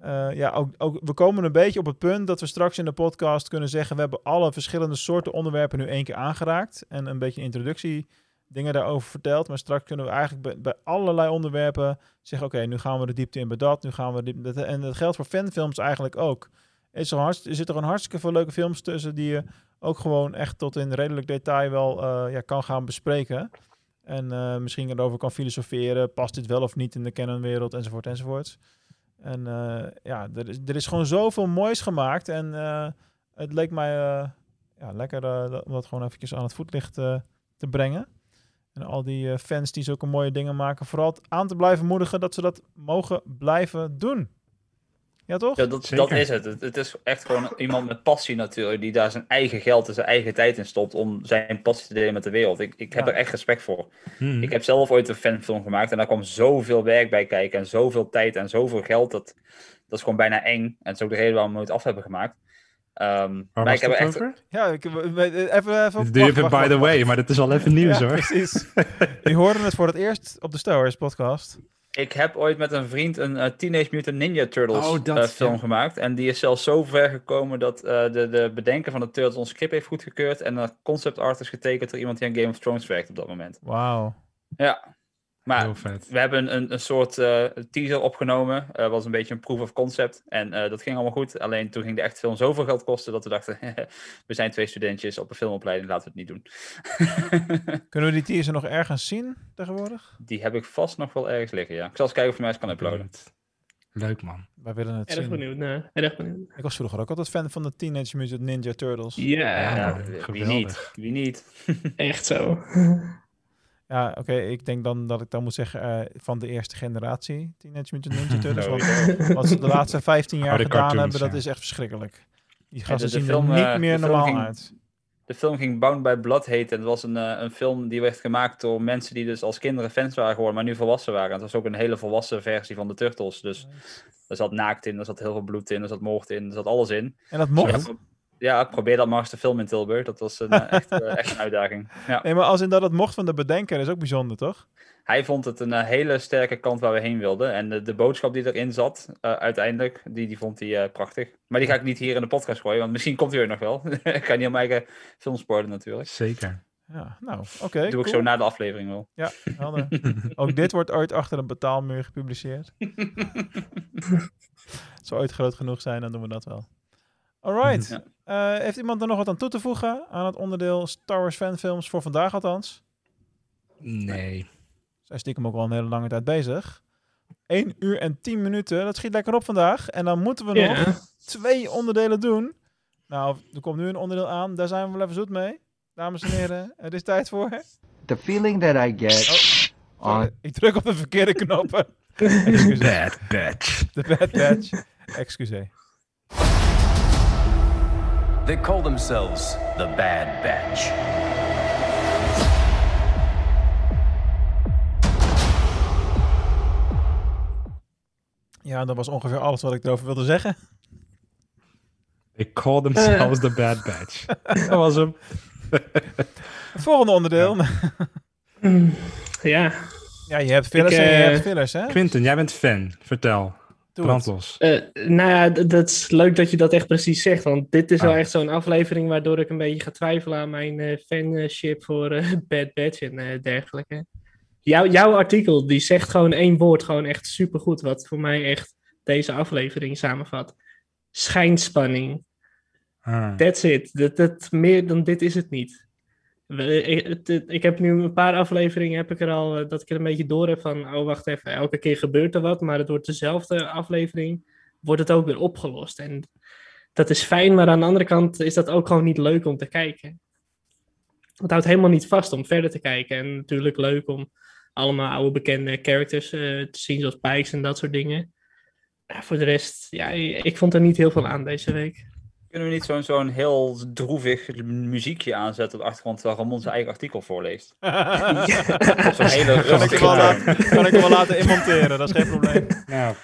eh, ja, ook, ook, we komen een beetje op het punt dat we straks in de podcast kunnen zeggen... we hebben alle verschillende soorten onderwerpen nu één keer aangeraakt. En een beetje introductie dingen daarover verteld. Maar straks kunnen we eigenlijk bij, allerlei onderwerpen zeggen... oké, nu gaan we de diepte in bij dat, nu gaan we... De, en dat geldt voor fanfilms eigenlijk ook. Is er, hartst- er zitten gewoon hartstikke veel leuke films tussen... die je ook gewoon echt tot in redelijk detail wel eh, ja, kan gaan bespreken. En eh, misschien erover kan filosoferen. Past dit wel of niet in de canonwereld, enzovoort, enzovoort. En eh, ja, er is, er is gewoon zoveel moois gemaakt. En eh, het leek mij eh, ja, lekker om dat gewoon eventjes aan het voetlicht te brengen. En al die fans die zulke mooie dingen maken, vooral aan te blijven moedigen dat ze dat mogen blijven doen. Ja, toch? Ja, dat, dat is het. het. Het is echt gewoon iemand met passie natuurlijk, die daar zijn eigen geld en zijn eigen tijd in stopt om zijn passie te delen met de wereld. Ik, ik heb Ja. er echt respect voor. Hmm. Ik heb zelf ooit een fanfilm gemaakt en daar kwam zoveel werk bij kijken en zoveel tijd en zoveel geld. Dat, dat is gewoon bijna eng. En dat is ook de reden waarom we het nooit af hebben gemaakt. Ehm, maar was ik heb echt... over? Ja, ik, even, even, by wacht, the way, wacht. maar dit is al even nieuws Ja, hoor. precies. Die hoorden het voor het eerst op de Star Wars podcast. Ik heb ooit met een vriend een eh, Teenage Mutant Ninja Turtles Oh, dat, eh, film ja. gemaakt. En die is zelfs zo ver gekomen dat eh, de, de bedenker van de Turtles ons script heeft goedgekeurd. En een concept art is getekend door iemand die aan Game of Thrones werkt op dat moment. Wauw. Ja. Maar Heel vet. we hebben een, een soort eh, teaser opgenomen. Eh was een beetje een proof of concept. En eh, dat ging allemaal goed. Alleen toen ging de echte film zoveel geld kosten dat we dachten... we zijn twee studentjes op een filmopleiding, laten we het niet doen. Kunnen we die teaser nog ergens zien tegenwoordig? die heb ik vast nog wel ergens liggen, ja. Ik zal eens kijken of je mij eens kan uploaden. Leuk man. Wij willen het Erg zien. benieuwd, nou, erg benieuwd. Ik was vroeger ook altijd fan van de Teenage Mutant Ninja Turtles. Ja, Ja, wie niet? Wie niet? echt zo. Ja, oké. ik denk dan dat ik dan moet zeggen eh, van de eerste generatie Teenage Mutant Ninja Turtles. want Sowieso. wat ze de laatste 15 jaar Oude gedaan cartoons, hebben, dat is echt verschrikkelijk. Die Ja, gasten de- de zien film, er niet eh, meer normaal ging- uit. De film ging Bound by Blood heten. En het was een, eh, een film die werd gemaakt door mensen die dus als kinderen fans waren geworden, maar nu volwassen waren. En het was ook een hele volwassen versie van de Turtles. Dus er zat naakt in, er zat heel veel bloed in, er zat moord in, er zat alles in. En dat mocht. Ja, ja, probeer dat maar eens te filmen in Tilburg. Dat was een, eh, echt, eh, echt een uitdaging. Ja. Nee, maar als in dat het mocht van de bedenker is ook bijzonder, toch? Hij vond het een eh, hele sterke kant waar we heen wilden. En de, de boodschap die erin zat, eh, uiteindelijk, die, die vond hij eh, prachtig. Maar die ga ik niet hier in de podcast gooien, want misschien komt hij er nog wel. ik ga niet op mijn eigen film spoilen natuurlijk. Zeker. Ja, nou, oké. Dat doe ik zo na de aflevering wel. Ja, helder. ook dit wordt ooit achter een betaalmuur gepubliceerd. Het zou ooit groot genoeg zijn, dan doen we dat wel. Alright. Ja. Eh, heeft iemand er nog wat aan toe te voegen aan het onderdeel Star Wars fanfilms voor vandaag althans? Nee. Zij stiekem ook al een hele lange tijd bezig. 1 uur en 10 minuten, dat schiet lekker op vandaag. En dan moeten we nog twee onderdelen doen. Nou, er komt nu een onderdeel aan, daar zijn we wel even zoet mee. Dames en heren, het is tijd voor... The feeling that I get on ik druk op de verkeerde knoppen. Excuseer. Bad batch. De bad badge. Excuseer. They call themselves the Bad Batch. Ja, Ja, dat was ongeveer alles wat ik erover wilde zeggen. They call themselves the Bad Batch. dat was hem. Het volgende onderdeel. Ja. Ja, je hebt fillers Ik, en je eh, hebt fillers, hè? Quinten, jij bent fan. Vertel. Doe Brand het. los. Eh, nou ja, dat is leuk dat je dat echt precies zegt. Want dit is wel Ah. echt zo'n aflevering waardoor ik een beetje ga twijfelen aan mijn eh, fanship voor eh, Bad Batch en eh, dergelijke. Jouw jouw artikel die zegt gewoon één woord, gewoon echt supergoed. Wat voor mij echt deze aflevering samenvat. Schijnspanning. Ah. That's it. Dat, dat, meer dan dit is het niet. Ik, ik heb nu een paar afleveringen heb ik er al eh, dat ik er een beetje door heb van oh wacht even, elke keer gebeurt er wat, maar het wordt dezelfde aflevering, wordt het ook weer opgelost. En dat is fijn, maar aan de andere kant is dat ook gewoon niet leuk om te kijken. Het houdt helemaal niet vast om verder te kijken. En natuurlijk leuk om allemaal oude bekende characters eh, te zien, zoals Pikes en dat soort dingen. Voor de rest, ja, ik vond er niet heel veel aan deze week. Kunnen we niet zo'n zo'n heel droevig muziekje aanzetten op de achtergrond terwijl Ramon zijn eigen artikel voorleest? Zo'n hele kan, ik rustige hem wel laten, kan ik hem wel laten inmonteren, dat is geen probleem. Ja.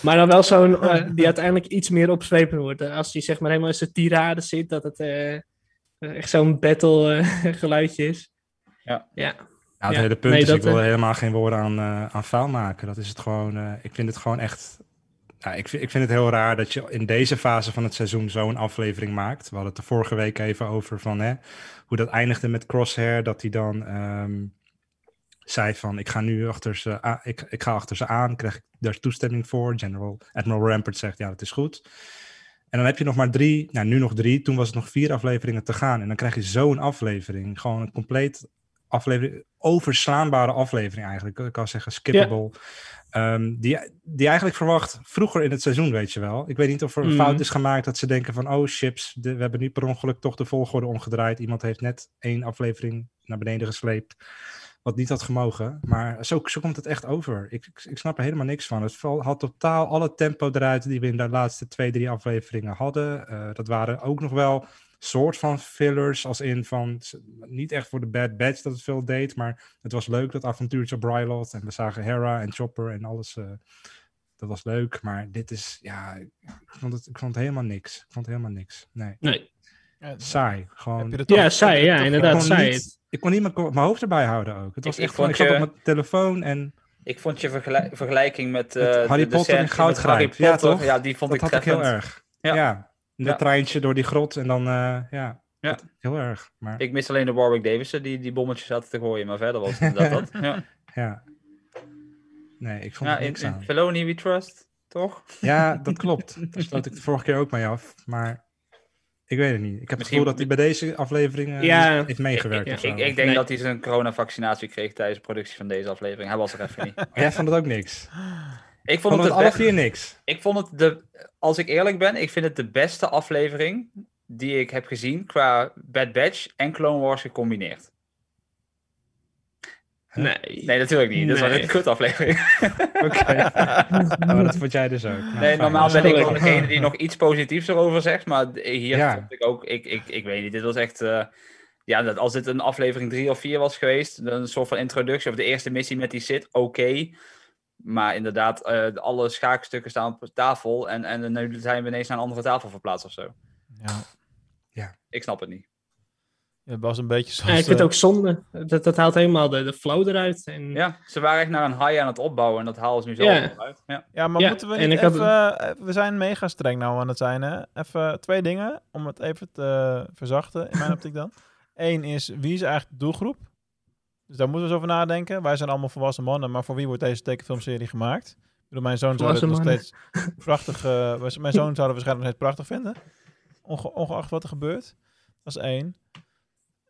Maar dan wel zo'n, eh, die uiteindelijk iets meer opzwepen wordt. Als die zeg maar helemaal in zijn tirade zit, dat het eh, echt zo'n battle eh, geluidje is. Ja. Ja. Ja, het Ja, hele punt nee, is, dat, ik wil helemaal geen woorden aan, aan vuil maken. Dat is het gewoon, eh, ik vind het gewoon echt... Ja, ik, vind, ik vind het heel raar dat je in deze fase van het seizoen zo'n aflevering maakt. We hadden het de vorige week even over van, hè, hoe dat eindigde met Crosshair. Dat hij dan ehm, zei van, ik ga nu achter ze, aan, ik, ik ga achter ze aan. Krijg ik daar toestemming voor? General Admiral Rampart zegt, ja, dat is goed. En dan heb je nog maar drie, nou nu nog drie. Toen was het nog vier afleveringen te gaan. En dan krijg je zo'n aflevering. Gewoon een compleet aflevering, overslaanbare aflevering eigenlijk. Ik kan zeggen skippable. Ehm, die, die eigenlijk verwacht vroeger in het seizoen, weet je wel. Ik weet niet of er een Mhm. fout is gemaakt dat ze denken van... oh, chips, de- we hebben nu per ongeluk toch de volgorde omgedraaid. Iemand heeft net één aflevering naar beneden gesleept... wat niet had gemogen. Maar zo, zo komt het echt over. Ik, ik, ik snap er helemaal niks van. Het had totaal alle tempo eruit die we in de laatste twee, drie afleveringen hadden. Eh, dat waren ook nog wel soort van fillers, als in van niet echt voor de Bad Batch dat het veel deed, maar het was leuk dat avontuurtje op Ryloth en we zagen Hera en Chopper en alles. eh, dat was leuk, maar dit is, ja, ik vond het, ik vond het helemaal niks. Ik vond het helemaal niks. Nee. Nee. Saai, gewoon. Heb je toch- Ja, saai, ja, inderdaad, ik kon saai. niet- Ik kon niet mijn, mijn hoofd erbij houden ook. Het was Ik- echt ik gewoon, ik vond zat op mijn telefoon en Ik vond je vergelijk- vergelijking met, eh, Met Harry de, de Potter en Goudgrijp. Ja, toch? Ja, die vond dat ik had ik heel erg. Ja. Ja, Ja. treintje door die grot en dan, eh, ja, Ja. heel erg. Maar Ik mis alleen de Warwick Davidson die die bommetjes zaten te gooien, maar verder was het inderdaad dat. Ja, ja. Nee, ik vond ja er in, niks in aan. Felony we trust, toch? Ja, dat klopt. Daar sloot ik de vorige keer ook mee af. Maar ik weet het niet. Ik heb het gevoel dat hij bij deze aflevering eh, Ja. heeft meegewerkt. Ik, ik, ik denk Nee. dat hij zijn coronavaccinatie kreeg tijdens de productie van deze aflevering. Hij was er even niet. Jij vond het ook niks. Ik vond Vond het, het alle vier niks. Ik vond het de, als ik eerlijk ben, ik vind het de beste aflevering die ik heb gezien qua Bad Batch en Clone Wars gecombineerd. Nee. Nee, natuurlijk niet. Dat was Nee. een kut aflevering. Oké. Maar dat vond jij dus ook. Nou, nee, normaal is ben ik wel wel degene die nog iets positiefs erover zegt, maar hier Ja. vond ik ook, ik, ik, ik weet niet, dit was echt, eh, ja, dat, als dit een aflevering drie of vier was geweest, dan een soort van introductie of de eerste missie met die Sith, oké. Maar inderdaad, eh, alle schaakstukken staan op tafel en, en nu zijn we ineens naar een andere tafel verplaatst of zo. Ja. Ik snap het niet. Het was een beetje zoals... Ja, ik vind eh, het ook zonde. Dat, dat haalt helemaal de, de flow eruit. En, Ja, ze waren echt naar een high aan het opbouwen en dat halen ze nu zo Ja. uit. Ja. Ja, maar Ja, moeten we niet even... eh, We zijn mega streng nou aan het zijn, hè? Even twee dingen, om het even te verzachten, in mijn optiek dan. Eén is, wie is eigenlijk de doelgroep? Dus daar moeten we eens over nadenken. Wij zijn allemaal volwassen mannen, maar voor wie wordt deze tekenfilmserie gemaakt? Ik bedoel, mijn zoon zou het nog steeds prachtig... eh, mijn zoon zou het waarschijnlijk nog steeds prachtig vinden. Onge- ongeacht wat er gebeurt. Dat is één.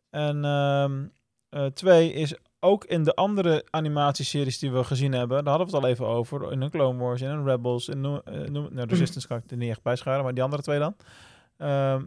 En ehm, eh, twee is ook in de andere animatieseries die we gezien hebben, daar hadden we het al even over, in een Clone Wars, in een Rebels, in noem, eh, noem, nou, Resistance kan ik er niet echt bij scharen, maar die andere twee dan. Ehm,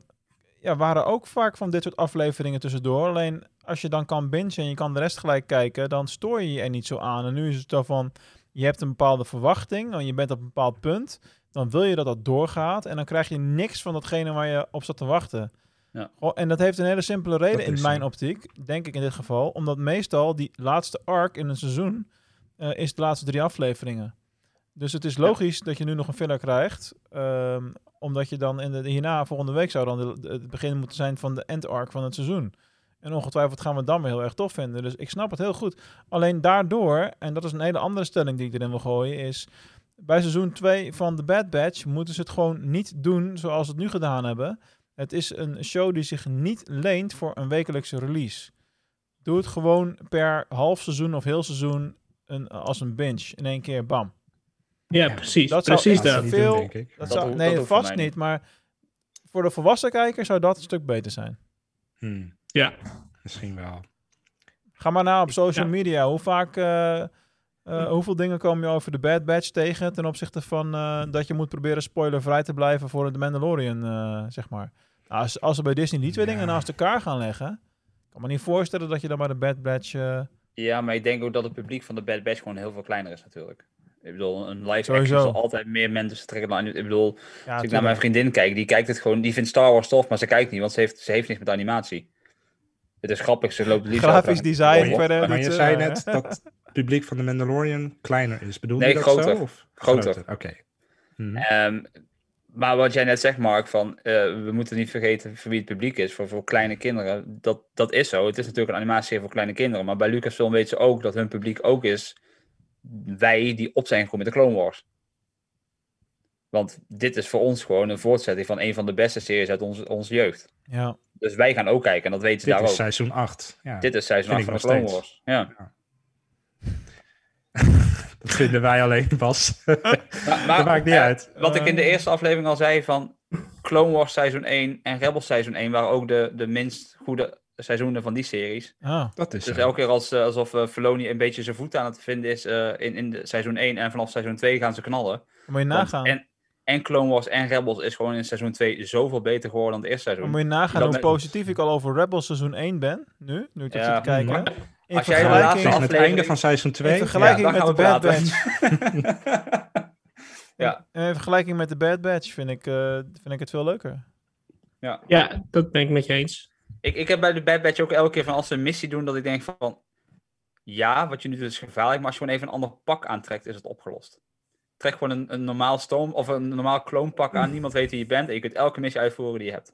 ja, waren ook vaak van dit soort afleveringen tussendoor. Alleen als je dan kan bingen en je kan de rest gelijk kijken, dan stoor je je er niet zo aan. En nu is het zo van, je hebt een bepaalde verwachting, en je bent op een bepaald punt, dan wil je dat dat doorgaat en dan krijg je niks van datgene waar je op zat te wachten. Ja. En dat heeft een hele simpele reden in mijn zo. optiek, denk ik in dit geval. Omdat meestal die laatste arc in een seizoen eh, is de laatste drie afleveringen. Dus het is logisch dat je nu nog een filler krijgt. ehm, omdat je dan in de, hierna, volgende week, zou dan het begin moeten zijn van de end arc van het seizoen. En ongetwijfeld gaan we het dan weer heel erg tof vinden. Dus ik snap het heel goed. Alleen daardoor, en dat is een hele andere stelling die ik erin wil gooien, is bij seizoen 2 van The Bad Batch moeten ze het gewoon niet doen zoals ze het nu gedaan hebben. Het is een show die zich niet leent voor een wekelijkse release. Doe het gewoon per half seizoen of heel seizoen een, als een binge. In één keer, bam. Ja, precies. Dat zou precies dat. niet doen, veel. denk ik. Dat zou, nee, dat vast niet. niet. Maar voor de volwassen kijker zou dat een stuk beter zijn. Hmm, Ja. misschien wel. Ga maar na op social Ja. media. Hoe vaak, eh, eh, hoeveel dingen kom je over de Bad Batch tegen ten opzichte van eh, dat je moet proberen spoilervrij te blijven voor de Mandalorian, eh, zeg maar. Nou, Als, als ze bij Disney die twee Ja. dingen naast elkaar gaan leggen, kan me niet voorstellen dat je dan bij de Bad Batch... eh, Ja, maar ik denk ook dat het publiek van de Bad Batch gewoon heel veel kleiner is natuurlijk. Ik bedoel, een live Sowieso. action zal altijd meer mensen trekken dan... Ik bedoel, ja, als ik naar mijn vriendin kijk, die kijkt het gewoon... Die vindt Star Wars tof, maar ze kijkt niet, want ze heeft, ze heeft niks met animatie. Het is grappig, ze loopt liefst... Grafisch design Oh, verder. Maar je eh, zei net dat het publiek van de Mandalorian kleiner is. Bedoel Nee, je dat groter. zo? Of Groter. Oké. Mhm. Ehm, maar wat jij net zegt, Mark, van eh, we moeten niet vergeten voor wie het publiek is, voor, voor kleine kinderen. Dat, dat is zo. Het is natuurlijk een animatie voor kleine kinderen. Maar bij Lucasfilm weten ze ook dat hun publiek ook is wij die op zijn gekomen met de Clone Wars. Want dit is voor ons gewoon een voortzetting van een van de beste series uit onze, onze jeugd. Ja. Dus wij gaan ook kijken en dat weten ze Dit daar is ook. seizoen 8. Ja. Dit is seizoen Vind 8 ik van de Clone. Wars. Ja. Dat vinden wij alleen pas. Maar, dat maakt niet eh, uit. Wat ik in de eerste aflevering al zei van Clone Wars seizoen 1 en Rebels seizoen 1 waren ook de, de minst goede seizoenen van die series. Ah, Dat is Dus zo. elke keer als, eh, alsof eh Filoni een beetje zijn voet aan het vinden is eh, in, in de seizoen 1 en vanaf seizoen 2 gaan ze knallen. moet je Want nagaan. En, en Clone Wars en Rebels is gewoon in seizoen 2 zoveel beter geworden dan het eerste Maar seizoen. moet je nagaan hoe met- positief ik al over Rebels seizoen 1 ben, nu, nu ik dat Ja, zit te kijken. maar In als jij de vergelijking, laatste Tegen het einde van seizoen 2. in vergelijking Ja, met de Bad Batch. Ja. In vergelijking met de Bad Batch vind ik, eh, vind ik het veel leuker. Ja. Ja, dat ben ik met je eens. Ik, ik heb bij de Bad Batch ook elke keer van als ze een missie doen, dat ik denk van... Ja, wat je nu doet is gevaarlijk, maar als je gewoon even een ander pak aantrekt, is het opgelost. Trek gewoon een, een normaal stoom of een normaal kloonpak aan. Niemand weet wie je bent en je kunt elke missie uitvoeren die je hebt.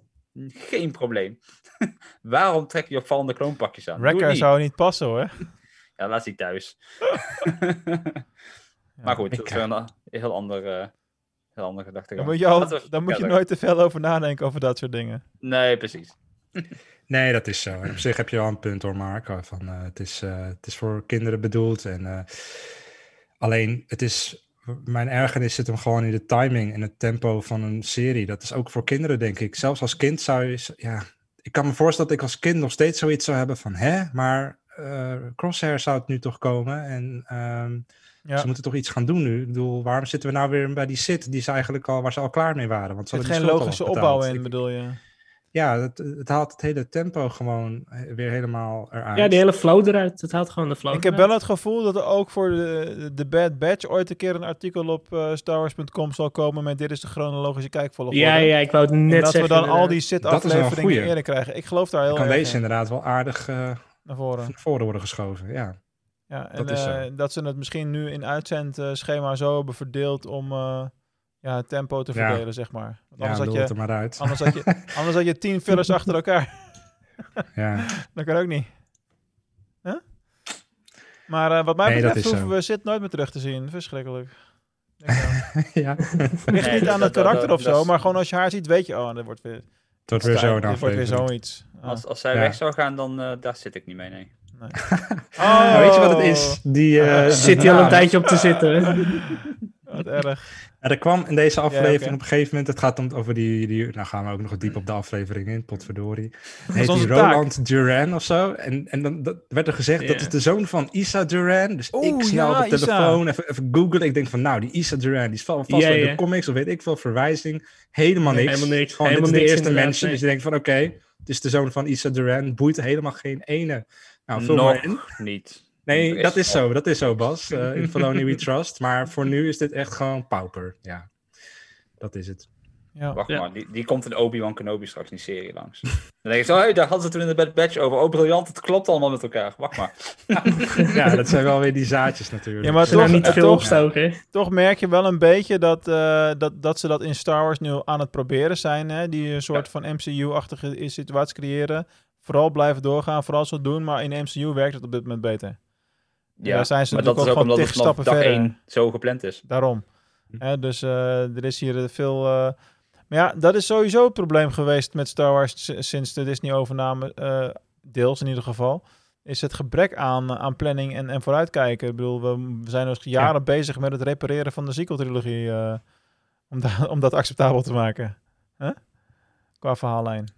Geen probleem. Waarom trek je opvallende kloonpakjes aan? Wrecker niet. zou niet passen hoor. Ja, laat die thuis. maar goed, dat is een heel ander, eh heel ander gedachte. Dan moet je, al, dan moet je nooit te veel over nadenken over dat soort dingen. Nee, precies. Nee, dat is zo. En op zich heb je wel een punt hoor, Mark. eh, Van, eh, het, is, eh, het is voor kinderen bedoeld. En, eh, alleen, het is, mijn ergernis zit hem gewoon in de timing en het tempo van een serie. Dat is ook voor kinderen, denk ik. Zelfs als kind zou je... Ja, ik kan me voorstellen dat ik als kind nog steeds zoiets zou hebben van... Hè, maar Crosshair zou het nu toch komen? En ehm, Ja. ze moeten toch iets gaan doen nu? Ik bedoel, waarom zitten we nou weer bij die sit die ze eigenlijk al, waar ze al klaar mee waren? Want ze Er zit geen logische opbouw in, Ik- bedoel je? Ja, het, het haalt het hele tempo gewoon eh, weer helemaal eruit. Ja, die hele flow eruit. Het haalt gewoon de flow Ik heb wel het gevoel dat er ook voor de, de Bad Batch ooit een keer een artikel op eh starwars.com zal komen met dit is de chronologische kijkvolgorde. Ja, ja, ik wou het net en dat zeggen, we dan al die Dat goeie. eerder krijgen. Ik geloof daar heel kan erg deze in. inderdaad wel aardig eh, Naar voren. naar voren worden geschoven. Ja, Ja, en dat is zo. eh, dat ze het misschien nu in uitzendschema zo hebben verdeeld om eh, ja, tempo te Ja. verdelen, zeg maar. Want Ja, anders, had je, het er maar uit. anders, had je, anders had je tien fillers achter elkaar. ja. Dat kan ook niet. Huh? Maar eh, wat mij Nee, betreft hoeven zo. we Sid nooit meer terug te zien. Verschrikkelijk. Aan. ja. Het ligt Nee, niet dat- aan het karakter dat- of dat zo, maar gewoon als je haar ziet, weet je, oh, dat wordt weer... Het wordt weer zo'n Dit wordt weer zoiets. Ah. Als, als zij Ja. weg zou gaan, dan eh, daar zit ik niet mee, nee. Nee. Nou, weet je wat het is? Die, eh, Zit hij al een tijdje op te zitten. Wat erg. En er kwam in deze aflevering op een gegeven moment, het gaat om over die, die, nou gaan we ook nog diep op de aflevering in, potverdorie. Heet die taak. Roland Duran of zo. En, en dan dat werd er gezegd, dat is de zoon van Isa Duran. Dus Oeh, ik snel ja, op de telefoon, even, even googlen. Ik denk van, nou, die Isa Duran, die is vast wel in de comics, of weet ik veel, verwijzing. Helemaal niks. helemaal niks. Gewoon, Helemaal dit is de eerste mensen. nee. Dus je denkt van, oké, het is de zoon van Isa Duran. Boeit helemaal geen ene. Nou, maar in. Nog niet. Nee, dat is zo, dat is zo, Bas. Eh in Filoni We Trust. Maar voor nu is dit echt gewoon pauper. Ja, dat is het. Ja. Wacht Ja. maar, die, die komt in Obi-Wan Kenobi straks in die serie langs. Dan denk je zo, hey, daar hadden ze toen in de Bad Batch over. Oh, briljant, het klopt allemaal met elkaar. Wacht maar. ja, dat zijn wel weer die zaadjes natuurlijk. Ja, maar Ze toch, niet eh, veel toch, opstoken. toch merk je wel een beetje dat, eh, dat, dat ze dat in Star Wars nu aan het proberen zijn. Hè? Die een soort van MCU-achtige situatie creëren. Vooral blijven doorgaan, vooral zo doen. Maar in MCU werkt het op dit moment beter. Ja, zijn ze maar dat is natuurlijk ook omdat het vanaf stappen dag verder. één zo gepland is. Daarom. Hè, dus eh, er is hier eh, veel... eh, maar ja, dat is sowieso het probleem geweest met Star Wars sinds de Disney-overname. eh, deels in ieder geval. Is het gebrek aan, aan planning en, en vooruitkijken. Ik bedoel, we, we zijn nog jaren bezig met het repareren van de sequel-trilogie. eh, om, da- om dat acceptabel te maken. Hè? Qua verhaallijn.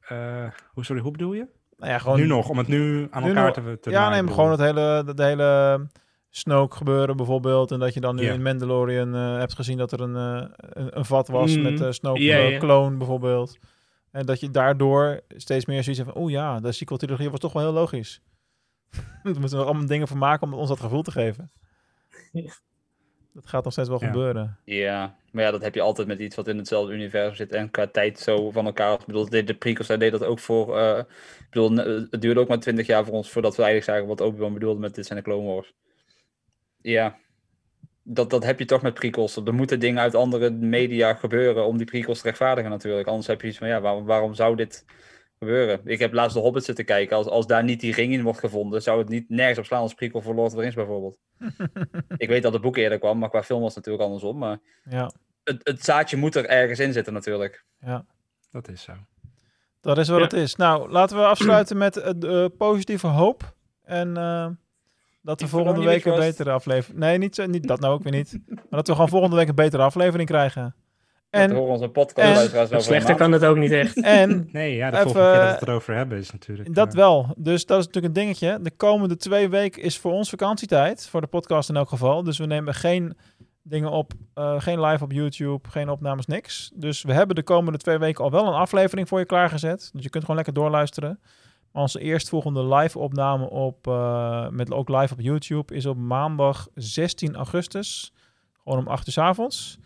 Eh, hoe, sorry, hoe bedoel je? Nou ja, gewoon nu nog, om het nu aan Nu elkaar nog- te, te Ja, naaien, nee, maar bedoel gewoon het hele, het hele Snoke gebeuren bijvoorbeeld. En dat je dan nu in Mandalorian eh, hebt gezien dat er een, eh, een, een vat was Mm. met eh Snoke ja. clone bijvoorbeeld. En dat je daardoor steeds meer zoiets hebt van... Oeh ja, de sequel-trilogie was toch wel heel logisch. Daar moeten we allemaal dingen van maken om ons dat gevoel te geven. Dat gaat nog steeds wel Ja. gebeuren. Ja, maar ja, dat heb je altijd met iets wat in hetzelfde universum zit en qua tijd zo van elkaar. Ik bedoel, de, de prequels hij deed dat ook voor. eh, ik bedoel, ne- het duurde ook maar twintig jaar voor ons voordat we eigenlijk zagen wat Obi-Wan bedoelde met dit zijn de Clone Wars. Ja, dat, dat heb je toch met prequels. Er moeten dingen uit andere media gebeuren om die prequels te rechtvaardigen natuurlijk. Anders heb je iets van, ja, waarom, waarom zou dit gebeuren? Ik heb laatst de Hobbit zitten kijken. Als, als daar niet die ring in wordt gevonden, zou het niet nergens op slaan als prequel voor Lord of the Rings bijvoorbeeld. ik weet dat het boek eerder kwam, maar qua film was het natuurlijk andersom. Maar Ja, het, het zaadje moet er ergens in zitten natuurlijk. ja. Dat is zo. Dat is wat Ja. het is. Nou, laten we afsluiten met eh, positieve hoop. En eh, dat we Ik volgende week een betere aflevering... Nee, niet, zo- niet, dat nou ook weer niet. Maar dat we gewoon volgende week een betere aflevering krijgen. En En, horen onze een Slechter kan het ook niet echt. en Nee, ja, de Even, volgende keer dat we eh, het erover hebben is natuurlijk... dat eh, wel. Dus dat is natuurlijk een dingetje. De komende twee weken is voor ons vakantietijd. Voor de podcast in elk geval. Dus we nemen geen dingen op. eh, geen live op YouTube. Geen opnames, niks. Dus we hebben de komende twee weken al wel een aflevering voor je klaargezet. Dus je kunt gewoon lekker doorluisteren. Maar onze eerstvolgende live opname op, eh, met ook live op YouTube is op maandag 16 augustus. Gewoon om 8 uur 's avonds.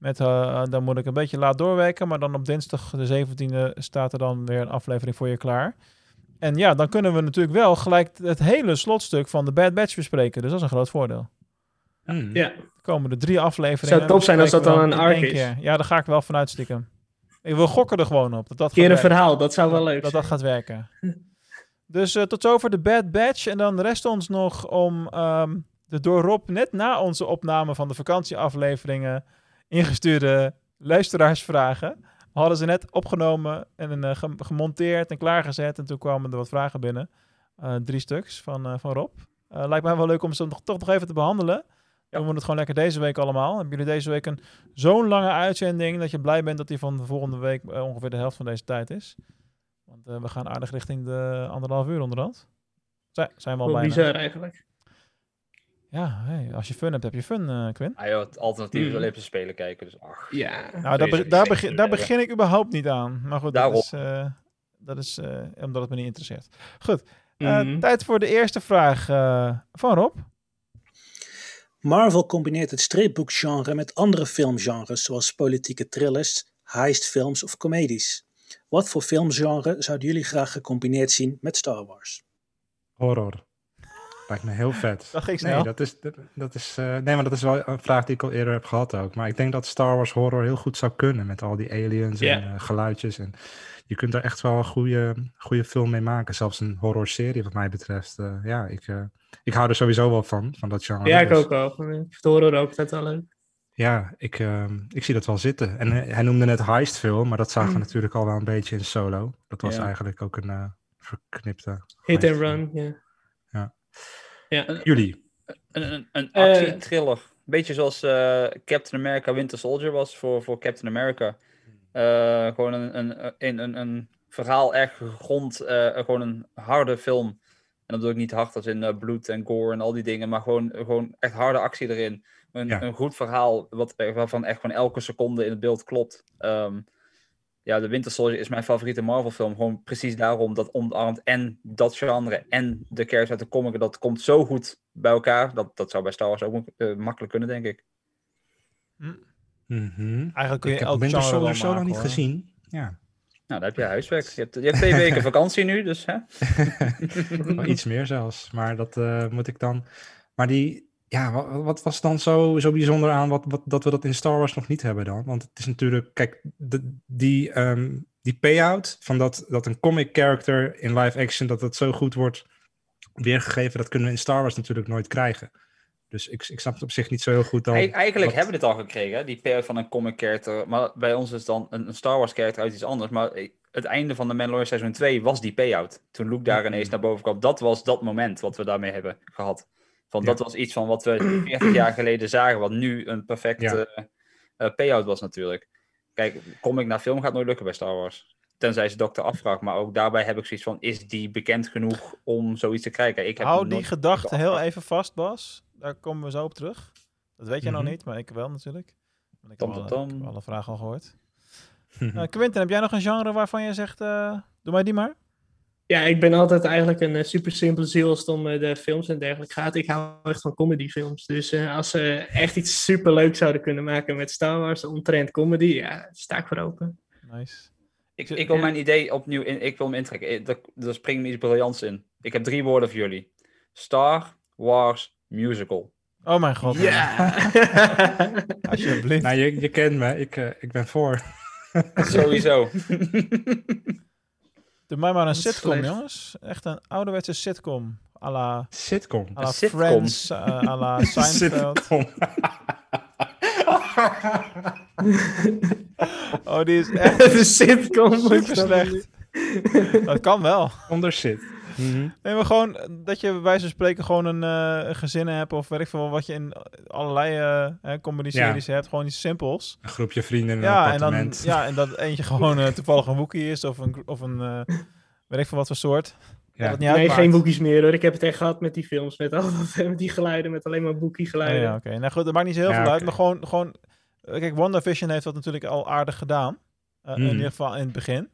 Met, eh, dan moet ik een beetje laat doorwerken. Maar dan op dinsdag de 17e staat er dan weer een aflevering voor je klaar. En ja, dan kunnen we natuurlijk wel gelijk het hele slotstuk van de Bad Batch bespreken. Dus dat is een groot voordeel. hmm. Ja. Er komen er drie afleveringen. Zou top zijn als dat dan een arc is. keer. Ja, daar ga ik wel vanuit stiekem. Ik wil gokken er gewoon op. Dat dat Een keer gaat een werken. verhaal, dat zou wel leuk Dat zijn. dat gaat werken. dus eh, tot zover de Bad Batch. En dan rest ons nog om ehm, de door Rob net na onze opname van de vakantieafleveringen ingestuurde luisteraarsvragen. We hadden ze net opgenomen en eh, gem- gemonteerd en klaargezet. En toen kwamen er wat vragen binnen. Eh, drie stuks van, eh, van Rob. Lijkt mij wel leuk om ze nog, toch nog even te behandelen. Doen we het gewoon lekker deze week allemaal. Hebben jullie deze week een zo'n lange uitzending dat je blij bent dat die van de volgende week ongeveer de helft van deze tijd is? Want we gaan aardig richting de anderhalf uur onderhand. Zijn, zijn we al bijna. bizar eigenlijk. Ja, hey, als je fun hebt, heb je fun, eh Quinn. Ah, joh, het alternatief is Mm. Olympische Spelen kijken. Dus ach. Ja. Nou, daar, be- daar, begin, daar begin ik überhaupt niet aan. Maar goed, Daarom. dat is, eh, dat is eh, omdat het me niet interesseert. Goed, eh, Mhm. tijd voor de eerste vraag eh, van Rob. Marvel combineert het stripboekgenre met andere filmgenres zoals politieke thrillers, heistfilms of comedies. Wat voor filmgenre zouden jullie graag gecombineerd zien met Star Wars? Horror. Lijkt me heel vet. Dat ging snel. Nee, dat is, dat, is, eh, nee, maar dat is wel een vraag die ik al eerder heb gehad ook. Maar ik denk dat Star Wars horror heel goed zou kunnen met al die aliens en eh, geluidjes. En je kunt er echt wel een goede, goede film mee maken. Zelfs een horrorserie wat mij betreft. Eh, ja, ik, ik hou er sowieso wel van, van dat genre. Ja, ik Dus, ook wel. Ik vind horror ook altijd wel leuk. Ja, ik, ehm, ik zie dat wel zitten. En hij noemde net heistfilm, maar dat zagen we natuurlijk al wel een beetje in Solo. Dat was Ja. eigenlijk ook een verknipte Hit and run, ja. Ja. Ja. Jullie? Een, een, een Eh. Beetje zoals eh, Captain America Winter Soldier was voor, voor Captain America. Eh, gewoon een, een, een, een, een verhaal echt gegrond, eh, gewoon een harde film. En dat bedoel ik niet hard als in bloed en gore en al die dingen, maar gewoon, gewoon echt harde actie erin. Een, Ja. een goed verhaal wat, waarvan echt gewoon elke seconde in het beeld klopt. Ehm, ja, de Winter Soldier is mijn favoriete Marvel film. Gewoon precies daarom dat omarmt en dat genre en de kerst uit de comic. Dat komt zo goed bij elkaar. Dat, dat zou bij Star Wars ook eh, makkelijk kunnen, denk ik. Mhm. Eigenlijk kun je ik heb elk Winter Soldier zo lang maken, niet hoor. gezien. Ja, Nou, dan heb je huiswerk. Je hebt, je hebt twee weken vakantie nu, dus hè? Iets meer zelfs. Maar dat eh, moet ik dan. Maar die, ja, wat, wat was dan zo, zo bijzonder aan wat, wat, dat we dat in Star Wars nog niet hebben dan? Want het is natuurlijk, kijk, de, die, ehm, die payout van dat, dat een comic character in live action, dat dat zo goed wordt weergegeven, dat kunnen we in Star Wars natuurlijk nooit krijgen. Dus ik, ik snap het op zich niet zo heel goed dan. Ei- Eigenlijk wat- hebben we dit al gekregen, die payout van een comic character. Maar bij ons is dan een, een Star Wars character uit iets anders. Maar het einde van de Mandalorian seizoen 2 was die payout. Toen Luke daar ineens naar boven kwam. Dat was dat moment wat we daarmee hebben gehad. Van, Dat was iets van wat we 40 jaar geleden zagen. Wat nu een perfecte eh, payout was natuurlijk. Kijk, comic naar film gaat nooit lukken bij Star Wars. Tenzij ze Dr. Afvraag. Maar ook daarbij heb ik zoiets van, is die bekend genoeg om zoiets te krijgen? Ik heb Hou die gedachte heel even vast, Bas. Daar komen we zo op terug. Dat weet jij nog Mhm. niet, maar ik wel natuurlijk. Want ik Tom, heb, tom, ik heb alle vragen al gehoord. Eh, Quinten, heb jij nog een genre waarvan je zegt, eh, doe mij die maar? Ja, ik ben altijd eigenlijk een eh, super simpele ziel als het om eh, de films en dergelijke gaat. Ik hou echt van comedyfilms. Dus eh, als ze echt iets super leuk zouden kunnen maken met Star Wars, omtrent comedy, ja, sta ik voor open. Nice. Ik, ik wil mijn idee opnieuw in, ik wil hem intrekken. Er, er springt me iets briljants in. Ik heb drie woorden voor jullie. Star Wars Musical. Oh mijn god. Ja. Alsjeblieft. Nou, je, je kent me, ik, ik ben voor. Sowieso. Doe mij maar een sitcom, slecht. jongens. Echt een ouderwetse sitcom. à la, Sitcom. la Een sitcom. Friends, eh, à la Seinfeld. Oh, die is echt de sitcom. super slecht. Dat kan wel. Onder Mhm. Nee, maar gewoon dat je bij wijze van spreken gewoon een, eh, een gezin hebt of weet ik veel wat je in allerlei eh comedy-series hebt. Gewoon iets simpels. Een groepje vrienden in een Ja, en dan appartement. ja, en dat eentje gewoon eh, toevallig een Wookie is of een, of een weet ik veel wat voor soort. Ja. Dat Nee, uitmaakt. geen boekjes meer hoor. Ik heb het echt gehad met die films, met, al, met die geluiden, met alleen maar boekie Ja, geluiden. ja, oké. Nou goed, dat maakt niet zo heel Ja, veel uit, maar gewoon, gewoon kijk, WandaVision heeft dat natuurlijk al aardig gedaan. Eh, In Mhm. ieder geval in het begin.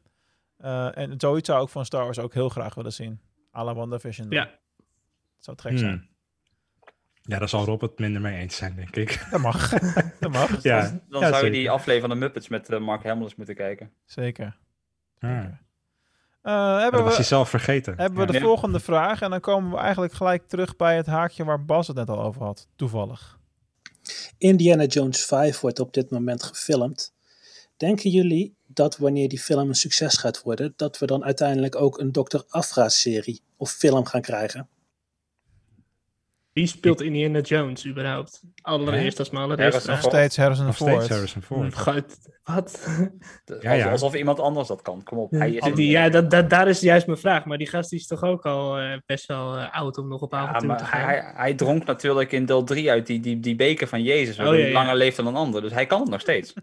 Eh, en zoiets zou ik van Star Wars ook heel graag willen zien. À la WandaVision. dan. Ja. Dat zou gek zijn. Hmm. Ja, daar zal Rob het minder mee eens zijn, denk ik. Dat mag. dat mag. Ja, Dan ja, zou je zeker. die aflevering van de Muppets met eh, Mark Hamill moeten kijken. Zeker. Ah. Eh, dat hebben was we, hij zelf vergeten. hebben we de Ja. volgende vraag. En dan komen we eigenlijk gelijk terug bij het haakje waar Bas het net al over had. Toevallig. Indiana Jones 5 wordt op dit moment gefilmd. Denken jullie dat wanneer die film een succes gaat worden, dat we dan uiteindelijk ook een Dr. Afra-serie of film gaan krijgen? Wie speelt Indiana Jones überhaupt? Allereerst als. Harrison Nog steeds Harrison Nog steeds Ford. Harrison Ford. God, wat? Ja, ja. Alsof iemand anders dat kan. Kom op. Hij is Die, ja, dat, dat, daar is juist mijn vraag. Maar die gast die is toch ook al eh, best wel eh, oud om nog op Ja, avontuur te maar gaan. hij, hij dronk natuurlijk in deel 3 uit die, die, die beker van Jezus. Oh, ja, hij ja. langer leeft dan een ander. Dus hij kan het nog steeds.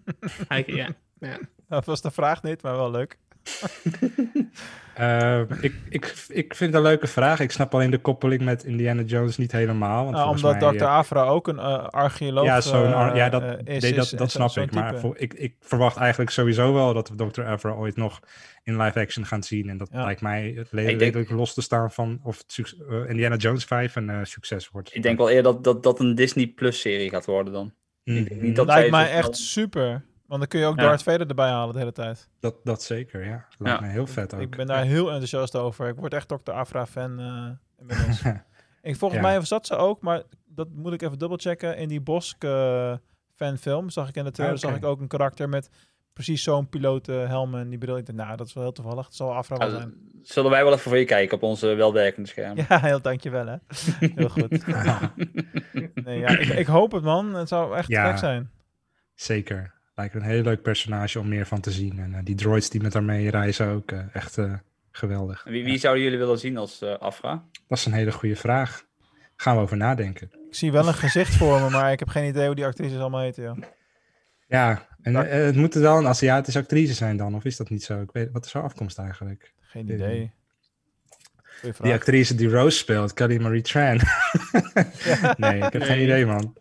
Hij- ja, ja. Dat was de vraag niet, maar wel leuk. Eh, ik, ik, ik vind het een leuke vraag. Ik snap alleen de koppeling met Indiana Jones niet helemaal. Want Nou, omdat mij, Dr. eh, Afra ook een eh, archeoloog ja, eh, ja, dat, is. nee, dat, is- dat zo- snap ik. Maar voor, ik, ik verwacht eigenlijk sowieso wel dat we Dr. Avra ooit nog in live action gaan zien. En dat Ja. lijkt mij redelijk los te staan van of het Indiana Jones 5 een eh, succes wordt. Ik denk wel eerder dat dat, dat een Disney Plus serie gaat worden dan. Ik denk niet dat Lijkt mij zo echt super. Want dan kun je ook Ja. Darth Vader erbij halen de hele tijd. dat, dat zeker, ja. Lijkt Ja. me heel vet ook. Ik ben daar heel enthousiast over. Ik word echt Dr. Afra-fan eh ik, volgens Ja. mij zat ze ook, maar dat moet ik even dubbelchecken. In die Bosk eh, fanfilm zag ik in de trailer Oké. zag ik ook een karakter met precies zo'n pilotenhelm en die bril. Ik dacht, nou, dat is wel heel toevallig. Het zal Afra wel Nou, zijn. Zullen wij wel even voor je kijken op onze welwerkende scherm? Ja, heel dankjewel hè. Heel goed. nee, ja, ik, ik hoop het man. Het zou echt Ja. gek zijn. Zeker. Lijkt een heel leuk personage om meer van te zien. En eh, die droids die met haar mee reizen ook eh, echt eh, geweldig. Wie, wie zouden jullie willen zien als eh, Afra? Dat is een hele goede vraag. Gaan we over nadenken. Ik zie wel een gezicht voor me, maar ik heb geen idee hoe die actrices allemaal heten. Joh. Ja, en het moet wel een Aziatische actrice zijn dan, of is dat niet zo? Ik weet, wat is haar afkomst eigenlijk? Geen idee. niet. Goeie vraag. Die actrice die Rose speelt, Kelly Marie Tran. nee, ik heb geen idee, man.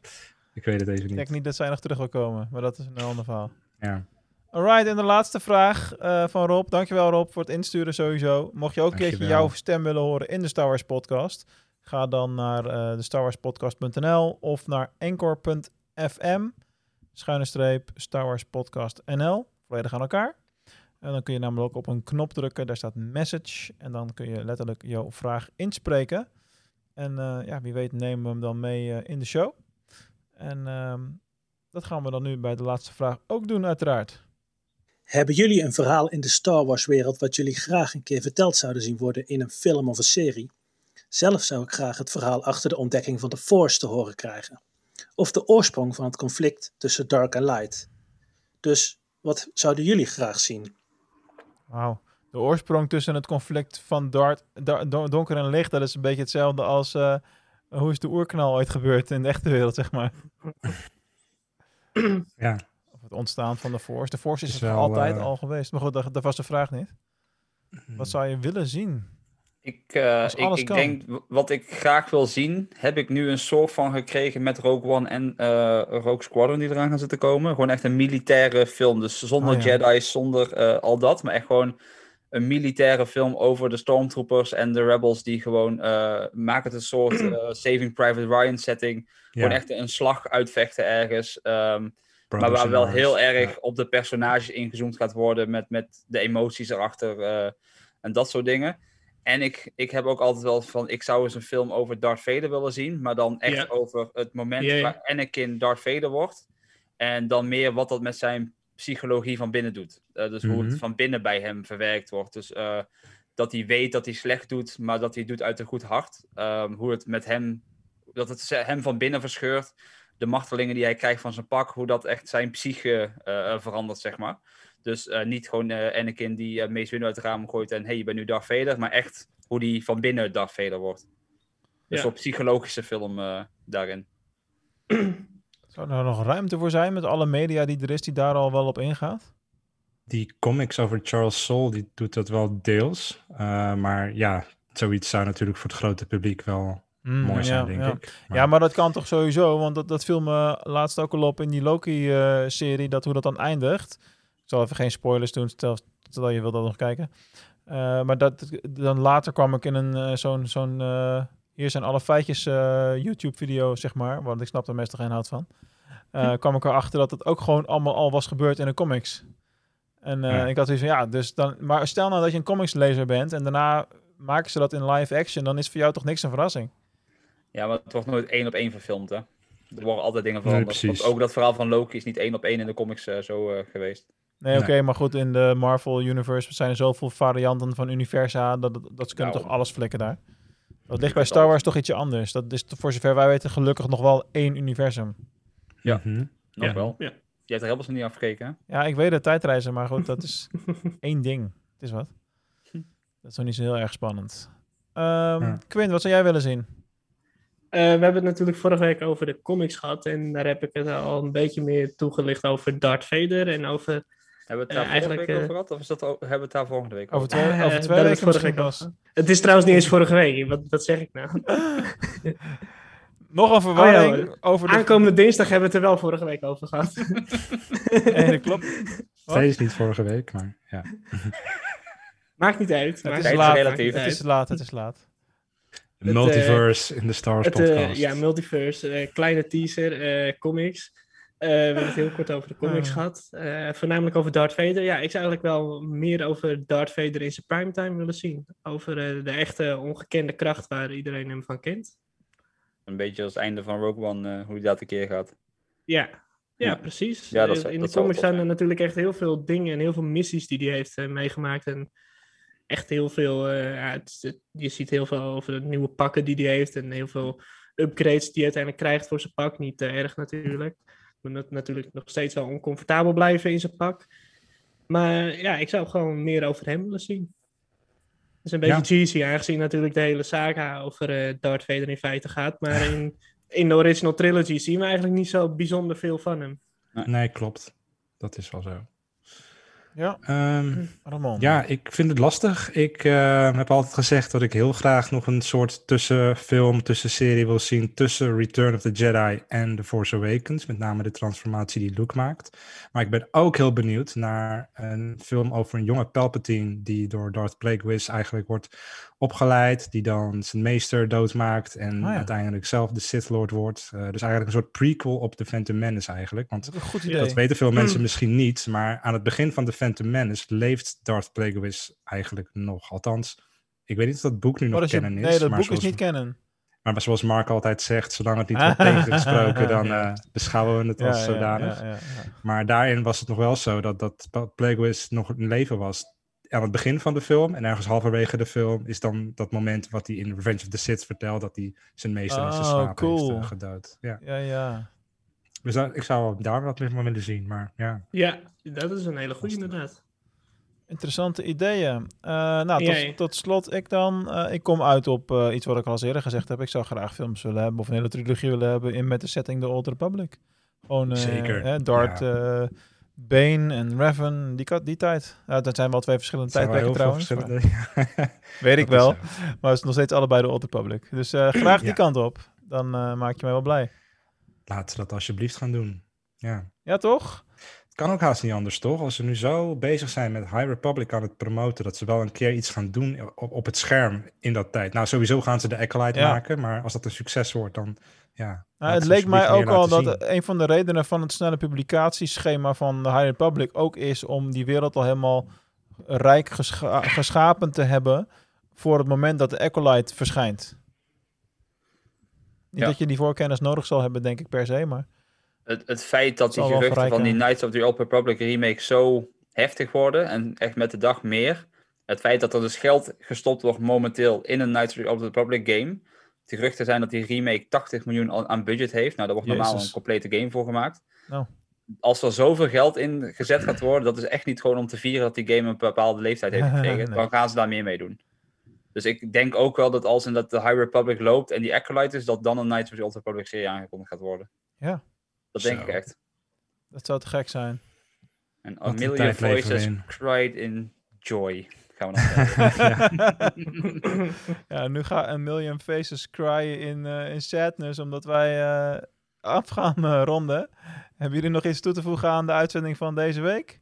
Ik weet het even Ik niet. denk niet dat zij nog terug wil komen, maar dat is een ander verhaal. Ja. Alright, en de laatste vraag eh, van Rob. Dankjewel Rob voor het insturen sowieso. Mocht je ook een keertje jouw stem willen horen in de Star Wars podcast, ga dan naar eh de starwarspodcast.nl of naar anchor.fm. schuine streep, Star Wars Podcast NL. Volledig aan elkaar. En dan kun je namelijk op een knop drukken, daar staat message. En dan kun je letterlijk jouw vraag inspreken. En eh, ja, wie weet nemen we hem dan mee in de show. En ehm, dat gaan we dan nu bij de laatste vraag ook doen, uiteraard. Hebben jullie een verhaal in de Star Wars wereld wat jullie graag een keer verteld zouden zien worden in een film of een serie? Zelf zou ik graag het verhaal achter de ontdekking van de Force te horen krijgen. Of de oorsprong van het conflict tussen Dark en Light. Dus wat zouden jullie graag zien? Wauw. De oorsprong tussen het conflict van Dart, Dar- Don- donker en licht, dat is een beetje hetzelfde als eh, hoe is de oerknal ooit gebeurd in de echte wereld, zeg maar. Ja. Of het ontstaan van de Force. De Force is, Is er altijd eh, al geweest. Maar goed, dat, dat was de vraag niet. Wat zou je willen zien? Ik, eh, ik, denk, wat ik graag wil zien, heb ik nu een soort van gekregen met Rogue One en eh, Rogue Squadron die eraan gaan zitten komen. Gewoon echt een militaire film. Dus zonder Oh, ja. Jedi's, zonder eh, al dat. Maar echt gewoon een militaire film over de Stormtroopers en de Rebels die gewoon eh maken het een soort eh, Saving Private Ryan setting. Gewoon echt een slag uitvechten ergens. ehm, maar waar wel heel erg ja. op de personages ingezoomd gaat worden met, met de emoties erachter eh, en dat soort dingen. En ik, ik heb ook altijd wel van, ik zou eens een film over Darth Vader willen zien, maar dan echt Ja. over het moment waar Anakin Darth Vader wordt. En dan meer wat dat met zijn psychologie van binnen doet. Eh, dus hoe Mhm. het van binnen bij hem verwerkt wordt. Dus eh, dat hij weet dat hij slecht doet, maar dat hij het doet uit een goed hart. Ehm, hoe het met hem, dat het hem van binnen verscheurt. De martelingen die hij krijgt van zijn pak, hoe dat echt zijn psyche eh, verandert, zeg maar. Dus eh, niet gewoon eh Anakin die eh Mace Windu uit het raam gooit en hey, je bent nu Darth Vader, maar echt hoe die van binnen Darth Vader wordt. Dus Ja. een psychologische film eh, daarin. Zou er nog ruimte voor zijn met alle media die er is, die daar al wel op ingaat? Die comics over Charles Soule, die doet dat wel deels. Eh, maar ja, zoiets zou natuurlijk voor het grote publiek wel Mm, mooi zijn, ja, denk ja. ik. Ja, maar dat kan toch sowieso, want dat, dat viel me laatst ook al op in die Loki-serie, dat hoe dat dan eindigt. Ik zal even geen spoilers doen, stel, stel je wil dat nog kijken. Eh, maar dat, dan later kwam ik in een eh, zo'n, zo'n hier zijn alle feitjes eh, YouTube-video, zeg maar, want ik snap er meestal geen hout van. Eh, kwam ik erachter dat het ook gewoon allemaal al was gebeurd in de comics. En eh, Ja. ik had dus van, ja, dus dan, maar stel nou dat je een comicslezer bent en daarna maken ze dat in live action, dan is voor jou toch niks een verrassing. Ja, maar het wordt nooit één op één verfilmd, hè. Er worden altijd dingen veranderd. precies. Want ook dat verhaal van Loki is niet één op één in de comics eh, zo eh, geweest. Nee, oké, maar goed, in de Marvel Universe zijn er zoveel varianten van universa, dat, dat, dat ze kunnen Nou, toch alles flikken daar. Dat ligt bij Star Wars toch ietsje anders. Dat is voor zover wij weten gelukkig nog wel één universum. Ja. Mhm. Nog Ja, wel. ja. Je hebt er helemaal nog niet afgekeken, hè? Ja, ik weet het, tijdreizen, maar goed, dat is één ding. Het is wat. Dat is nog niet zo heel erg spannend. Ehm Ja. Quinn, wat zou jij willen zien? Eh, we hebben het natuurlijk vorige week over de comics gehad. En daar heb ik het al een beetje meer toegelicht over Darth Vader. En over. Hebben we het Eh, daar vorige eigenlijk, week over eh, gehad? Of is dat, hebben we het daar volgende week Over over? twee, Eh, over twee het weken misschien pas. Het is trouwens niet eens vorige week. Wat, wat zeg ik nou? Nog een verwarring Oh ja, over de... Aankomende dinsdag hebben we het er wel vorige week over gehad. Nee, dat klopt. Wat? Steeds niet vorige week, maar ja. Maakt niet uit. Het is niet laat. relatief. Het is laat, het is laat. Het, multiverse in de Star Wars Het, eh, podcast. ja, multiverse, eh, kleine teaser, eh, comics. Eh, we hebben het heel kort over de comics Ah. gehad. Eh, voornamelijk over Darth Vader. Ja, ik zou eigenlijk wel meer over Darth Vader in zijn primetime willen zien. Over eh, de echte ongekende kracht waar iedereen hem van kent. Een beetje als het einde van Rogue One, hoe die dat een keer gaat. Ja, ja, Ja. precies. Ja, dat in dat de comics zijn er natuurlijk echt heel veel dingen en heel veel missies die hij heeft meegemaakt. En echt heel veel, eh, ja, het- het- je ziet heel veel over de nieuwe pakken die hij heeft en heel veel upgrades die hij uiteindelijk krijgt voor zijn pak. Niet te erg natuurlijk. Moet nat- natuurlijk nog steeds wel oncomfortabel blijven in zijn pak. Maar ja, ik zou gewoon meer over hem willen zien. Het is een beetje cheesy, aangezien natuurlijk de hele saga over eh Darth Vader in feite gaat. Maar in, in de original trilogy zien we eigenlijk niet zo bijzonder veel van hem. Nee, klopt. Dat is wel zo. Ja, Ehm, Ramon. ja, ik vind het lastig. Ik eh, heb altijd gezegd dat ik heel graag nog een soort tussenfilm, tussenserie wil zien tussen Return of the Jedi en The Force Awakens. Met name de transformatie die Luke maakt. Maar ik ben ook heel benieuwd naar een film over een jonge Palpatine die door Darth Plagueis eigenlijk wordt opgeleid. Die dan zijn meester doodmaakt en Ah, ja. uiteindelijk zelf de Sith Lord wordt. Eh, dus eigenlijk een soort prequel op The Phantom Menace eigenlijk. Want Dat is goed idee. dat weten veel mensen Mm. misschien niet, maar aan het begin van The Phantom Menace leeft Darth Plagueis eigenlijk nog. Althans, ik weet niet of dat boek nu Oh, nog is kennen is. nee, dat maar boek is zoals- niet kennen. Maar zoals Mark altijd zegt, zolang het niet wordt tegengesproken, dan eh, beschouwen we het als ja, zodanig. ja. Maar daarin was het nog wel zo dat, dat Plagueis nog in leven was aan het begin van de film. En ergens halverwege de film is dan dat moment wat hij in Revenge of the Sith vertelt, dat hij zijn meester in zijn Oh, slaap cool. heeft eh, gedood. Ja. Ja, ja. Dus dat- ik zou daar wat meer van willen zien, maar ja. Ja, dat is een hele goede inderdaad. Interessante ideeën. Eh, nou, tot, tot slot, ik dan. eh, ik kom uit op eh, iets wat ik al eens eerder gezegd heb. Ik zou graag films willen hebben, of een hele trilogie willen hebben, in met de setting The Old Republic. Gewoon, eh, Zeker, Hè, Dart, eh, Bane en Revan, die, die tijd. Ja, dat zijn wel twee verschillende tijdperken trouwens. maar- Weet ik wel. Maar het is nog steeds allebei de Old Republic. Dus eh, graag die Ja. kant op. Dan eh, maak je mij wel blij. Laten we dat alsjeblieft gaan doen. Ja. Ja, toch? Het kan ook haast niet anders, toch? Als ze nu zo bezig zijn met High Republic aan het promoten, dat ze wel een keer iets gaan doen op, op het scherm in dat tijd. Nou, sowieso gaan ze de Acolyte Ja. maken, maar als dat een succes wordt, dan ja. Nou, het leek mij ook al dat zien. een van de redenen van het snelle publicatieschema van de High Republic ook is om die wereld al helemaal rijk gescha- geschapen te hebben voor het moment dat de Acolyte verschijnt. Niet Ja. dat je die voorkennis nodig zal hebben, denk ik per se, maar Het, het feit dat die geruchten van die. Knights of the Old Republic remake zo heftig worden en echt met de dag meer. Het feit dat er dus geld gestopt wordt momenteel in een Knights of the Old Republic game. De geruchten zijn dat die remake 80 miljoen aan budget heeft. Nou, daar wordt normaal Jezus. een complete game voor gemaakt. Nou. Als er zoveel geld in gezet gaat worden, dat is echt niet gewoon om te vieren dat die game een bepaalde leeftijd heeft gekregen. Nee. Dan gaan ze daar meer mee doen. Dus ik denk ook wel dat als in dat de High Republic loopt en die Acolyte is, dat dan een Knights of the Old Republic serie aangekondigd gaat worden. Ja. Dat denk Zo. ik echt. dat zou te gek zijn. En a million voices in. cried in joy. Gaan we zeggen. ja, nu gaan een million faces cryen in, eh, in sadness, omdat wij eh, af gaan eh, ronden. Hebben jullie nog iets toe te voegen aan de uitzending van deze week?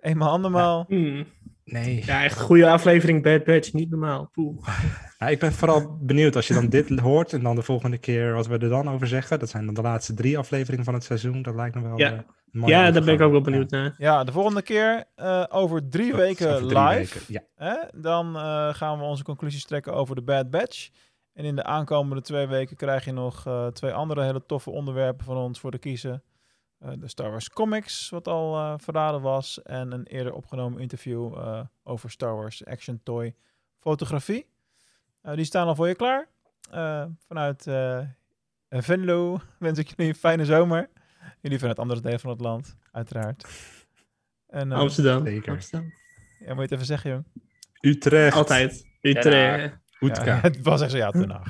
Eenmaal, andermaal. Hmm. Nee. Ja, echt goede aflevering Bad Batch, niet normaal. Poeh. Nou, ik ben vooral benieuwd als je dan dit hoort en dan de volgende keer wat we er dan over zeggen. Dat zijn dan de laatste drie afleveringen van het seizoen. Dat lijkt me wel. Ja. eh, een mooie Ja, daar ben ik ook wel benieuwd naar. Ja, de volgende keer eh, over drie Dat is weken over drie live. weken, ja. Hè? Dan eh, gaan we onze conclusies trekken over de Bad Batch. En in de aankomende twee weken krijg je nog eh, twee andere hele toffe onderwerpen van ons voor de kiezen. Eh, de Star Wars Comics, wat al eh, verraden was. En een eerder opgenomen interview eh, over Star Wars Action Toy fotografie. Die staan al voor je klaar. Eh, vanuit eh, Venlo wens ik jullie een fijne zomer. Jullie vanuit andere delen van het land, uiteraard. En, eh, Amsterdam. Zeker. Amsterdam. Ja, moet je het even zeggen, jong. Utrecht. Altijd. Utrecht. Ja, het was echt zo, ja, ten.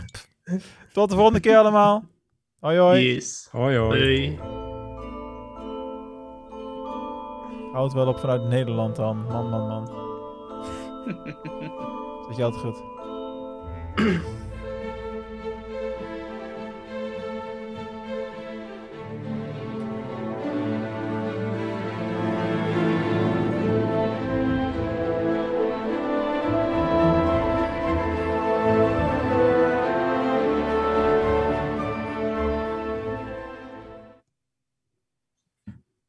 Tot de volgende keer allemaal. Hoi, hoi. Yes. Hoi hoi. Doei. Houd wel op vanuit Nederland dan. Man, man, man. Zit je altijd goed.